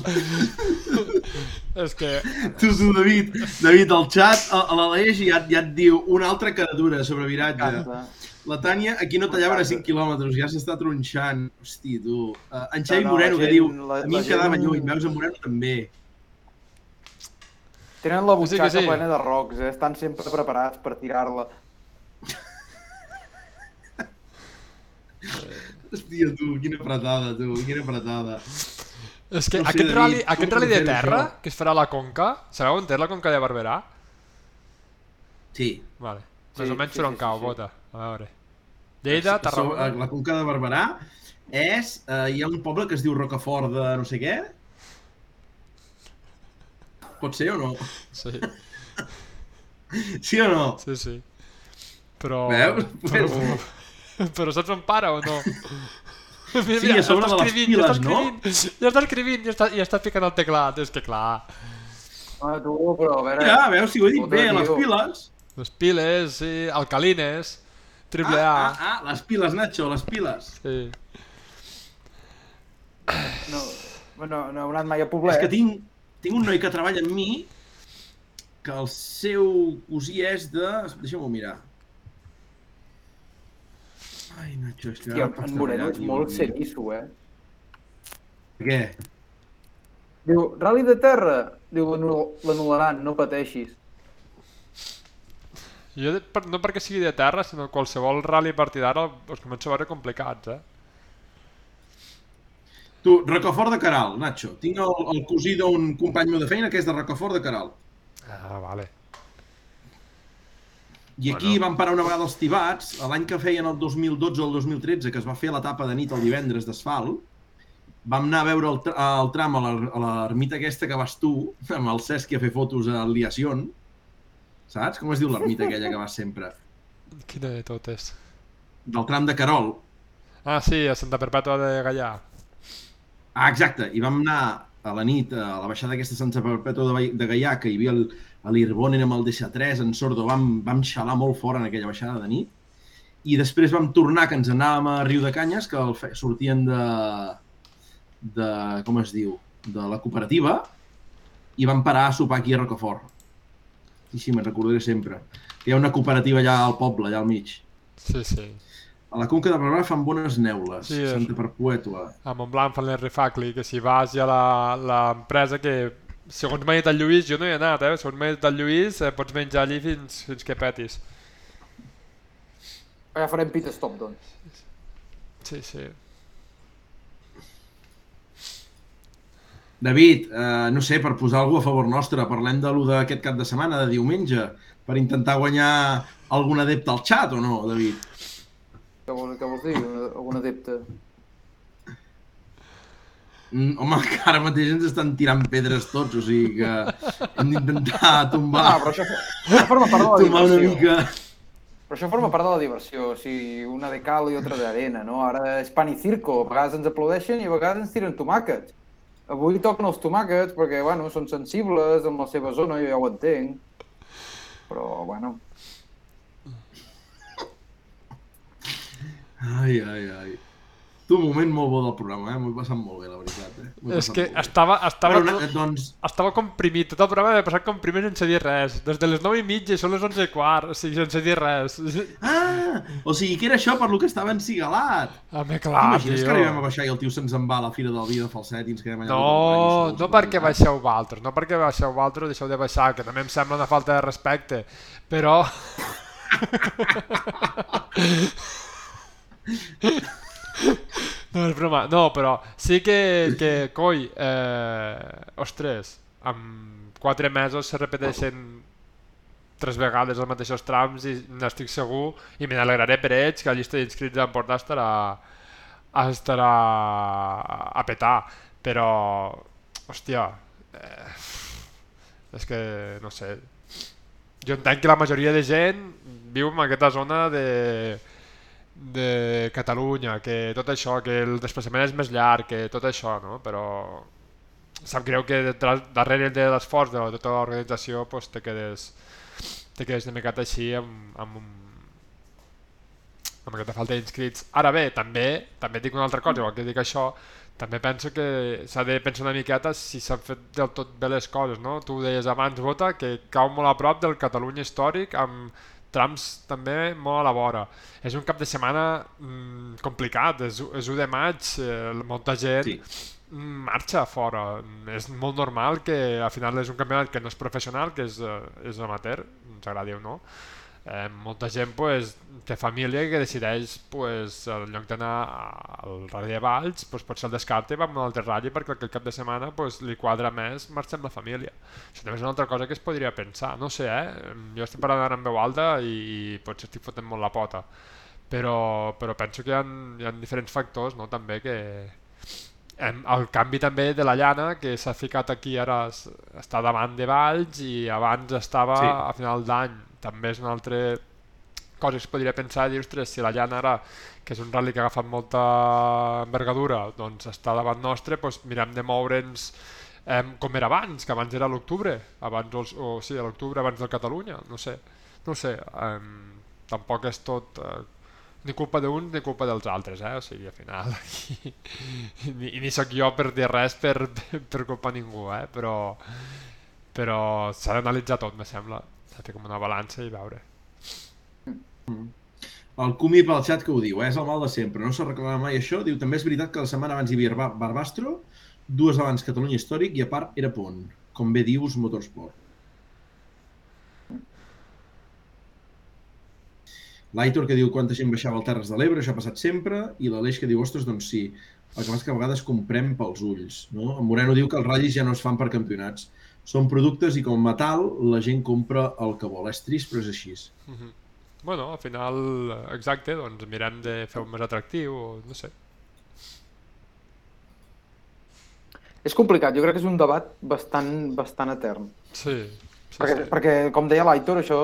és que... Tu, tu, David, David, al xat, a, a l'Aleix ja, ja et diu una altra cara dura sobre viratge. Canta. La Tània, aquí no tallaven a 5 quilòmetres, ja s'està tronxant. Hosti, tu. Uh, en Xavi No, no, Moreno, la que gent- diu, la- a mi em quedava gent- lluny, veus, en Moreno també. Tenen la Sí, butxaca sí. plena de rocs, eh? estan sempre preparats per tirar-la. Hòstia, tu, quina apretada, tu, quina apretada. És que No aquest, rally, aquest rally de terra, això? que es farà a la Conca, sabeu on és la Conca de Barberà? Sí. Vale. Sí, Més o menys sí, per on sí, cau, sí, sí. vota. A veure. Lleida, Tarragona... La Conca de Barberà és... Eh, hi ha un poble que es diu Rocafort de no sé què. Pot ser o no? Sí, Sí o no? sí, sí. Però... Veus? Però, però saps on para o no? Mira, Sí, a sobre de les escrivint, ja està piles, no? Ja està escrivint, ja està, ja està picant el teclat, és que clar. Ah, tu, però a veure... Ja, veus, si ho he dit bé, les piles. Les piles, sí, alcalines, triple Ah, A. ah, ah, les piles, Nacho, les piles. Sí. No, no, no heu anat mai a Poblet. És que tinc, tinc un noi que treballa amb mi que el seu cosí és de... Deixa'm-ho mirar. Ai, Nacho, és que... Hòstia, en Moreno és molt serisso, eh? Què? Diu, rally de terra. Diu, l'anul- l'anul·laran, no pateixis. Jo, per, no perquè sigui de terra, sinó qualsevol rally a partir d'ara els començo a veure complicats, eh? Tu, Rocafort de Caral, Nacho. Tinc el, el cosí d'un company meu de feina que és de Rocafort de Caral. Ah, vale. I aquí bueno. van parar una vegada els tibats, l'any que feien el 2012 o el 2013, que es va fer l'etapa de nit el divendres d'asfalt, vam anar a veure el, el tram a l'er- a l'ermita aquesta que vas tu, amb el Cesc a fer fotos a Liación. Saps? Com es diu l'ermita aquella que vas sempre? Quina de totes? del tram de Carol. Ah, sí, a Santa Perpètua de Gallà. Ah, exacte, i vam anar a la nit a la baixada aquesta Santa Perpètua de, de Gaià, que hi havia el, a l'Irbonen amb el DC3, en Sordo, vam, vam xalar molt fort en aquella baixada de nit, i després vam tornar, que ens anàvem a Riu de Canyes, que el fe, sortien de, de, com es diu, de la cooperativa, i vam parar a sopar aquí a Rocafort. Sí, sí, me'n recordaré sempre. Que hi ha una cooperativa allà al poble, allà al mig. Sí, sí. A la Conca de Barberà fan bones neules, Sí, Santa Perpètua. A Montblanc fan l'Rifacli, que si vas ja a la- l'empresa que, segons m'ha dit el Lluís, jo no hi he anat, eh? segons m'ha dit el Lluís, eh, pots menjar allí fins, fins que petis. Ja farem pit stop, doncs. Sí, sí. David, eh, no sé, per posar algú a favor nostre, parlem de lo d'aquest cap de setmana, de diumenge, per intentar guanyar algun adepte al xat o no, David? Què vols, què vols dir? Un- Algun adepte? Mm, home, que ara mateix ens estan tirant pedres tots, o sigui que hem d'intentar tombar, Ah, però això, això forma part de la tombar una diversió. mica... Però això forma part de la diversió, o sigui, una de cal i altra d'arena, no? Ara és pan i circo, a vegades ens aplaudeixen i a vegades ens tiren tomàquets. Avui toquen els tomàquets perquè, bueno, són sensibles en la seva zona, jo ja ho entenc. Però, bueno, Ai, ai, ai. Tu, un moment molt bo del programa, eh? M'ho he passat molt bé, la veritat. Eh? És que estava, estava, Bueno, una- doncs, estava comprimit, tot el programa m'he passat comprimit sense dir res. Des de les 9 i mitja són les 11 i quart, o sigui, sense dir res. Ah, o sigui que era això per lo que estava encigalat. Home, clar, T'imagines que tio. arribem a baixar i el tio se'ns en va a la fira del vi de falset i ens quedem allà... No, no perquè baixeu vosaltres, no perquè baixeu vosaltres deixeu de baixar, que també em sembla una falta de respecte, però... No, és broma. No, però sí que, que coi, eh, ostres, amb quatre mesos se repeteixen tres vegades els mateixos trams i n'estic segur i me n'alegraré per ells que la llista d'inscrits d'Empordà estarà, estarà a petar però hòstia eh, és que no sé jo entenc que la majoria de gent viu en aquesta zona de de Catalunya, que tot això, que el desplaçament és més llarg, que tot això, no? Però sap greu que darrere de l'esforç de tota l'organització pues, te quedes te quedes una miqueta així amb, amb, un, amb aquesta falta d'inscrits. Ara bé, també també dic una altra cosa, igual que dic això, també penso que s'ha de pensar una miqueta si s'han fet del tot bé les coses, no? Tu deies abans, Bota, que cau molt a prop del Catalunya històric amb trams també molt a la vora. És un cap de setmana mm, complicat, és, és 1 de maig, eh, molta gent Sí. mm, marxa fora. És molt normal que al final és un campionat que no és professional, que és, eh, és amateur, ens agradi o no. Eh, molta gent pues, té família que decideix pues, en lloc d'anar al Rally de Valls pues, potser el descarta i va a un altre rally perquè aquell cap de setmana pues, li quadra més marxar amb la família això també és una altra cosa que es podria pensar no sé, eh? jo estic parlant ara en veu alta i, i potser estic fotent molt la pota però, però penso que hi ha, hi ha diferents factors no? també que el canvi també de la llana que s'ha ficat aquí ara es- està davant de Valls i abans estava Sí. a final d'any també és una altra cosa que es podria pensar i dir, ostres, si la llana ara que és un rally que ha agafat molta envergadura doncs està davant nostre doncs mirem de moure'ns eh, com era abans, que abans era a l'octubre abans, o, o sí, a l'octubre abans del Catalunya no sé, no sé eh, tampoc és tot eh, ni culpa d'uns ni culpa dels altres, eh? O sigui, al final aquí, ni, ni sóc jo per dir res per, per culpa ningú, eh? Però, però s'ha d'analitzar tot, me sembla. De fer com una balança i veure. El Cumi pel xat que ho diu, eh? és el mal de sempre, no s'arreglarà mai això. Diu, també és veritat que la setmana abans hi havia Bar- Barbastro, dues abans Catalunya Històric i a part era Pont, com bé dius Motorsport. L'Aitor que diu quanta gent baixava al Terres de l'Ebre, això ha passat sempre, i l'Aleix que diu, ostres, doncs sí, el que passa que a vegades comprem pels ulls. No? En Moreno diu que els ratllis ja no es fan per campionats. Són productes i com a tal la gent compra el que vol. És trist, però és així. Uh -huh. Bueno, al final, exacte, doncs mirem de fer-ho més atractiu, o no sé. és complicat, jo crec que és un debat bastant, bastant etern. Sí, sí, Perquè, sí. perquè com deia l'Aitor, això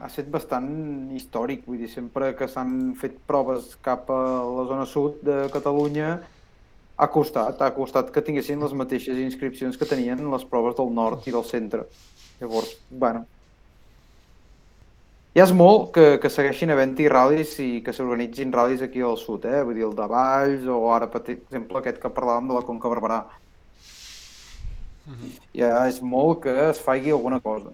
ha estat bastant històric, vull dir, sempre que s'han fet proves cap a la zona sud de Catalunya ha costat, ha costat que tinguessin les mateixes inscripcions que tenien les proves del nord i del centre. Llavors, bueno, ja és molt que, que segueixin havent-hi ral·lis i que s'organitzin ral·lis aquí al sud, eh? Vull dir, el de Valls o ara, per exemple, aquest que parlàvem de la Conca Barberà. Ja és molt que es faci alguna cosa.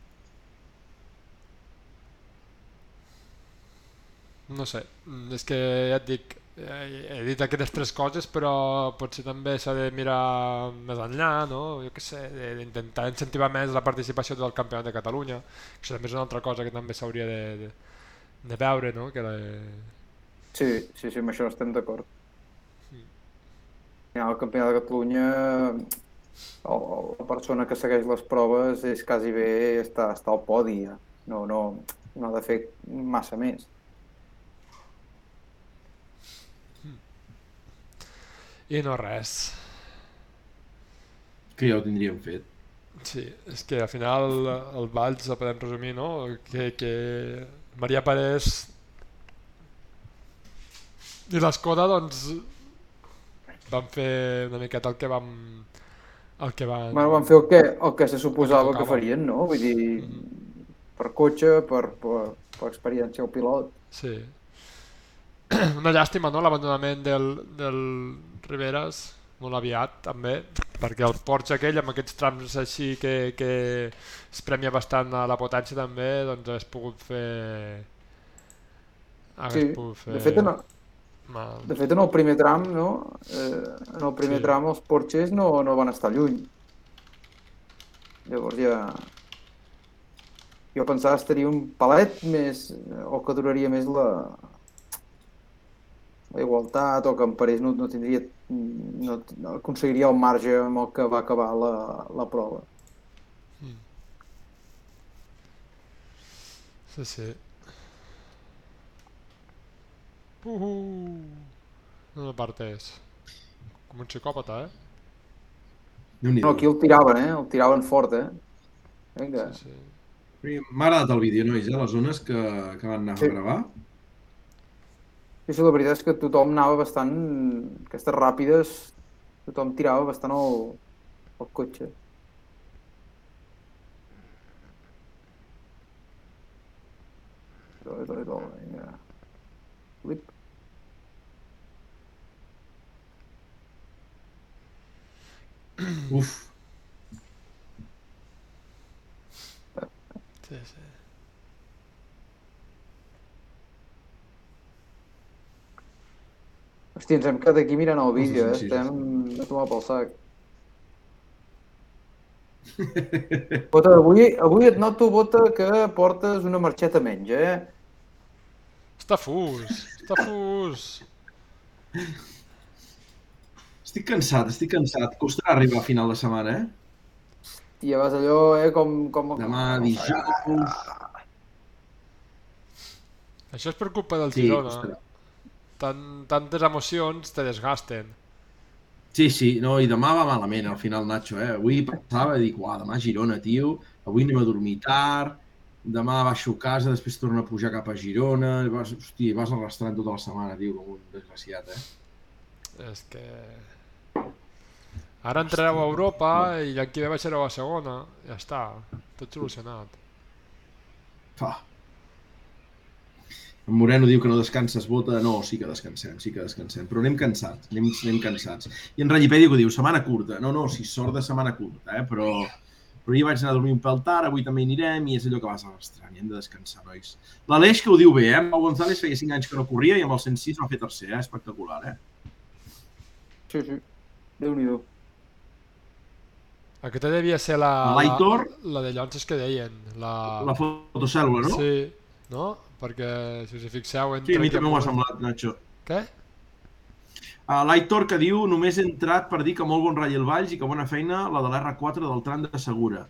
No sé, mm, és que ja et dic, he dit aquestes tres coses, però potser també s'ha de mirar més enllà, no? Jo què sé, d'intentar incentivar més la participació del Campionat de Catalunya. Això també és una altra cosa que també s'hauria de, de, de veure, no? Que la... Sí, sí, sí, amb això estem d'acord. Final, el Campionat de Catalunya, el, la persona que segueix les proves és quasi bé està, està al podi, ja. No, no, no ha de fer massa més. I no res. Que ja ho tindríem fet. Sí, és que al final el Valls el podem resumir, no? Que, que Maria Parés i l'Escoda doncs van fer una miqueta el que vam el que van... Bueno, van fer el que, el que se suposava que tocava. farien, no? Vull dir, per cotxe, per, per, per experiència al pilot. Sí. Una llàstima, no?, l'abandonament del, del Riveras, molt aviat, també, perquè el Porsche aquell, amb aquests trams així que, que es premia bastant a la potència també, doncs hagués pogut fer... Hagués Sí, pogut fer... de fet, en, mal. de fet, en el primer tram, no? Eh, en el primer Sí. tram els Porsches no, no van estar lluny. Llavors ja... Jo pensava que estaria un palet més, o que duraria més la, la igualtat, o que en Parés no, no tindria, no, no aconseguiria el marge amb el que va acabar la, la prova. Sí, sí. Uhu. No partes. Com un psicòpata, eh? No, aquí el tiraven, eh? El tiraven fort, eh? Vinga. Sí, sí. M'ha agradat el vídeo, nois, eh? les zones que, que van anar Sí. a gravar. Sí, sí, la veritat és que tothom anava bastant... Aquestes ràpides, tothom tirava bastant el, el cotxe. Dole, dole, dole, vinga. Flip. Uf, sí, sí. Hòstia, ens hem quedat aquí mirant el vídeo, eh? Estem a tomar pel sac. Bota, avui, avui et noto, Bota, que portes una marxeta menys, eh? Està fus, està fus. estic cansat, estic cansat. Costarà arribar a final de setmana, eh? Tia, vas allò, eh? Com... com... Demà dijous... Això és per culpa del Sí, Girona. costarà. Tant, tantes emocions te desgasten. Sí, sí, no, i demà va malament al final, Nacho, eh? Avui pensava, dic, uah, demà Girona, tio, avui anem a dormir tard, demà baixo a casa, després torno a pujar cap a Girona, i vas, hosti, vas arrastrant tota la setmana, tio, com un desgraciat, eh? És que... Ara entrareu a Europa i l'any que ve baixareu a segona. Ja està, tot solucionat. Fa. En Moreno diu que no descanses, vota. No, sí que descansem, sí que descansem. Però anem cansats, anem, anem cansats. I en Rallipèdia que diu, setmana curta. No, no, si sort de setmana curta, eh? Però, però jo vaig anar a dormir un pèl tard, avui també hi anirem i és allò que vas arrastrant i hem de descansar, nois. L'Aleix que ho diu bé, eh? Pau González feia 5 anys que no corria i amb el 106 va fer tercer, eh? Espectacular, eh? Sí, sí. Déu-n'hi-do. Aquesta devia ser la, L'Aitor? la, la de llonses que deien. La... La fotocèl·lula, no? Sí, no? Perquè si us hi fixeu... Entre Sí, a mi també m'ho ha semblat, Nacho. Què? Uh, L'Aitor que diu només he entrat per dir que molt bon ratll el Valls i que bona feina la de l'R4 del tram de Segura.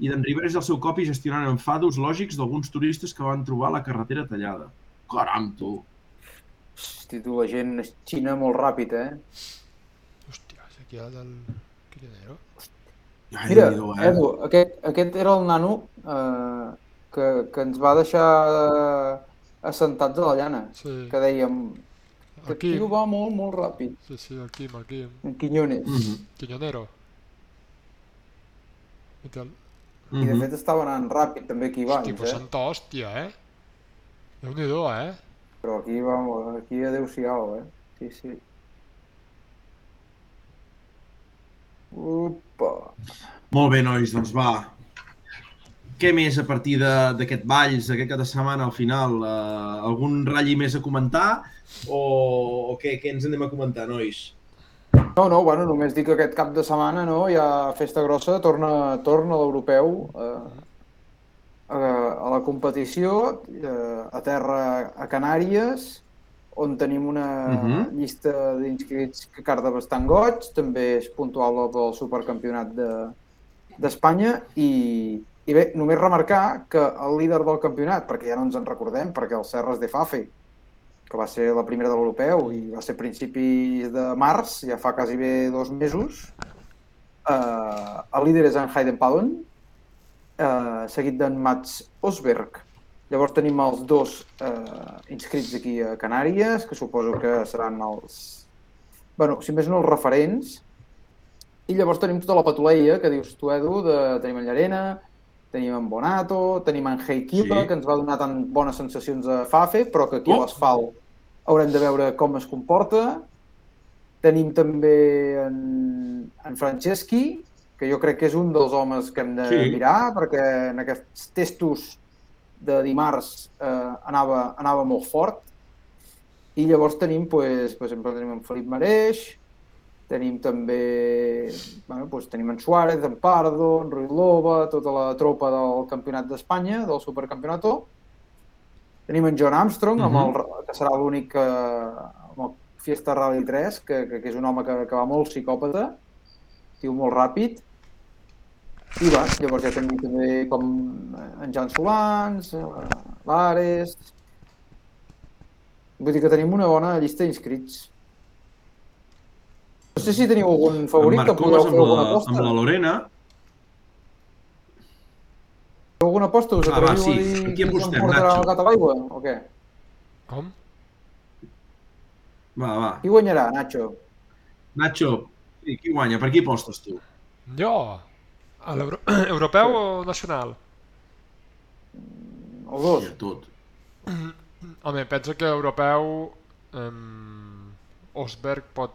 I d'en Rivera és el seu copi gestionant enfados lògics d'alguns turistes que van trobar la carretera tallada. Caram, tu! Hosti, tu, la gent es xina molt ràpid, eh? Hòstia, és aquí el del. Ai, Mira, eh? Edu, aquest, aquest era el nano eh, que, que ens va deixar assentats a la llana, Sí. que dèiem que El el tio va molt, molt ràpid, Sí, sí, el Quim, el Quim. en Quiñones. Mm -hmm. Quiñonero. I tal. I de fet estava anant ràpid també aquí Hosti, baix, però eh? santa hòstia, eh? Déu-n'hi-do, eh? Però aquí, vamos, aquí adeu-siau, eh? Sí, sí. Upa. Molt bé, nois, doncs va. Què més a partir de- d'aquest Valls, aquest cap de setmana al final? Uh, algun ratlli més a comentar? O, o què, què ens anem a comentar, nois? No, no, bueno, només dic que aquest cap de setmana no, hi ha festa grossa, torna, torna l'europeu eh, a, a la competició, eh, a terra a Canàries, on tenim una Mhm. llista d'inscrits que carda bastant goig, també és puntual pel supercampionat de- d'Espanya i, i bé, només remarcar que el líder del campionat, perquè ja no ens en recordem, perquè el Serres de Fafe, que va ser la primera de l'europeu i va ser principis de març, ja fa quasi bé dos mesos. Uh, el líder és en Hayden Pallon, uh, seguit d'en Mats Osberg. Llavors tenim els dos uh, inscrits aquí a Canàries, que suposo que seran els... bueno, si més no, els referents. I llavors tenim tota la patuleia que dius tu, Edu, de... tenim en Llarena, tenim en Bonato, tenim en Heikila, Sí. que ens va donar tan bones sensacions a Fafe, però que aquí Oh! a l'asfalt haurem de veure com es comporta. Tenim també en, en Franceschi, que jo crec que és un dels homes que hem de Sí. mirar, perquè en aquests testos de dimarts eh, anava, anava molt fort. I llavors tenim, pues, per exemple, tenim en Felip Mareix, tenim també, bueno, doncs tenim en Suárez, en Pardo, en Rui Loba, tota la tropa del Campionat d'Espanya, del Supercampionato. Tenim en John Armstrong, amb el, que serà l'únic que, amb el Fiesta Rally 3, que, que, que és un home que, que va molt psicòpata, tio molt ràpid. I va, llavors ja tenim també com en Jan Solans, eh, l'Ares... Vull dir que tenim una bona llista d'inscrits. No sé si teniu algun favorit que podeu Marcós, fer alguna la, aposta. amb la Lorena. Feu alguna aposta? Us Ah, va, sí. a qui apostem, Nacho. el gat a l'aigua o què? Com? Va, va. Qui guanyarà, Nacho? Nacho, sí, qui guanya? Per qui apostes tu? Jo? A l'euro... Europeu o nacional? Els dos. Ja, tot. Home, penso que europeu... Um, Osberg pot,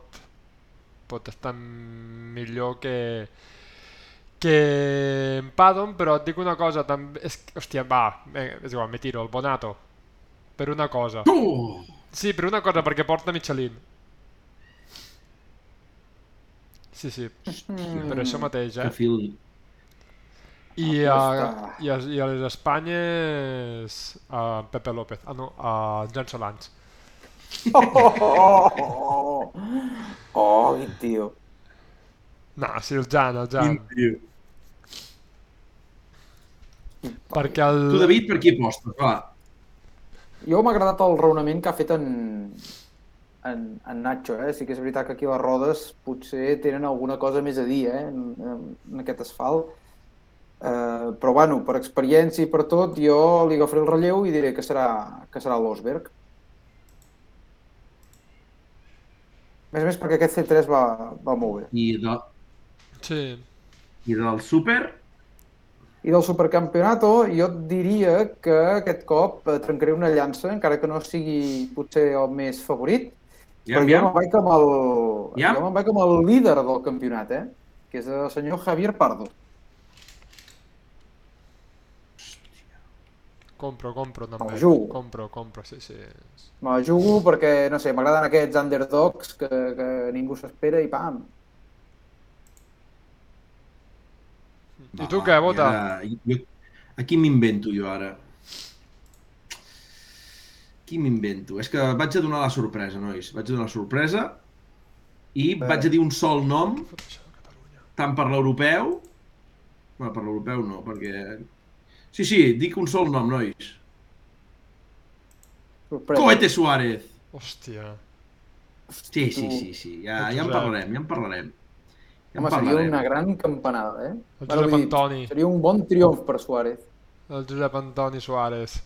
pot estar millor que que en Padon, però et dic una cosa, també... És, que- hòstia, va, eh, és igual, me tiro, el Bonato. Per una cosa. Oh! Sí, per una cosa, perquè porta Michelin. Sí, sí, Mm. per això mateix, Que eh? fil... I a, Aposta. i a, i a les Espanyes a Pepe López, ah no, a Jan Solans. Oh, oh, oh, oh. No, sí, el Jan, el Jan. Quin tio. Perquè el... Tu, David, per qui apostes? Va. Jo m'ha agradat el raonament que ha fet en, en, en Nacho, eh? Sí que és veritat que aquí les rodes potser tenen alguna cosa més a dir, eh? En, en, en aquest asfalt. Eh, però, bueno, per experiència i per tot, jo li agafaré el relleu i diré que serà, que serà l'Osberg. Més a més, perquè aquest C3 va, va molt bé. I, de, Sí, I del súper? I del supercampionato jo et diria que aquest cop eh, trencaré una llança, encara que no sigui potser el més favorit, Ja, però jo ja. me'n vaig amb el, Ja? jo me'n vaig amb el líder del campionat, eh? que és el senyor Javier Pardo. Compro, compro també. El jugo. Compro, compro, sí, sí. Me la jugo perquè, no sé, m'agraden aquests underdogs que, que ningú s'espera i pam. I tu què, Bota? Ara, jo, aquí m'invento jo ara. Qui m'invento? És que vaig a donar la sorpresa, nois. Vaig a donar la sorpresa i Bé. vaig a dir un sol nom, tant per l'europeu... Bueno, per l'europeu no, perquè... Sí, sí, dic un sol nom, nois. Sorpresa. Coete Suárez! Hòstia. Sí, sí, sí, sí. Ja, ja en parlarem, ja en parlarem. Ja en Home, seria una gran campanada, eh? El Bueno, Josep vull dir, Antoni. Seria un bon triomf per Suárez. el Josep Antoni Suárez.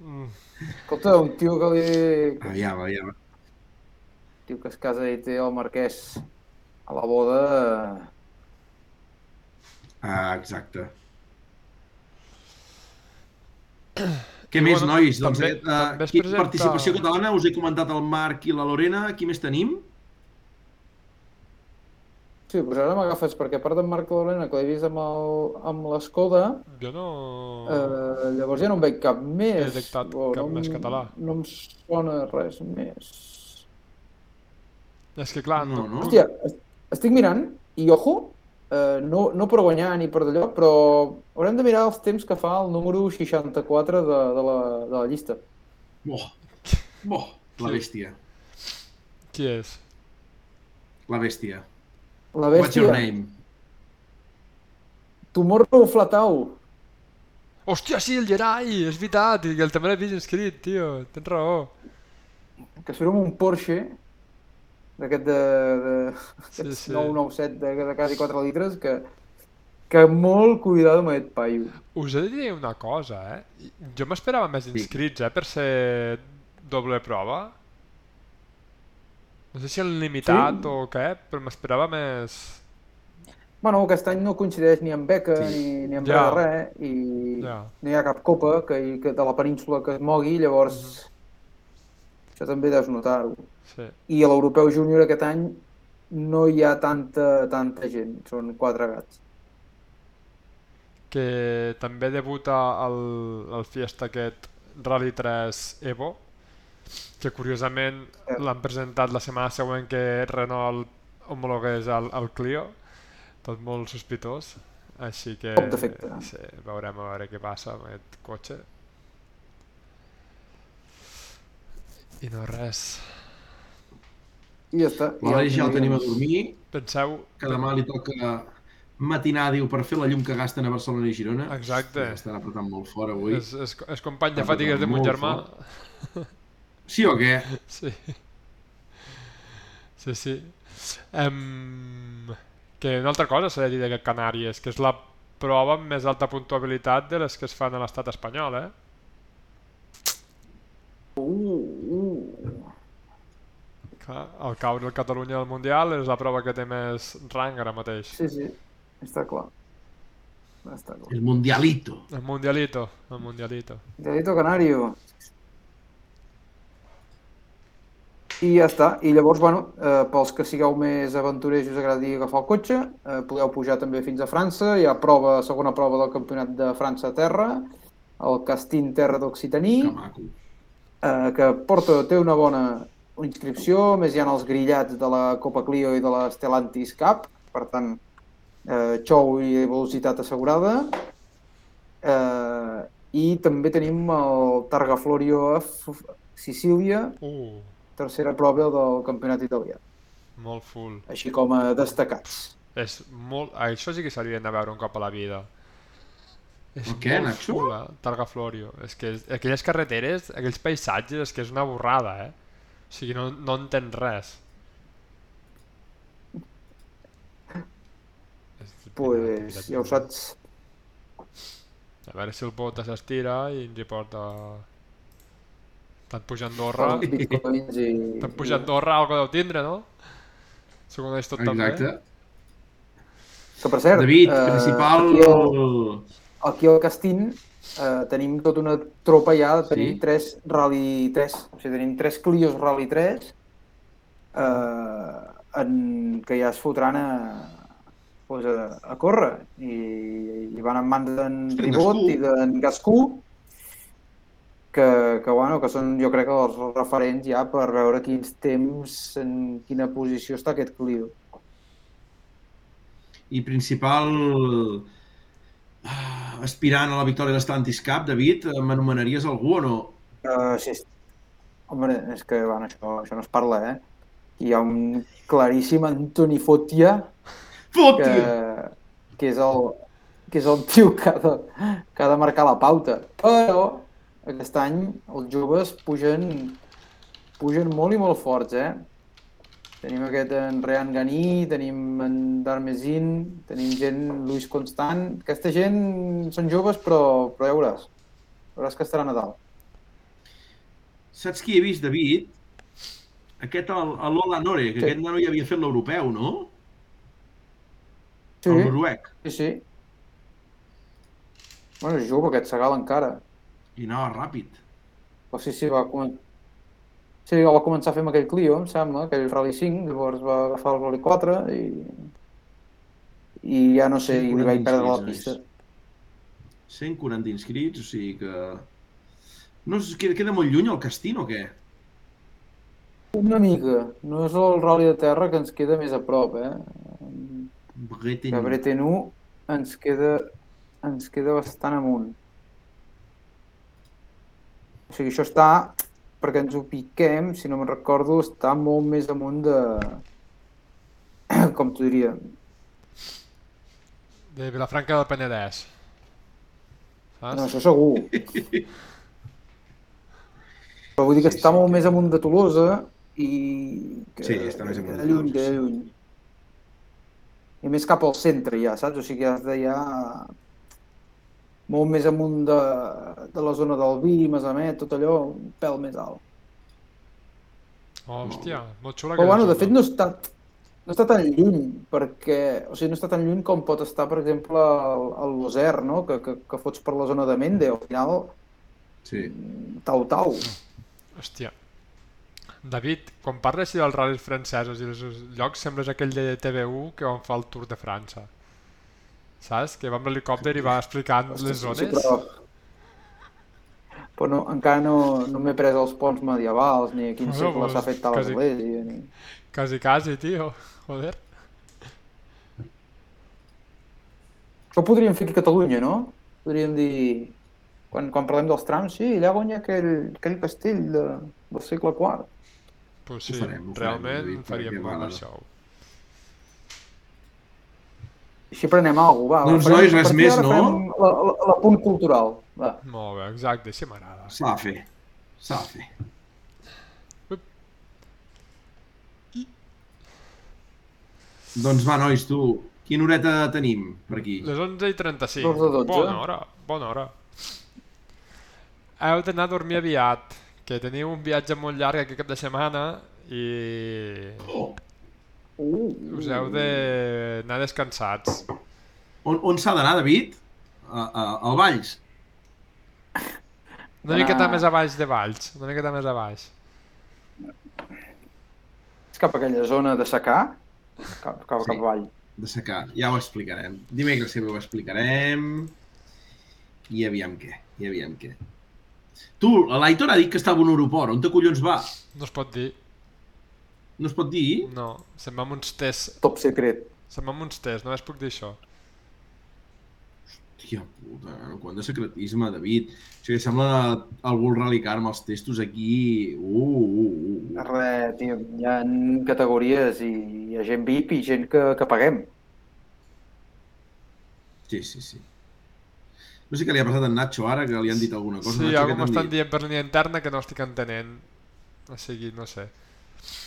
Mm. Escolta, un tio que li... Aviam, aviam. tio que es casa i té el marquès a la boda... Ah, exacte. Què I més, bueno, nois? Doncs, també- eh, també presenta- participació catalana, us he comentat el Marc i la Lorena. Qui més tenim? Sí, doncs ara m'agafes, perquè a part d'en Marc Lorena, que l'he vist amb el- amb l'Escoda, Jo no... eh, llavors ja no en veig cap més. He detectat o cap no, més català. No em sona res més. És que clar, No, no? Hòstia, est- estic mirant, i ojo, eh, no, no per guanyar ni per d'allò, però haurem de mirar els temps que fa el número 64 de, de, la, de la llista. Boh. Boh. La bèstia. qui és? La bèstia. La What's your bèstia, name? Tomorrow Flatau. Hòstia, sí, el Gerai, és veritat, i el també l'he vist inscrit, tio, tens raó. que surt amb un Porsche d'aquest de, de Sí, sí. 997 de, de quasi 4 litres que, que molt cuidado amb aquest paio. Us he de dir una cosa, eh? Jo m'esperava més inscrits, eh, per ser doble prova. No sé si en limitat Sí. o què, però m'esperava més... Bueno, aquest any no coincideix ni amb beca Sí. ni, ni amb Ja. res res i Ja. no hi ha cap copa que, que de la península que es mogui, llavors això també deus notar-ho. Sí. I a l'Europeu Júnior aquest any no hi ha tanta, tanta gent, són quatre gats. Que també debuta el, el Fiesta aquest Rally 3 Evo, que curiosament Eh. l'han presentat la setmana següent que Renault homologués el, el Clio, tot molt sospitós, així que sí, veurem a veure què passa amb aquest cotxe. I no res. I ja està. L'Aleix ja el tenim a dormir, Penseu... que demà li toca matinar, diu, per fer la llum que gasten a Barcelona i Girona. Exacte. Estan apretant molt fort avui. És, és, és company de Està fatigues de mon germà. Sí o què? Sí. Sí, sí. Um, que una altra cosa s'ha de dir d'aquest Canàries, que és la prova amb més alta puntuabilitat de les que es fan a l'estat espanyol, eh? Uh, uh. El caure el Catalunya al Mundial és la prova que té més rang ara mateix. Sí, sí, està clar. Està clar. El Mundialito. El Mundialito, el Mundialito. Delito Canario. I ja està. I llavors, bueno, eh, pels que sigueu més aventurers i us agradi agafar el cotxe, eh, podeu pujar també fins a França. Hi ha prova, segona prova del Campionat de França a terra, el Castin Terra d'Occitaní, Que eh, que porta, té una bona inscripció, a més hi ha els grillats de la Copa Clio i de la Stellantis Cup, per tant, eh, xou i velocitat assegurada. Eh, I també tenim el Targa Florio a Sicília, Uh, tercera prova del campionat italià, molt full. així com a destacats. És molt... Això sí que s'haurien de veure un cop a la vida. És molt Nacho? full, eh? Targa Florio. És que és- aquelles carreteres, aquells paisatges, és que és una borrada, eh? O sigui, no, no entens res. És Pues, ja ho saps. A veure si el Bota s'estira i ens hi porta... Tant pujar a Andorra... Tant pujar a Andorra algo deu tindre, no? Ho coneix tot també. Exacte. Que per cert, David, eh, principal... aquí al Castín eh, tenim tota una tropa ja, tenim Sí? tres Rally 3, o sigui, tenim tres Clios Rally 3 eh, en, que ja es fotran a, pues, a, a córrer i, i van en mans d'en Ribot i d'en Gascú que, que, bueno, que són jo crec que els referents ja per veure quins temps, en quina posició està aquest Clio. I principal aspirant a la victòria de l'Atlantis Cup, David, eh, m'anomenaries algú o no? Uh, sí. Home, és que bueno, això, això no es parla, eh? Hi ha un claríssim Antoni Fotia, Fot, que, que, és el, que és el tio que ha, de, que ha de marcar la pauta. Però aquest any els joves pugen, pugen molt i molt forts, eh? Tenim aquest en Rean Ganí, tenim en Darmesin, tenim gent, Luis Constant... Aquesta gent són joves, però, però ja veuràs. Veuràs que estarà a Nadal. Saps qui he vist, David? Aquest, Lola Nore, que Sí. aquest nano ja havia fet l'europeu, no? Sí, El noruec. sí, sí. Bueno, és jove, aquest segal encara. I anava ràpid. Però sí, sí, va començar... Sí, el va començar a fer amb aquell Clio, em sembla, aquell Rally 5, llavors va agafar el Rally 4 i... I ja no sé, i li vaig 40 perdre la pista. 140 inscrits, o sigui que... No, es queda, queda molt lluny el Castin o què? Una mica. No és el Rally de terra que ens queda més a prop, eh? Breten... Que Bretenu ens queda, ens queda bastant amunt. O sigui, això està, perquè ens ho piquem, si no me'n recordo, està molt més amunt de... Com t'ho diria? De Vilafranca del Penedès. Saps? No, això segur. Però vull dir que Sí, està sí, molt que- més amunt de Tolosa i... Que, Sí, està més amunt que de lluny, Tolosa, de sí. lluny. I més cap al centre ja, saps? O sigui, has de ja... Molt més amunt de, de la zona del vi, Masamet, tot allò, un pèl més alt. Oh, hòstia, molt xula Però bueno, de fet no està, no està tan lluny, perquè, o sigui, no està tan lluny com pot estar, per exemple, el, el Loser, no? Que, que, que fots per la zona de Mende, al final, Sí. tau-tau. Hòstia. David, quan parles dels ral·lis francesos i els llocs, sembles aquell de TV1 que on fa el Tour de França. Saps? Que va amb l'helicòpter i va explicant les zones. Sí, però... però no, encara no, no m'he pres els ponts medievals, ni a quin Bueno, segle s'ha fet tal quasi- església, ni... Quasi, quasi, tio. Joder. Això ho podríem fer aquí a Catalunya, no? Podríem dir... Quan, quan parlem dels trams, sí, allà guanya aquell, aquell castell de, del segle IV. Pues Ho sí, farem, ho farem, realment David, faríem molt va- això. Així prenem alguna cosa, va. Doncs, farem- nois, res més, no? La, la, la punt cultural, va. Molt bé, exacte, així m'agrada. S'ha de fer. S'ha de fer. Doncs va, nois, tu, quina horeta tenim per aquí? Les 11 i 35. Dos de dotze. Bona hora, bona hora. Heu d'anar a dormir aviat, que teniu un viatge molt llarg aquest cap de setmana i Oh, Uh, us heu d'anar descansats. on on s'ha d'anar, David? A, a, al Valls? Una Anar- miqueta més a baix de Valls, una miqueta més a baix. És cap a aquella zona de secar, cap, cap, Sí. cap avall. De secar. Ja ho explicarem. Dimecres que ho explicarem. I aviam què. I aviam què. Tu, l'Aitor ha dit que estava a un aeroport. On te collons va? No es pot dir, No es pot dir? no. Se'n va amb uns tests, Top secret. se'n va amb uns tests, només puc dir això. Tia puta, no? quant de secretisme, David. O sigui, sembla el Bull Rally Car amb els testos aquí. Uh, uh, uh. uh. Res, tio, hi ha categories i hi ha gent VIP i gent que, que paguem. Sí, sí, sí. No sé què li ha passat a en Nacho ara, que li han dit alguna cosa. Sí, Nacho, algú m'estan dient per línia interna que no estic entenent. O sigui, no sé.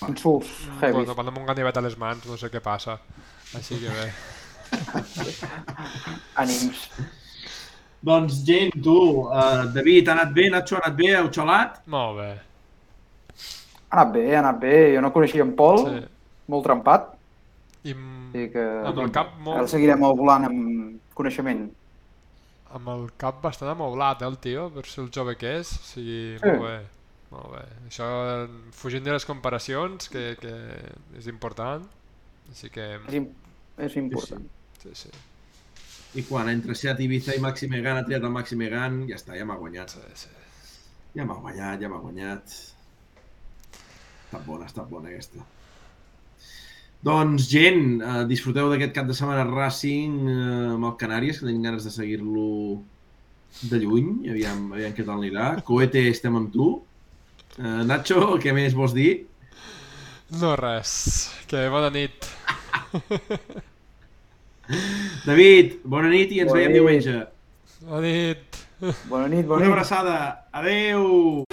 Insults, heavy. Bueno, van amb un ganivet a les mans, no sé què passa. Així que bé. Ànims. Doncs, gent, tu, uh, David, ha anat bé? Nacho ha anat bé? Heu xalat? Molt bé. Ha anat bé, ha anat bé. Jo no coneixia en Pol, Sí. molt trempat. I amb, Així que... amb el cap Ara molt, seguirem el volant amb coneixement. amb el cap bastant amoblat, eh, el tio, per ser el jove que és. O sigui, Sí. molt bé. Molt bé. Això, fugint de les comparacions, que, que és important. Així que, És, és important. sí, sí. I quan entre Seat Ibiza i Maxi Megan ha triat el Maxi Megan, ja està, ja m'ha guanyat. sí, sí. Ja m'ha guanyat, ja m'ha guanyat. Està bona, està bona aquesta. Doncs, gent, eh, disfruteu d'aquest cap de setmana Racing eh, amb el Canàries, que tenim ganes de seguir-lo de lluny, aviam, aviam què tal anirà. Coete, estem amb tu. Eh, Nacho, què més vols dir? No res. Que bona nit. David, bona nit i ens Bona veiem nit. diumenge. Bona nit. Bona nit, bona Una nit. abraçada. Adeu!